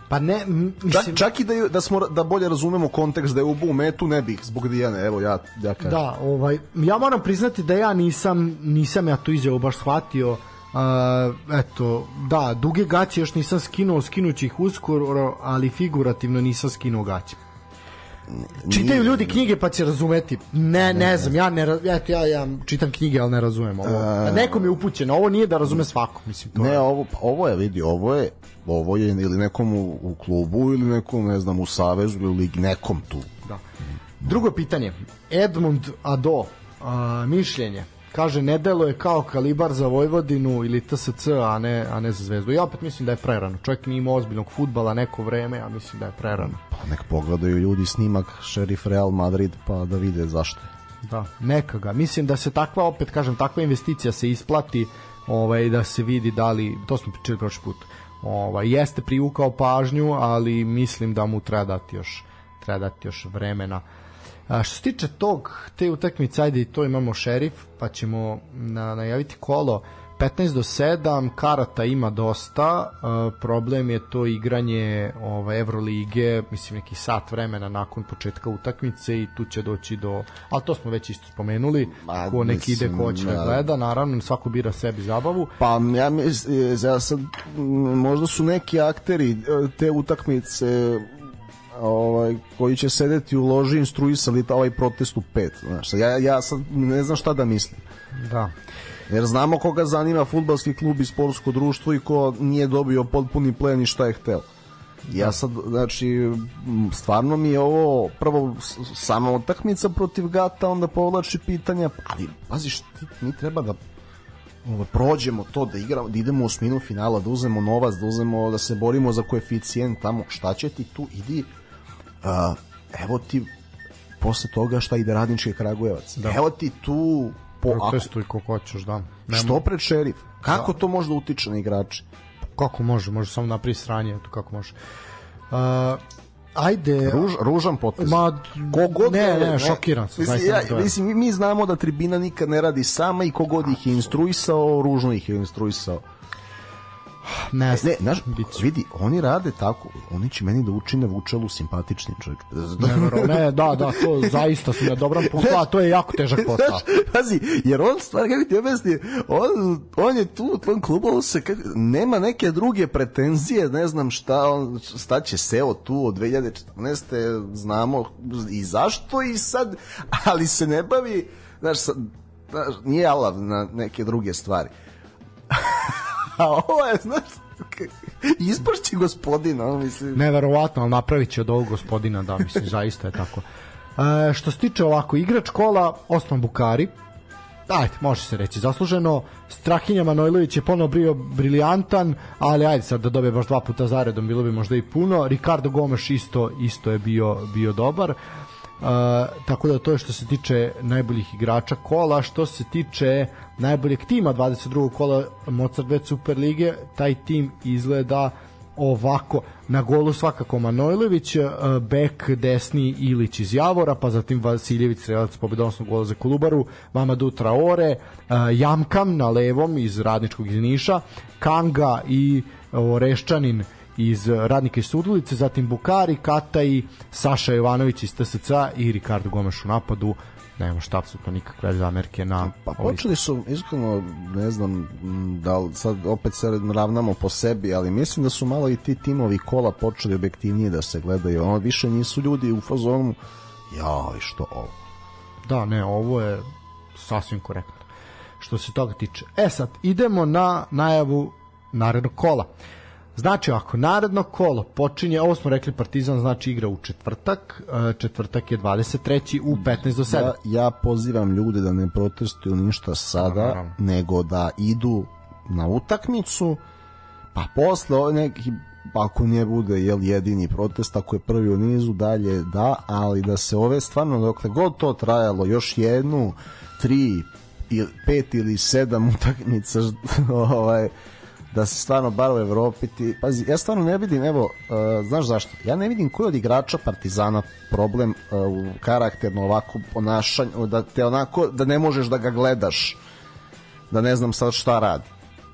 Pa ne, mislim... Čak, čak i da, da, smo, da bolje razumemo kontekst da je ubu metu, ne bih zbog Dijane, evo ja, ja kažem. Da, ovaj, ja moram priznati da ja nisam, nisam ja tu izjavu baš shvatio, Uh, eto, da, duge gaće još nisam skinuo, skinuću ih uskoro, ali figurativno nisam skinuo gaće. Čitaju ljudi knjige pa će razumeti. Ne, ne znam, ja ne eto ja ja čitam knjige, al ne razumem ovo. A... Nekom je upućeno, ovo nije da razume svako, mislim to. Ne, je. ovo ovo je vidi, ovo je ovo je ili nekom u, u klubu ili nekom, ne znam, u savezu ili ligi, nekom tu. Da. Drugo pitanje. Edmund Ado, a, mišljenje kaže ne je kao kalibar za Vojvodinu ili TSC, a ne, a ne za Zvezdu. Ja opet mislim da je prerano. Čovjek nije imao ozbiljnog futbala neko vreme, a mislim da je prerano. Pa nek pogledaju ljudi snimak Šerif Real Madrid pa da vide zašto Da, neka ga. Mislim da se takva, opet kažem, takva investicija se isplati ovaj, da se vidi da li, to smo pričali prošli put, ovaj, jeste privukao pažnju, ali mislim da mu treba dati još, treba dati još vremena. A što se tiče tog, te utakmice, ajde i to imamo šerif, pa ćemo na, najaviti kolo 15 do 7, karata ima dosta, uh, problem je to igranje ove, Evrolige, mislim neki sat vremena nakon početka utakmice i tu će doći do, ali to smo već isto spomenuli, Ma, ko neki ide, ko će da gleda, naravno svako bira sebi zabavu. Pa ja mislim, ja sad, možda su neki akteri e, te utakmice ovaj koji će sedeti u loži instruisali ovaj protest u pet znači ja ja sad ne znam šta da mislim. Da. Jer znamo koga zanima fudbalski klub i sportsko društvo i ko nije dobio potpuni plen i šta je hteo. Ja da. sad, znači, stvarno mi je ovo prvo sama utakmica protiv Gata, onda povlači pitanja, ali paziš, ti, mi treba da ovo, prođemo to, da igramo, da idemo u osminu finala, da uzmemo novac, da uzmemo, da se borimo za koeficijent tamo, šta će ti tu, idi uh, evo ti posle toga šta ide radnički Kragujevac. Da. Evo ti tu po protestuj kako hoćeš, da. Nemo. Što pred šerif? Kako da. to može da utiče na igrače? Kako može? Može samo napravi sranje, to kako može. Uh, ajde Ruž, ružan potez ma kogod ne, ne, ne šokiran sam mislim, ja, mislim mi, mi znamo da tribina nikad ne radi sama i kogod ih je instruisao ružno ih je instruisao Ne, ne, znaš, vidi, oni rade tako, oni će meni da učine Vučelu simpatičnim čovjek. Ne, ne, da, da, to zaista su na dobrom putu, a to je jako težak posao. Pazi, jer on stvar, kako ti objasni, on, on je tu u tvom klubu, se, kako, nema neke druge pretenzije, ne znam šta, on, šta će SEO tu od 2014. znamo i zašto i sad, ali se ne bavi, znaš, sad, znaš, nije alav na neke druge stvari. A ovo je, znaš, ispašće gospodina, ono mislim. Neverovatno, ali napravit će od ovog gospodina, da, mislim, zaista je tako. E, što se tiče ovako, igrač kola, Osman Bukari, ajde, može se reći zasluženo. Strahinja Manojlović je ponovo bio briljantan, ali ajde sad da dobije baš dva puta zaredom, bilo bi možda i puno. Ricardo Gomes isto isto je bio bio dobar. Uh, tako da to je što se tiče najboljih igrača kola, što se tiče najboljeg tima 22. kola Mozart Bet Super Lige, taj tim izgleda ovako na golu svakako Manojlović bek desni Ilić iz Javora pa zatim Vasiljević strelac pobedonosnog gola za Kolubaru Mamadou Traore Jamkam na levom iz Radničkog iz Niša Kanga i Oreščanin iz Radnika iz Sudulice, zatim Bukari, Kata i Saša Jovanović iz TSC i Ricardo Gomeš u napadu. Nema šta apsolutno nikakve zamerke na pa počeli su iskreno ne znam da li sad opet se ravnamo po sebi ali mislim da su malo i ti timovi kola počeli objektivnije da se gledaju. Ono više nisu ljudi u fazonu jaj što ovo? Da ne ovo je sasvim korektno. Što se toga tiče. E sad idemo na najavu narednog kola Znači, ako naredno kolo počinje, ovo smo rekli Partizan znači igra u četvrtak, e, četvrtak je 23. u 15 do 7. Ja, ja pozivam ljude da ne protestuju ništa sada, Aha. nego da idu na utakmicu, pa posle ove neki ako nije bude jel, jedini protest, ako je prvi u nizu, dalje da, ali da se ove stvarno, dokle god to trajalo, još jednu, tri, pet ili sedam utakmica, ovaj, da se stvarno bar u Evropi ti, pazi, ja stvarno ne vidim, evo, uh, znaš zašto? Ja ne vidim koji od igrača Partizana problem uh, u karakterno ovako ponašanju, da te onako, da ne možeš da ga gledaš, da ne znam sad šta radi.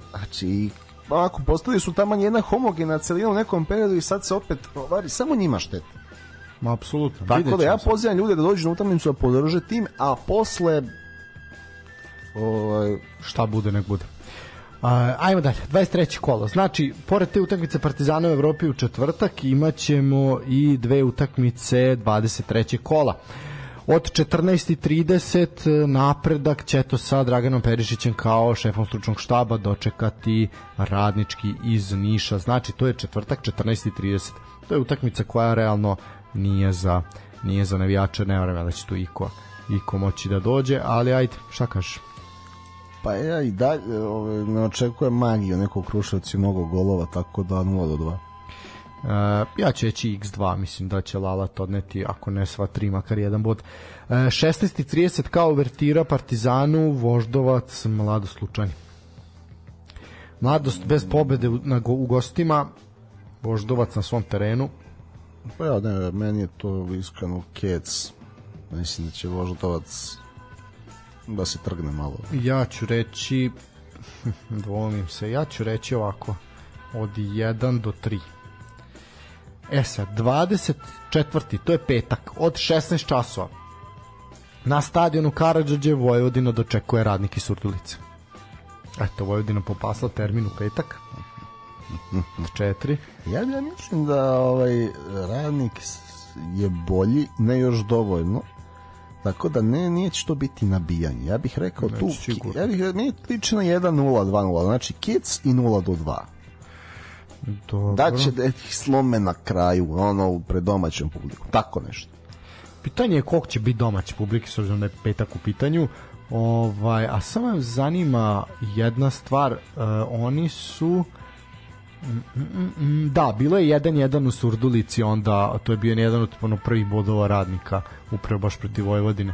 Znači, ovako, postali su tamo jedna homogena celina u nekom periodu i sad se opet, ovari, samo njima štete. Ma, apsolutno. Tako da ja pozivam ljude da dođu na utakmicu da podrže tim, a posle ovaj, šta bude nek bude. Uh, ajmo dalje, 23. kolo. Znači, pored te utakmice Partizana u Evropi u četvrtak imaćemo i dve utakmice 23. kola. Od 14.30 napredak će to sa Draganom Perišićem kao šefom stručnog štaba dočekati radnički iz Niša. Znači, to je četvrtak 14.30. To je utakmica koja realno nije za nije za navijače, ne vreme da će tu iko, iko moći da dođe, ali ajde, šta kažeš? Pa ja i dalje ove, ne očekujem magiju nekog Kruševca i mnogo golova, tako da 0 do 2. Uh, ja ću reći x2, mislim da će Lalat odneti, ako ne sva tri, makar jedan bod. Uh, 16.30 kao uvertira Partizanu, Voždovac, Mladost Lučani. Mladost bez pobede u, na, u gostima, Voždovac na svom terenu. Pa ja, ne, meni je to iskreno kec. Mislim da će Voždovac da se trgne malo. Ja ću reći dvomim se, ja ću reći ovako od 1 do 3. E sad, 24. to je petak, od 16 časova. Na stadionu Karadžođe Vojvodina dočekuje radnik iz Surdulice. Eto, Vojvodina popasla termin u petak. Četiri. Ja, ja mislim da ovaj radnik je bolji, ne još dovoljno, Tako da ne, nije će to biti nabijanje. Ja bih rekao tu, sigurno. ja bih, meni liči na 1-0, 2-0, znači Kic i 0 do 2. Dobro. Da će da ih slome na kraju, ono, pred domaćom publikom. Tako nešto. Pitanje je koliko će biti domaći publike, s obzirom da je petak u pitanju. Ovaj, a samo me zanima jedna stvar, uh, oni su da, bilo je 1-1 u Surdulici onda, to je bio jedan od ono, prvih bodova radnika upravo baš protiv Vojvodine.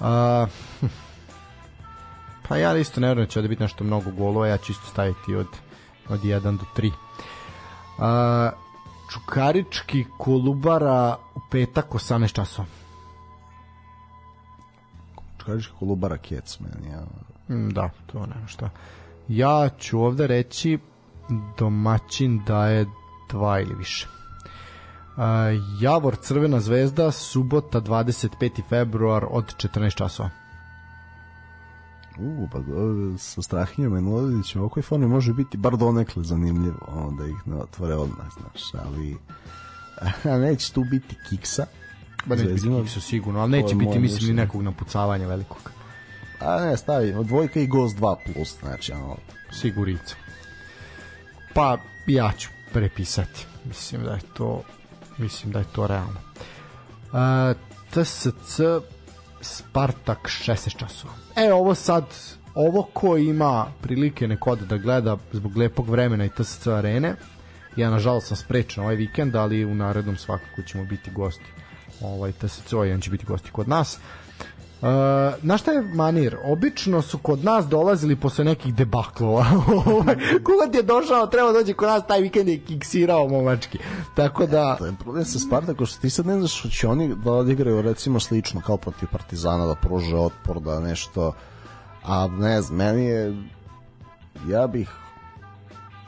A, pa ja isto ne vjerujem da će da biti nešto mnogo golova, ja ću isto staviti od, od 1 do 3. A, Čukarički Kolubara u petak 18 časova. Čukarički Kolubara Kec, meni, ja. Da, to nema šta. Ja ću ovde reći domaćin daje dva ili više. Uh, Javor Crvena zvezda subota 25. februar od 14 časova. U, pa sa Strahinjom Manojlovićem ovakvoj formi može biti bar donekle zanimljivo, ono, da ih ne otvore odmah, znaš, ali a neće tu biti kiksa. Ba neće biti kiksa sigurno, ali neće biti, mislim, ni nekog napucavanja velikog. A ne, stavi, dvojka i gost 2 plus, znači, ono, Sigurica. Pa ja ću prepisati. Mislim da je to mislim da je to realno. Uh, TSC Spartak 16 časova. E, ovo sad ovo ko ima prilike nekod da gleda zbog lepog vremena i TSC arene, ja nažalost sam sprečen ovaj vikend, ali u narednom svakako ćemo biti gosti ovaj TSC, ovaj će biti gosti kod nas. Na šta je manir? Obično su kod nas dolazili posle nekih debaklova. Ovaj, Kogod je došao, treba dođe kod nas, taj vikend je kiksirao momački. Tako da... To je problem sa Spartakom što ti sad ne znaš što će oni da odigraju recimo slično kao protiv Partizana da pruže otpor da nešto a ne znam meni je ja bih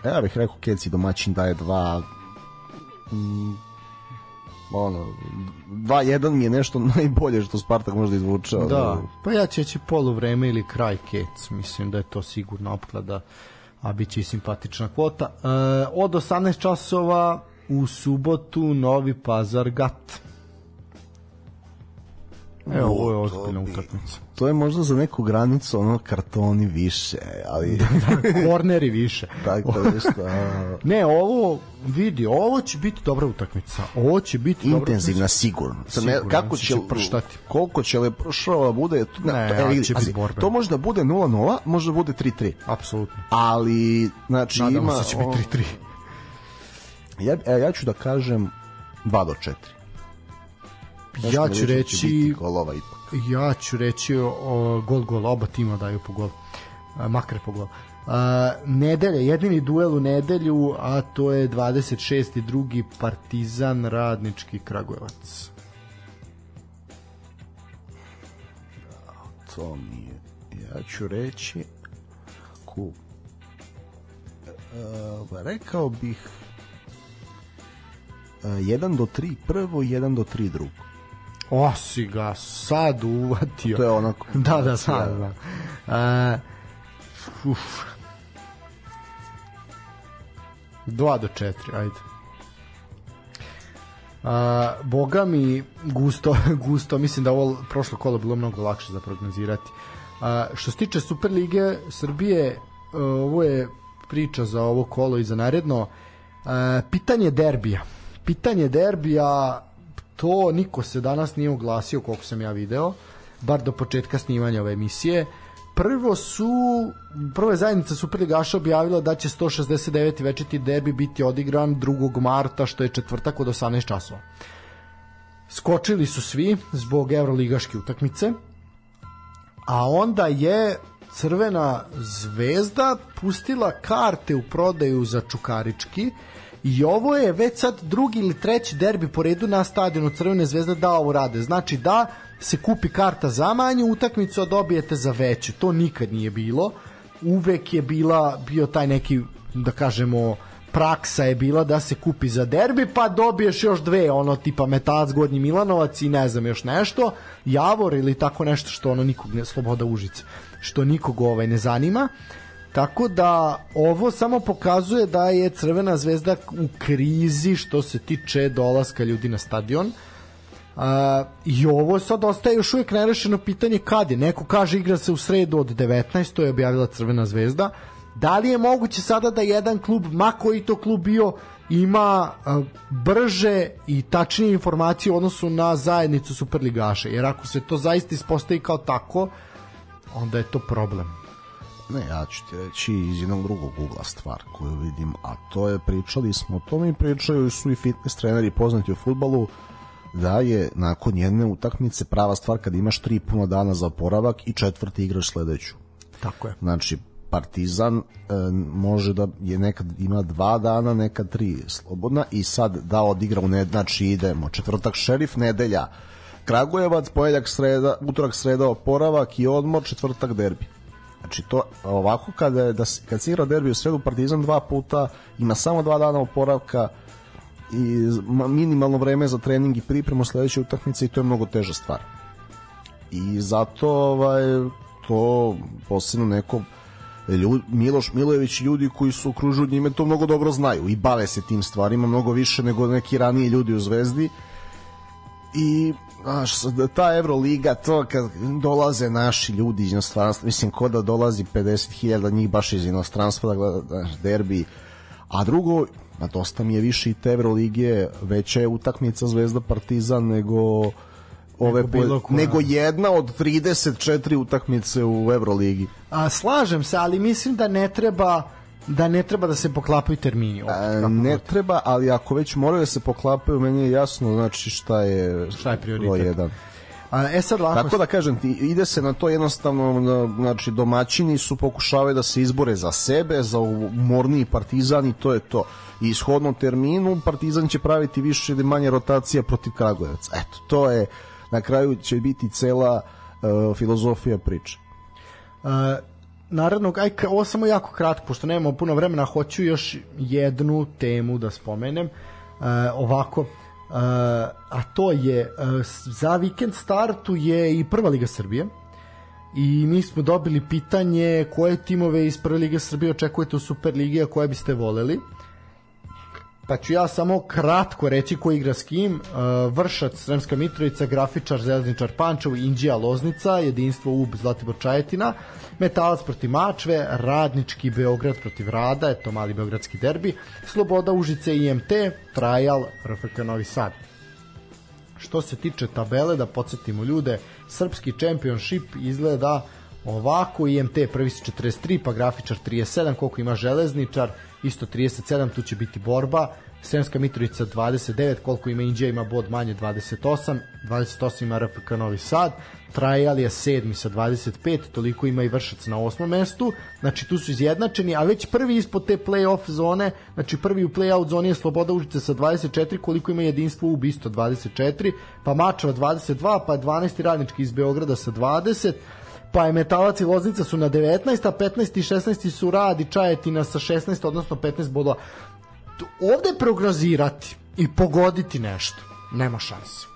ja bih rekao Keci domaćin daje dva mm, ono 2-1 mi je nešto najbolje što Spartak može da izvuče Da, pa ja će će poluvreme ili kraj Kec, mislim da je to sigurno opklada a bit će i simpatična kvota. E, od 18 časova u subotu Novi Pazar Gat. Evo, ovo je ozbiljna utakmica. to je možda za neku granicu ono kartoni više ali Korneri više. tako nešto Ne, ovo vidi, ovo će biti dobra utakmica. Ovo će biti dobra intenzivna sigurno. Sad ne, Sigurno, kako će će prštati. koliko će leprošova bude to, Ne, to, ali će biti borbe. to može da bude 0-0 može da bude 3-3 Apsolutno. ali znači Nadamo ima se da će biti 3-3. ja, e, ja ću da kažem 2 do 4 Ja ću biti reći golova ipak. Ja ću reći o, gol gol oba tima daju po gol. Makar po gol. A, nedelje, jedini duel u nedelju a to je 26. drugi Partizan Radnički Kragujevac. To mi je ja ću reći ku e, rekao bih 1 do 3 prvo i 1 do 3 drugo o si ga sad uvatio to je onako da, da, sad, da. A, uf. 2 do 4, ajde. A, boga mi gusto, gusto, mislim da ovo prošlo kolo bilo mnogo lakše za prognozirati. A, što se tiče Superlige Srbije, ovo je priča za ovo kolo i za naredno. A, pitanje derbija. Pitanje derbija, to niko se danas nije oglasio koliko sam ja video, bar do početka snimanja ove emisije. Prvo su, prva je zajednica Superligaša objavila da će 169. večiti derbi biti odigran 2. marta, što je četvrtak od 18 časova. Skočili su svi zbog evroligaške utakmice, a onda je Crvena zvezda pustila karte u prodaju za Čukarički i ovo je već sad drugi ili treći derbi po redu na stadionu Crvene zvezde da ovo rade. Znači da se kupi karta za manju utakmicu, a dobijete za veću. To nikad nije bilo. Uvek je bila bio taj neki, da kažemo, praksa je bila da se kupi za derbi, pa dobiješ još dve, ono tipa Metalac, Gornji Milanovac i ne znam još nešto, Javor ili tako nešto što ono nikog ne, Sloboda Užice, što nikog ovaj ne zanima. Tako da ovo samo pokazuje da je Crvena zvezda u krizi što se tiče dolaska ljudi na stadion. A, I ovo sad ostaje još uvijek nerešeno pitanje kad je. Neko kaže igra se u sredu od 19. To je objavila Crvena zvezda. Da li je moguće sada da jedan klub, ma koji to klub bio, ima a, brže i tačnije informacije u odnosu na zajednicu Superligaša? Jer ako se to zaista ispostavi kao tako, onda je to problem. Ne, ja ću ti reći iz jednog drugog ugla stvar koju vidim, a to je pričali smo o tome i pričaju su i fitness treneri poznati u futbalu da je nakon jedne utakmice prava stvar kad imaš tri puno dana za oporavak i četvrti igraš sledeću. Tako je. Znači, Partizan e, može da je nekad ima dva dana, nekad tri slobodna i sad da odigra u ned, znači idemo četvrtak šerif, nedelja Kragujevac, ponedeljak sreda, utorak sreda oporavak i odmor, četvrtak derbi. Znači to ovako kada je, da, kad se igra derbi u sredu Partizan dva puta, ima samo dva dana oporavka i minimalno vreme za trening i pripremu sledeće utakmice i to je mnogo teža stvar. I zato ovaj to posebno neko ljud, Miloš Milojević ljudi koji su okružuju njime to mnogo dobro znaju i bave se tim stvarima mnogo više nego neki raniji ljudi u Zvezdi i znaš, ta Euroliga, to kad dolaze naši ljudi iz inostranstva, mislim, ko da dolazi 50.000 njih baš iz inostranstva da gleda znaš, derbi, a drugo, a dosta mi je više i te Evrolige, veća je utakmica Zvezda Partizan nego ove Nego bilo po, koja. nego jedna od 34 utakmice u Evroligi. A, slažem se, ali mislim da ne treba da ne treba da se poklapaju termini. opet, A, ne god. treba, ali ako već moraju da se poklapaju, meni je jasno znači šta je Šta je prioritet. jedan. A, e sad lako Tako da kažem ti, ide se na to jednostavno, na- znači domaćini su pokušavaju da se izbore za sebe, za umorniji partizan i to je to. I ishodno terminu partizan će praviti više ili manje rotacija protiv Kragujevca. Eto, to je, na kraju će biti cela uh, filozofija priče. Uh, naravno, aj, ovo samo jako kratko, pošto nemamo puno vremena, hoću još jednu temu da spomenem. Uh, ovako, uh, a to je, s- za vikend startu je i Prva Liga Srbije i mi smo dobili pitanje koje timove iz Prve Lige Srbije očekujete u Superligi, a koje biste voleli. Pa ću ja samo kratko reći ko igra s kim. Uh, Vršac, Sremska Mitrovica, Grafičar, Železničar Pančevo, Indija, Loznica, Jedinstvo UB, Zlatibor Čajetina, Metalac protiv Mačve, Radnički Beograd protiv Rada, eto mali beogradski derbi, Sloboda Užice IMT, Trajal, RFK Novi Sad. Što se tiče tabele, da podsjetimo ljude, srpski championship izgleda ovako, IMT prvi su 43, pa Grafičar 37, koliko ima Železničar, isto 37, tu će biti borba, Sremska Mitrovica 29, koliko ima Indija, ima bod manje 28, 28 ima RFK Novi Sad, Trajal je sedmi sa 25, toliko ima i Vršac na osmom mestu, znači tu su izjednačeni, a već prvi ispod te play-off zone, znači prvi u play-out zoni je Sloboda Užice sa 24, koliko ima jedinstvo u isto 24, pa Mačeva 22, pa 12. radnički iz Beograda sa 20, pa je Metalac i Loznica su na 19, a 15 i 16 su Rad i Čajetina sa 16, odnosno 15 bodova. Ovde prognozirati i pogoditi nešto, nema šanse.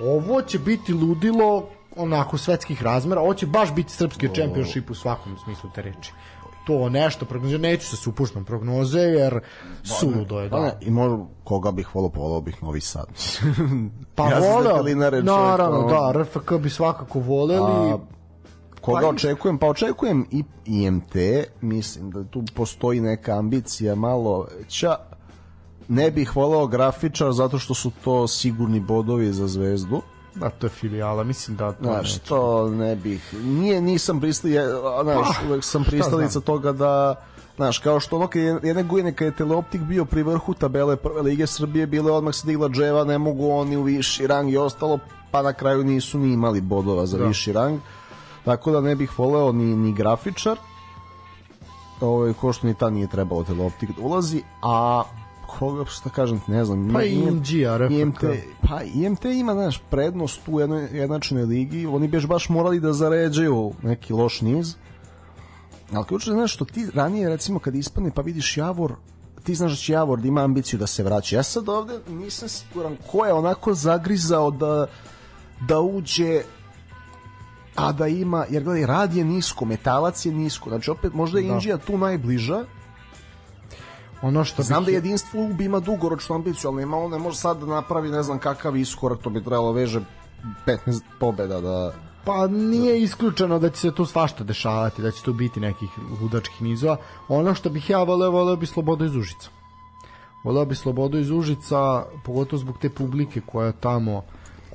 Ovo će biti ludilo onako svetskih razmera, ovo će baš biti srpski championship u svakom smislu te reči. To nešto prognoze, neću se supuštam prognoze, jer suludo je Pa ne, da. I možda koga bih volao, volao bih Novi Sad. Pa Ja voleo, naravno, ono. da, RFK bi svakako voleli, A, koga Pa očekujem? Pa očekujem i IMT, mislim da tu postoji neka ambicija malo veća. Ne bih voleo grafičar zato što su to sigurni bodovi za zvezdu. da, to je filijala, mislim da to Znaš, neće. to ne bih. Nije, nisam pristali, znaš, Pa, uvek sam pristalica toga da Znaš, kao što ono jedne godine kad je Teleoptik bio pri vrhu tabele prve lige Srbije, bile odmah se digla dževa, ne mogu oni u viši rang i ostalo, pa na kraju nisu ni imali bodova za Da. viši rang. Tako da ne bih voleo ni, ni grafičar, ovaj, ko što ni ta nije trebalo Teleoptik da ulazi, a koga, šta kažem, ne znam. Pa i RFK. IMT, pa IMT ima znaš, prednost u jednoj jednačnoj ligi, oni bi baš morali da zaređaju neki loš niz, ali ključno je znaš što ti ranije recimo kad ispadne pa vidiš Javor, ti znaš da će Javor da ima ambiciju da se vraća. Ja sad ovde nisam siguran ko je onako zagrizao da, da uđe a da ima, jer gledaj, rad je nisko, metalac je nisko, znači opet možda je Da. Indija tu najbliža, Ono što Znam bih- da jedinstvo UB ima dugoročnu ambiciju, ali nema on ne može sad da napravi ne znam kakav iskorak, to bi trebalo veže 15 pobeda da... Pa nije isključeno da će se tu svašta dešavati, da će tu biti nekih ludačkih nizova. Ono što bih ja voleo, voleo bi slobodu iz Užica. Voleo bi slobodu iz Užica, pogotovo zbog te publike koja tamo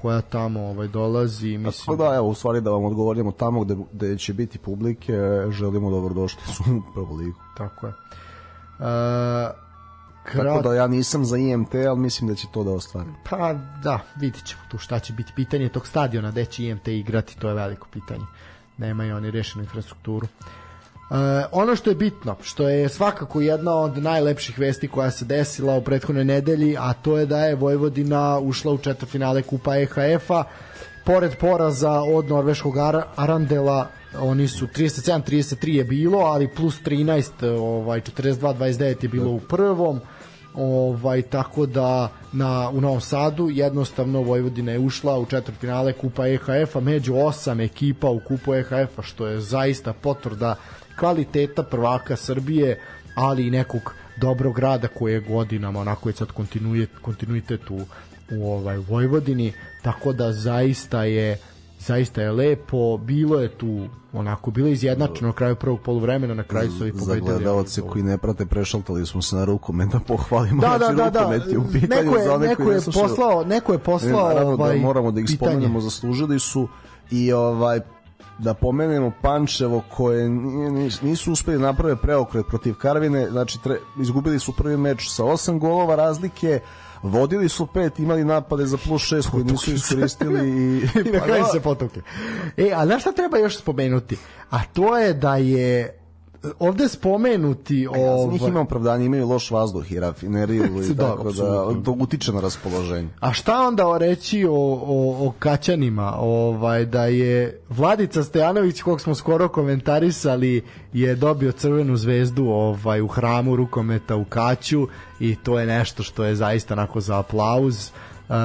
koja tamo ovaj dolazi, Tako mislim. da, evo, u stvari da vam odgovorimo tamo gde, gde će biti publike, želimo dobrodošli su u prvu ligu. Tako je. E, Tako krat, da ja nisam za IMT, ali mislim da će to da ostvari. Pa da, vidit ćemo tu šta će biti. Pitanje tog stadiona gde će IMT igrati, to je veliko pitanje. Nemaju oni rešenu infrastrukturu. E, ono što je bitno, što je svakako jedna od najlepših vesti koja se desila u prethodnoj nedelji, a to je da je Vojvodina ušla u četvrtfinale Kupa EHF-a. Pored poraza od norveškog Ar Arandela, oni su 37-33 je bilo, ali plus 13, ovaj, 42-29 je bilo u prvom ovaj tako da na u Novom Sadu jednostavno Vojvodina je ušla u četvrtfinale Kupa EHF-a među osam ekipa u Kupu EHF-a što je zaista potvrda kvaliteta prvaka Srbije ali i nekog dobrog rada koji je godinama onako je sad kontinuitet, kontinuitet u u ovaj Vojvodini, tako da zaista je zaista je lepo, bilo je tu onako, bilo je izjednačeno na kraju prvog poluvremena, na kraju su i pobedili. Za gledalce koji ne prate, prešaltali smo se na rukomet da pohvalimo. Da, da, znači, da, da. je u pitanju neko je, za one neko koji je ne slušaju. poslao, neko je poslao Ne, naravno ovaj, da moramo da ih pitanje. spomenemo, zaslužili su i ovaj da pomenemo Pančevo koje nisu uspeli da naprave preokret protiv Karvine, znači tre, izgubili su prvi meč sa 8 golova razlike, vodili su pet, imali napade za plus 6 koji nisu iskoristili i, I na pa kraju da, se potuke. E, a znaš šta treba još spomenuti? A to je da je ovde spomenuti Ja, za njih ovaj, ima opravdanje, imaju loš vazduh i rafineriju i Da, tako da to utiče na raspoloženje. A šta onda reći o, o, o Kaćanima? Ovaj, da je Vladica Stojanović, kog smo skoro komentarisali, je dobio crvenu zvezdu ovaj, u hramu rukometa u Kaću i to je nešto što je zaista onako za aplauz. Uh,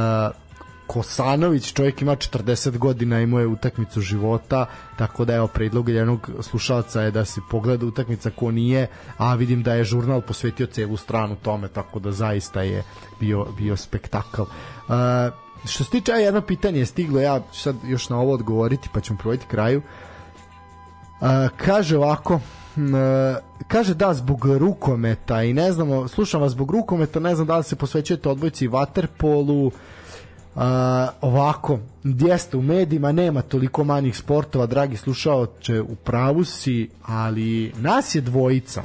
Kosanović, čovjek ima 40 godina, imao je utakmicu života, tako da evo predlog jednog slušalca je da se pogleda utakmica ko nije, a vidim da je žurnal posvetio celu stranu tome, tako da zaista je bio, bio spektakl. Uh, što se tiče, a jedno pitanje je stiglo, ja ću sad još na ovo odgovoriti, pa ćemo provjeti kraju. Uh, kaže ovako, kaže da zbog rukometa i ne znamo, slušam vas zbog rukometa, ne znam da li se posvećujete odbojci i vaterpolu, ovako, jeste u medijima nema toliko manjih sportova, dragi slušaoče, u pravu si, ali nas je dvojica.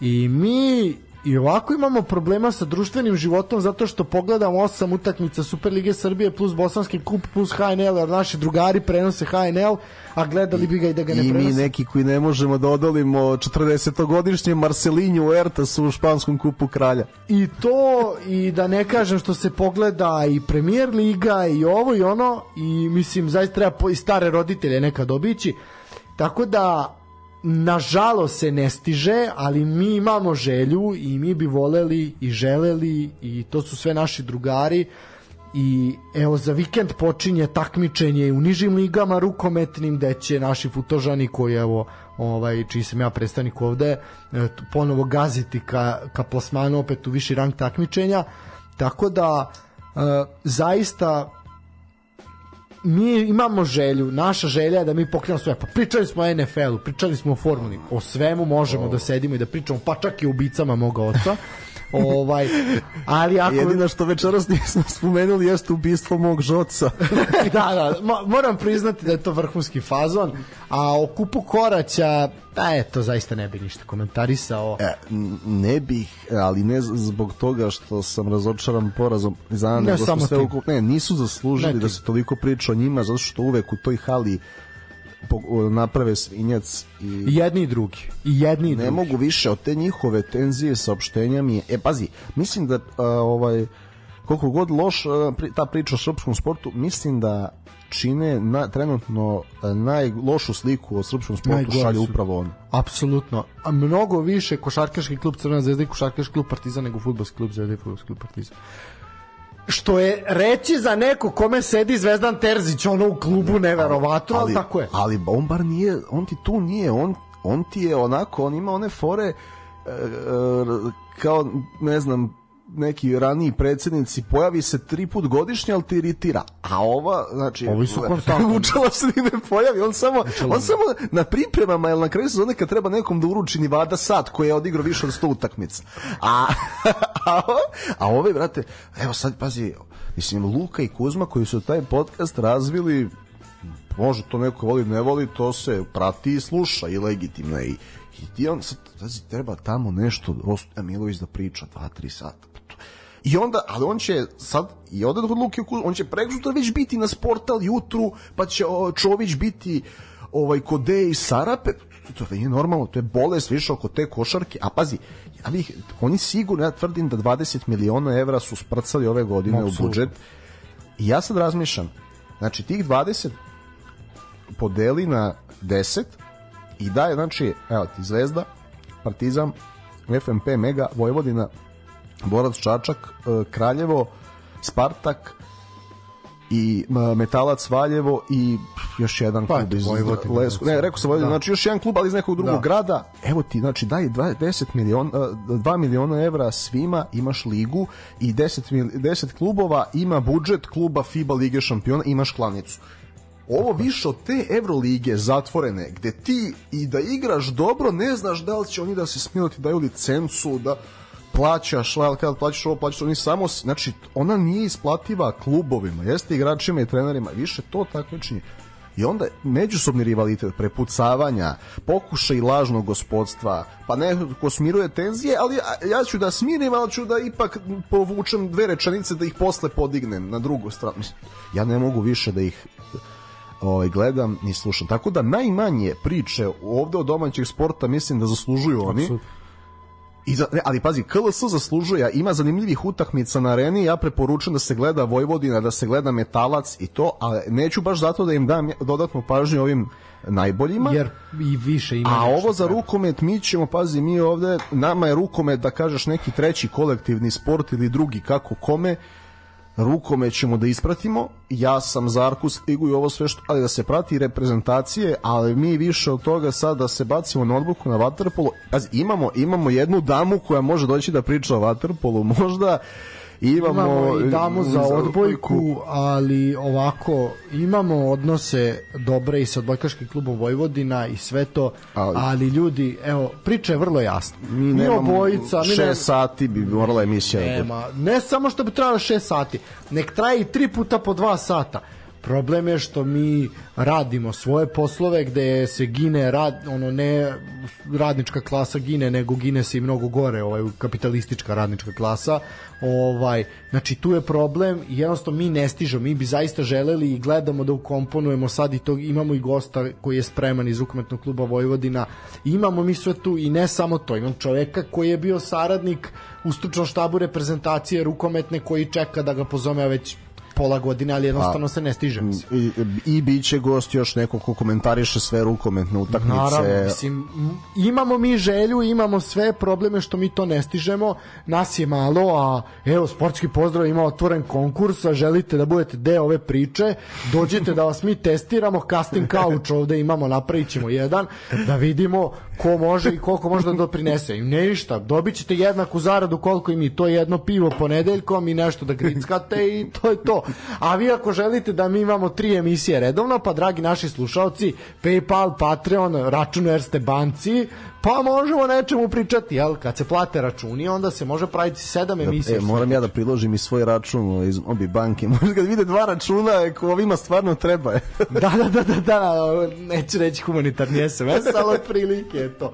I mi i ovako imamo problema sa društvenim životom zato što pogledamo osam utakmica Superlige Srbije plus Bosanski kup plus HNL, jer naši drugari prenose HNL, a gledali bi ga i da ga ne I mi prenose. neki koji ne možemo da odolimo 40-godišnje Marcelinju Ertasu u španskom kupu kralja. I to, i da ne kažem što se pogleda i premier liga i ovo i ono, i mislim, zaista treba i stare roditelje nekad obići, tako da nažalost se ne stiže, ali mi imamo želju i mi bi voleli i želeli i to su sve naši drugari. I evo za vikend počinje takmičenje u nižim ligama rukometnim gde će naši futožani koji evo ovaj čiji sam ja predstavnik ovde e, ponovo gaziti ka, ka plasmanu opet u viši rang takmičenja. Tako da e, zaista mi imamo želju, naša želja je da mi pokrenemo sve. Pa pričali smo o NFL-u, pričali smo o formuli, o svemu možemo da sedimo i da pričamo, pa čak i o ubicama moga oca. ovaj, ali ako... Jedino što večeras nismo spomenuli jeste ubistvo mog žoca. da, da, mo- moram priznati da je to vrhunski fazon, a o kupu koraća, da eto, zaista ne bi ništa komentarisao. E, ne bih, ali ne zbog toga što sam razočaran porazom za Ne nego samo sve ti. ukup- ne, nisu zaslužili Ne da se toliko priča o njima zato što uvek u toj hali naprave svinjac i I jedni i drugi. I jedni i ne drugi. mogu više od te njihove tenzije saopštenja mi je, e pazi, mislim da a, ovaj koliko god loš a, pri, ta priča o srpskom sportu, mislim da čine na, trenutno a, najlošu sliku o srpskom sportu Najgore šalju su. upravo on. Apsolutno. A mnogo više košarkaški klub Crvena zvezda i košarkaški klub Partizan nego fudbalski klub Zvezda i fudbalski klub Partizan. Što je reći za neko kome sedi Zvezdan Terzić ono u klubu neverovatno, ali, tako je. Ali on bar nije, on ti tu nije, on, on ti je onako, on ima one fore e, e, kao, ne znam, neki raniji predsjednici pojavi se tri put godišnje, ali te iritira. A ova, znači, Ovi su konstantno. Vučala se ni ne pojavi, on samo, on samo na pripremama, ili na kraju sezone kad treba nekom da uruči ni vada sat koji je odigrao više od 100 utakmica. A, a, a ove, brate, evo sad, pazi, mislim, Luka i Kuzma koji su taj podcast razvili može to neko voli, ne voli, to se prati i sluša i legitimno je. I, i ti on sad, pazi, treba tamo nešto, Osto Emilović da priča 2-3 sata. I onda, ali on će sad, i onda kod Luke Kuzma, on će preksutra već biti na sportal jutru, pa će o, Čović biti ovaj kod Deje i Sarape, to, to nije normalno, to je bolest više oko te košarke, a pazi, ja bih, oni sigurno, ja tvrdim da 20 miliona evra su sprcali ove godine u Apsolutno. budžet, i ja sad razmišljam, znači tih 20 podeli na 10 i daje, znači, evo ti Zvezda, Partizan, FMP, Mega, Vojvodina, Borac Čačak, e, Kraljevo, Spartak, i Metalac Valjevo i još jedan Pa, klub iz Vojvodina, Lesku. Ne, rekao sam Vojvodina, Da. znači još jedan klub, ali iz nekog drugog Da. grada. Evo ti, znači daj dva- 10 miliona, 2 miliona evra svima, imaš ligu i 10, mil- 10 klubova ima budžet kluba FIBA Lige šampiona, imaš klanicu. Ovo više od te Evrolige zatvorene, gde ti i da igraš dobro, ne znaš da li će oni da se smiju ti daju licencu, da plaćaš, kad plaćaš ovo, plaćaš oni samo, znači, ona nije isplativa klubovima, jeste igračima i trenerima, više to takmičenje. I onda međusobni rivalitet, prepucavanja, pokušaj lažnog gospodstva, pa neko smiruje tenzije, ali ja- ću da smirim, ali ću da ipak povučem dve rečenice da ih posle podignem na drugu stranu. Ja ne mogu više da ih ovaj, gledam ni slušam. Tako da najmanje priče ovde od domaćeg sporta mislim da zaslužuju oni. I za, ne, ali pazi, KLS zaslužuje, ima zanimljivih utakmica na areni, ja preporučujem da se gleda Vojvodina, da se gleda Metalac i to, ali neću baš zato da im dam dodatnu pažnju ovim najboljima. Jer i više ima A ovo za treba. rukomet mi ćemo, pazi, mi ovde, nama je rukomet da kažeš neki treći kolektivni sport ili drugi kako kome, rukomet ćemo da ispratimo, ja sam za ligu i ovo sve što, ali da se prati reprezentacije, ali mi više od toga sad da se bacimo na odbuku na vaterpolu, pazi, imamo, imamo jednu damu koja može doći da priča o vaterpolu, možda imamo, imamo i damu za odbojku, ali ovako imamo odnose dobre i sa odbojkaškim klubom Vojvodina i sve to, ali, Ali- ljudi, evo, priča je vrlo jasna. Mi Mi obojica, mi ne, šest sati bi morala emisija da nema, ne samo što bi trajalo 6 sati, nek traje i tri puta po 2 sata. Problem je što mi radimo svoje poslove gde se gine rad, ono ne radnička klasa gine, nego gine se i mnogo gore, ovaj kapitalistička radnička klasa. Ovaj, znači tu je problem i jednostavno mi ne stižemo, mi bi zaista želeli i gledamo da ukomponujemo sad i to imamo i gosta koji je spreman iz rukometnog kluba Vojvodina. Imamo mi sve tu i ne samo to, imam čoveka koji je bio saradnik u stručnom štabu reprezentacije rukometne koji čeka da ga pozove već pola godine, ali jednostavno se ne stiže. mislim. I, i bit će gost još neko ko komentariše sve rukometne utakmice. Naravno, mislim, imamo mi želju, imamo sve probleme što mi to ne stižemo, nas je malo, a evo, sportski pozdrav ima otvoren konkurs, a želite da budete deo ove priče, dođite da vas mi testiramo, casting couch ovde imamo, napravit ćemo jedan, da vidimo ko može i koliko može da doprinese. I ne ništa, dobit ćete jednaku zaradu koliko i mi, to je jedno pivo ponedeljkom i nešto da grickate i to je to. A vi ako želite da mi imamo tri emisije redovno, pa dragi naši slušalci, Paypal, Patreon, račun Erste banci, pa možemo nečemu pričati, jel? Kad se plate računi, onda se može praviti sedam emisija. E, moram ja da priložim i svoj račun iz obi banke. Možda kad vide dva računa, ako ovima stvarno treba. da, da, da, da, da, neću reći humanitarni SMS, ali otprilike je to.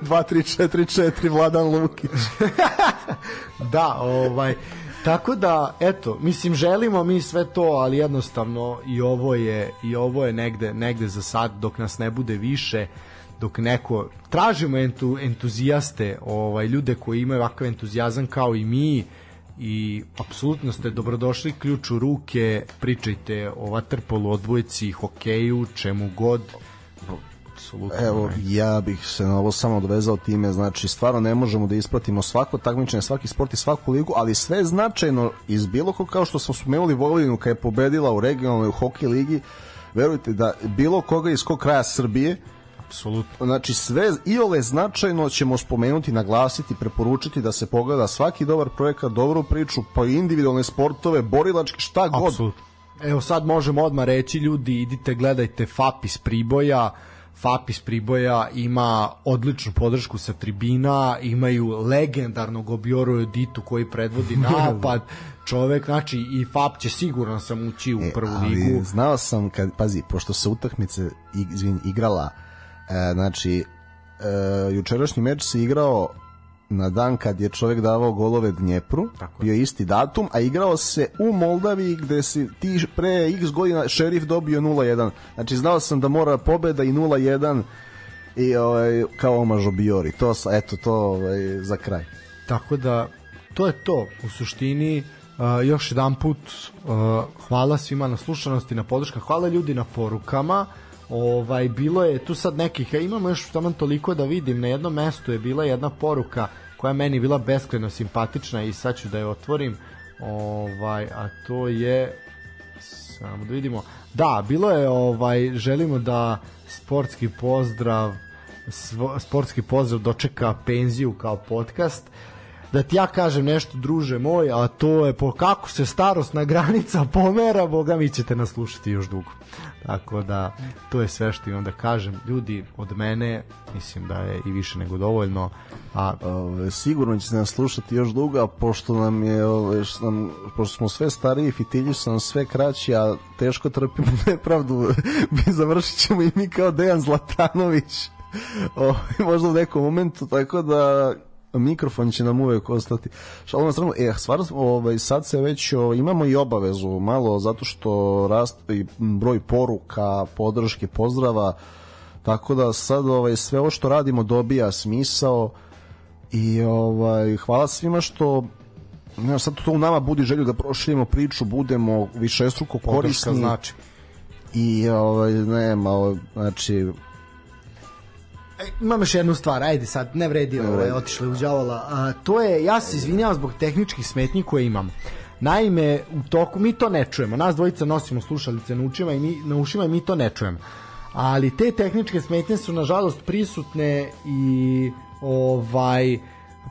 2344 Vladan Lukić. da, ovaj tako da eto, mislim želimo mi sve to, ali jednostavno i ovo je i ovo je negde negde za sad dok nas ne bude više dok neko tražimo entu, entuzijaste, ovaj ljude koji imaju ovakav entuzijazam kao i mi i apsolutno ste dobrodošli ključ u ruke, pričajte o vaterpolu, odbojci, hokeju, čemu god. Apsolutno. Evo, ja bih se na ovo samo odvezao time, znači stvarno ne možemo da ispratimo svako takmičenje, svaki sport i svaku ligu, ali sve značajno iz bilo ko, kao što smo spomenuli Vojvodinu kad je pobedila u regionalnoj hokej ligi, verujte da bilo koga iz kog kraja Srbije, apsolutno. znači sve iole značajno ćemo spomenuti, naglasiti, preporučiti da se pogleda svaki dobar projekat, dobru priču, pa i individualne sportove, borilački, šta god. Apsolutno. Evo sad možemo odmah reći ljudi idite gledajte FAP iz Priboja FAP iz Priboja ima odličnu podršku sa tribina, imaju legendarnog Obioru Editu koji predvodi napad, čovek, znači i FAP će sigurno sam ući u prvu E, ali ligu. Znao sam kad pazi pošto se utakmice izvin igrala e, znači e, jučerašnji meč se igrao na dan kad je čovjek davao golove Dnjepru, Tako bio je isti datum, a igrao se u Moldaviji gde si ti pre x godina šerif dobio 0-1. Znači znao sam da mora pobeda i 0-1 i ovaj, kao omaž Biori. To, eto, to ovaj, za kraj. Tako da to je to u suštini uh, još jedan put uh, hvala svima na slušanosti, na podrška, hvala ljudi na porukama. Ovaj bilo je tu sad nekih, ja imamo još tamo toliko da vidim, na jednom mestu je bila jedna poruka koja je meni bila beskrajno simpatična i sad ću da je otvorim. Ovaj a to je Samo da vidimo. Da, bilo je ovaj želimo da sportski pozdrav svo, sportski pozdrav dočeka penziju kao podcast da ti ja kažem nešto druže moj, a to je po kako se starosna granica pomera, boga mi ćete nas slušati još dugo. Tako da to je sve što imam da kažem. Ljudi, od mene mislim da je i više nego dovoljno. A ove, sigurno će se nas slušati još dugo, pošto nam je ove, što nam, pošto smo sve stariji, fitilji su nam sve kraći, a teško trpimo nepravdu, završit ćemo i mi kao Dejan Zlatanović. O, možda u nekom momentu, tako da mikrofon će nam uvek ostati. Šalom na stranu, e, stvarno, ovaj, sad se već o, imamo i obavezu malo, zato što raste i broj poruka, podrške, pozdrava, tako da sad ovaj, sve ovo što radimo dobija smisao i ovaj, hvala svima što ne, sad to u nama budi želju da proširimo priču, budemo višestruko korisni. znači. I ovaj, nema, znači, E, imam još jednu stvar, ajde sad, ne vredi, ne ovaj, otišli u đavola. A, to je, ja se izvinjavam zbog tehničkih smetnji koje imam. Naime, u toku mi to ne čujemo. Nas dvojica nosimo slušalice na ušima i mi, na ušima i mi to ne čujemo. Ali te tehničke smetnje su nažalost prisutne i ovaj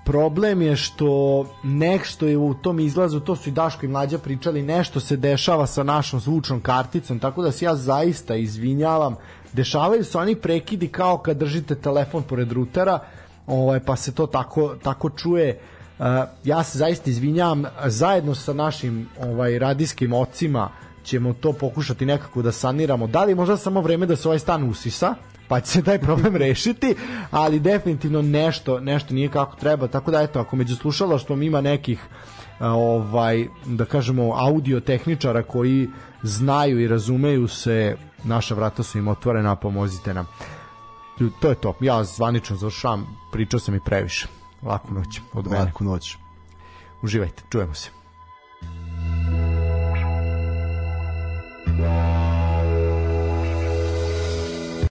problem je što nešto je u tom izlazu, to su i Daško i Mlađa pričali, nešto se dešava sa našom zvučnom karticom, tako da se ja zaista izvinjavam dešavaju se oni prekidi kao kad držite telefon pored rutera, ovaj, pa se to tako, tako čuje. Uh, ja se zaista izvinjam zajedno sa našim ovaj radijskim ocima ćemo to pokušati nekako da saniramo. Da li možda samo vreme da se ovaj stan usisa, pa će se taj problem rešiti, ali definitivno nešto nešto nije kako treba, tako da eto, ako među slušalaštvom ima nekih ovaj da kažemo audio tehničara koji znaju i razumeju se naša vrata su im otvorena, pomozite nam. To je to. Ja zvanično završavam, pričao sam i previše. Laku noć od mene. Laku noć. Uživajte, čujemo se. Yeah.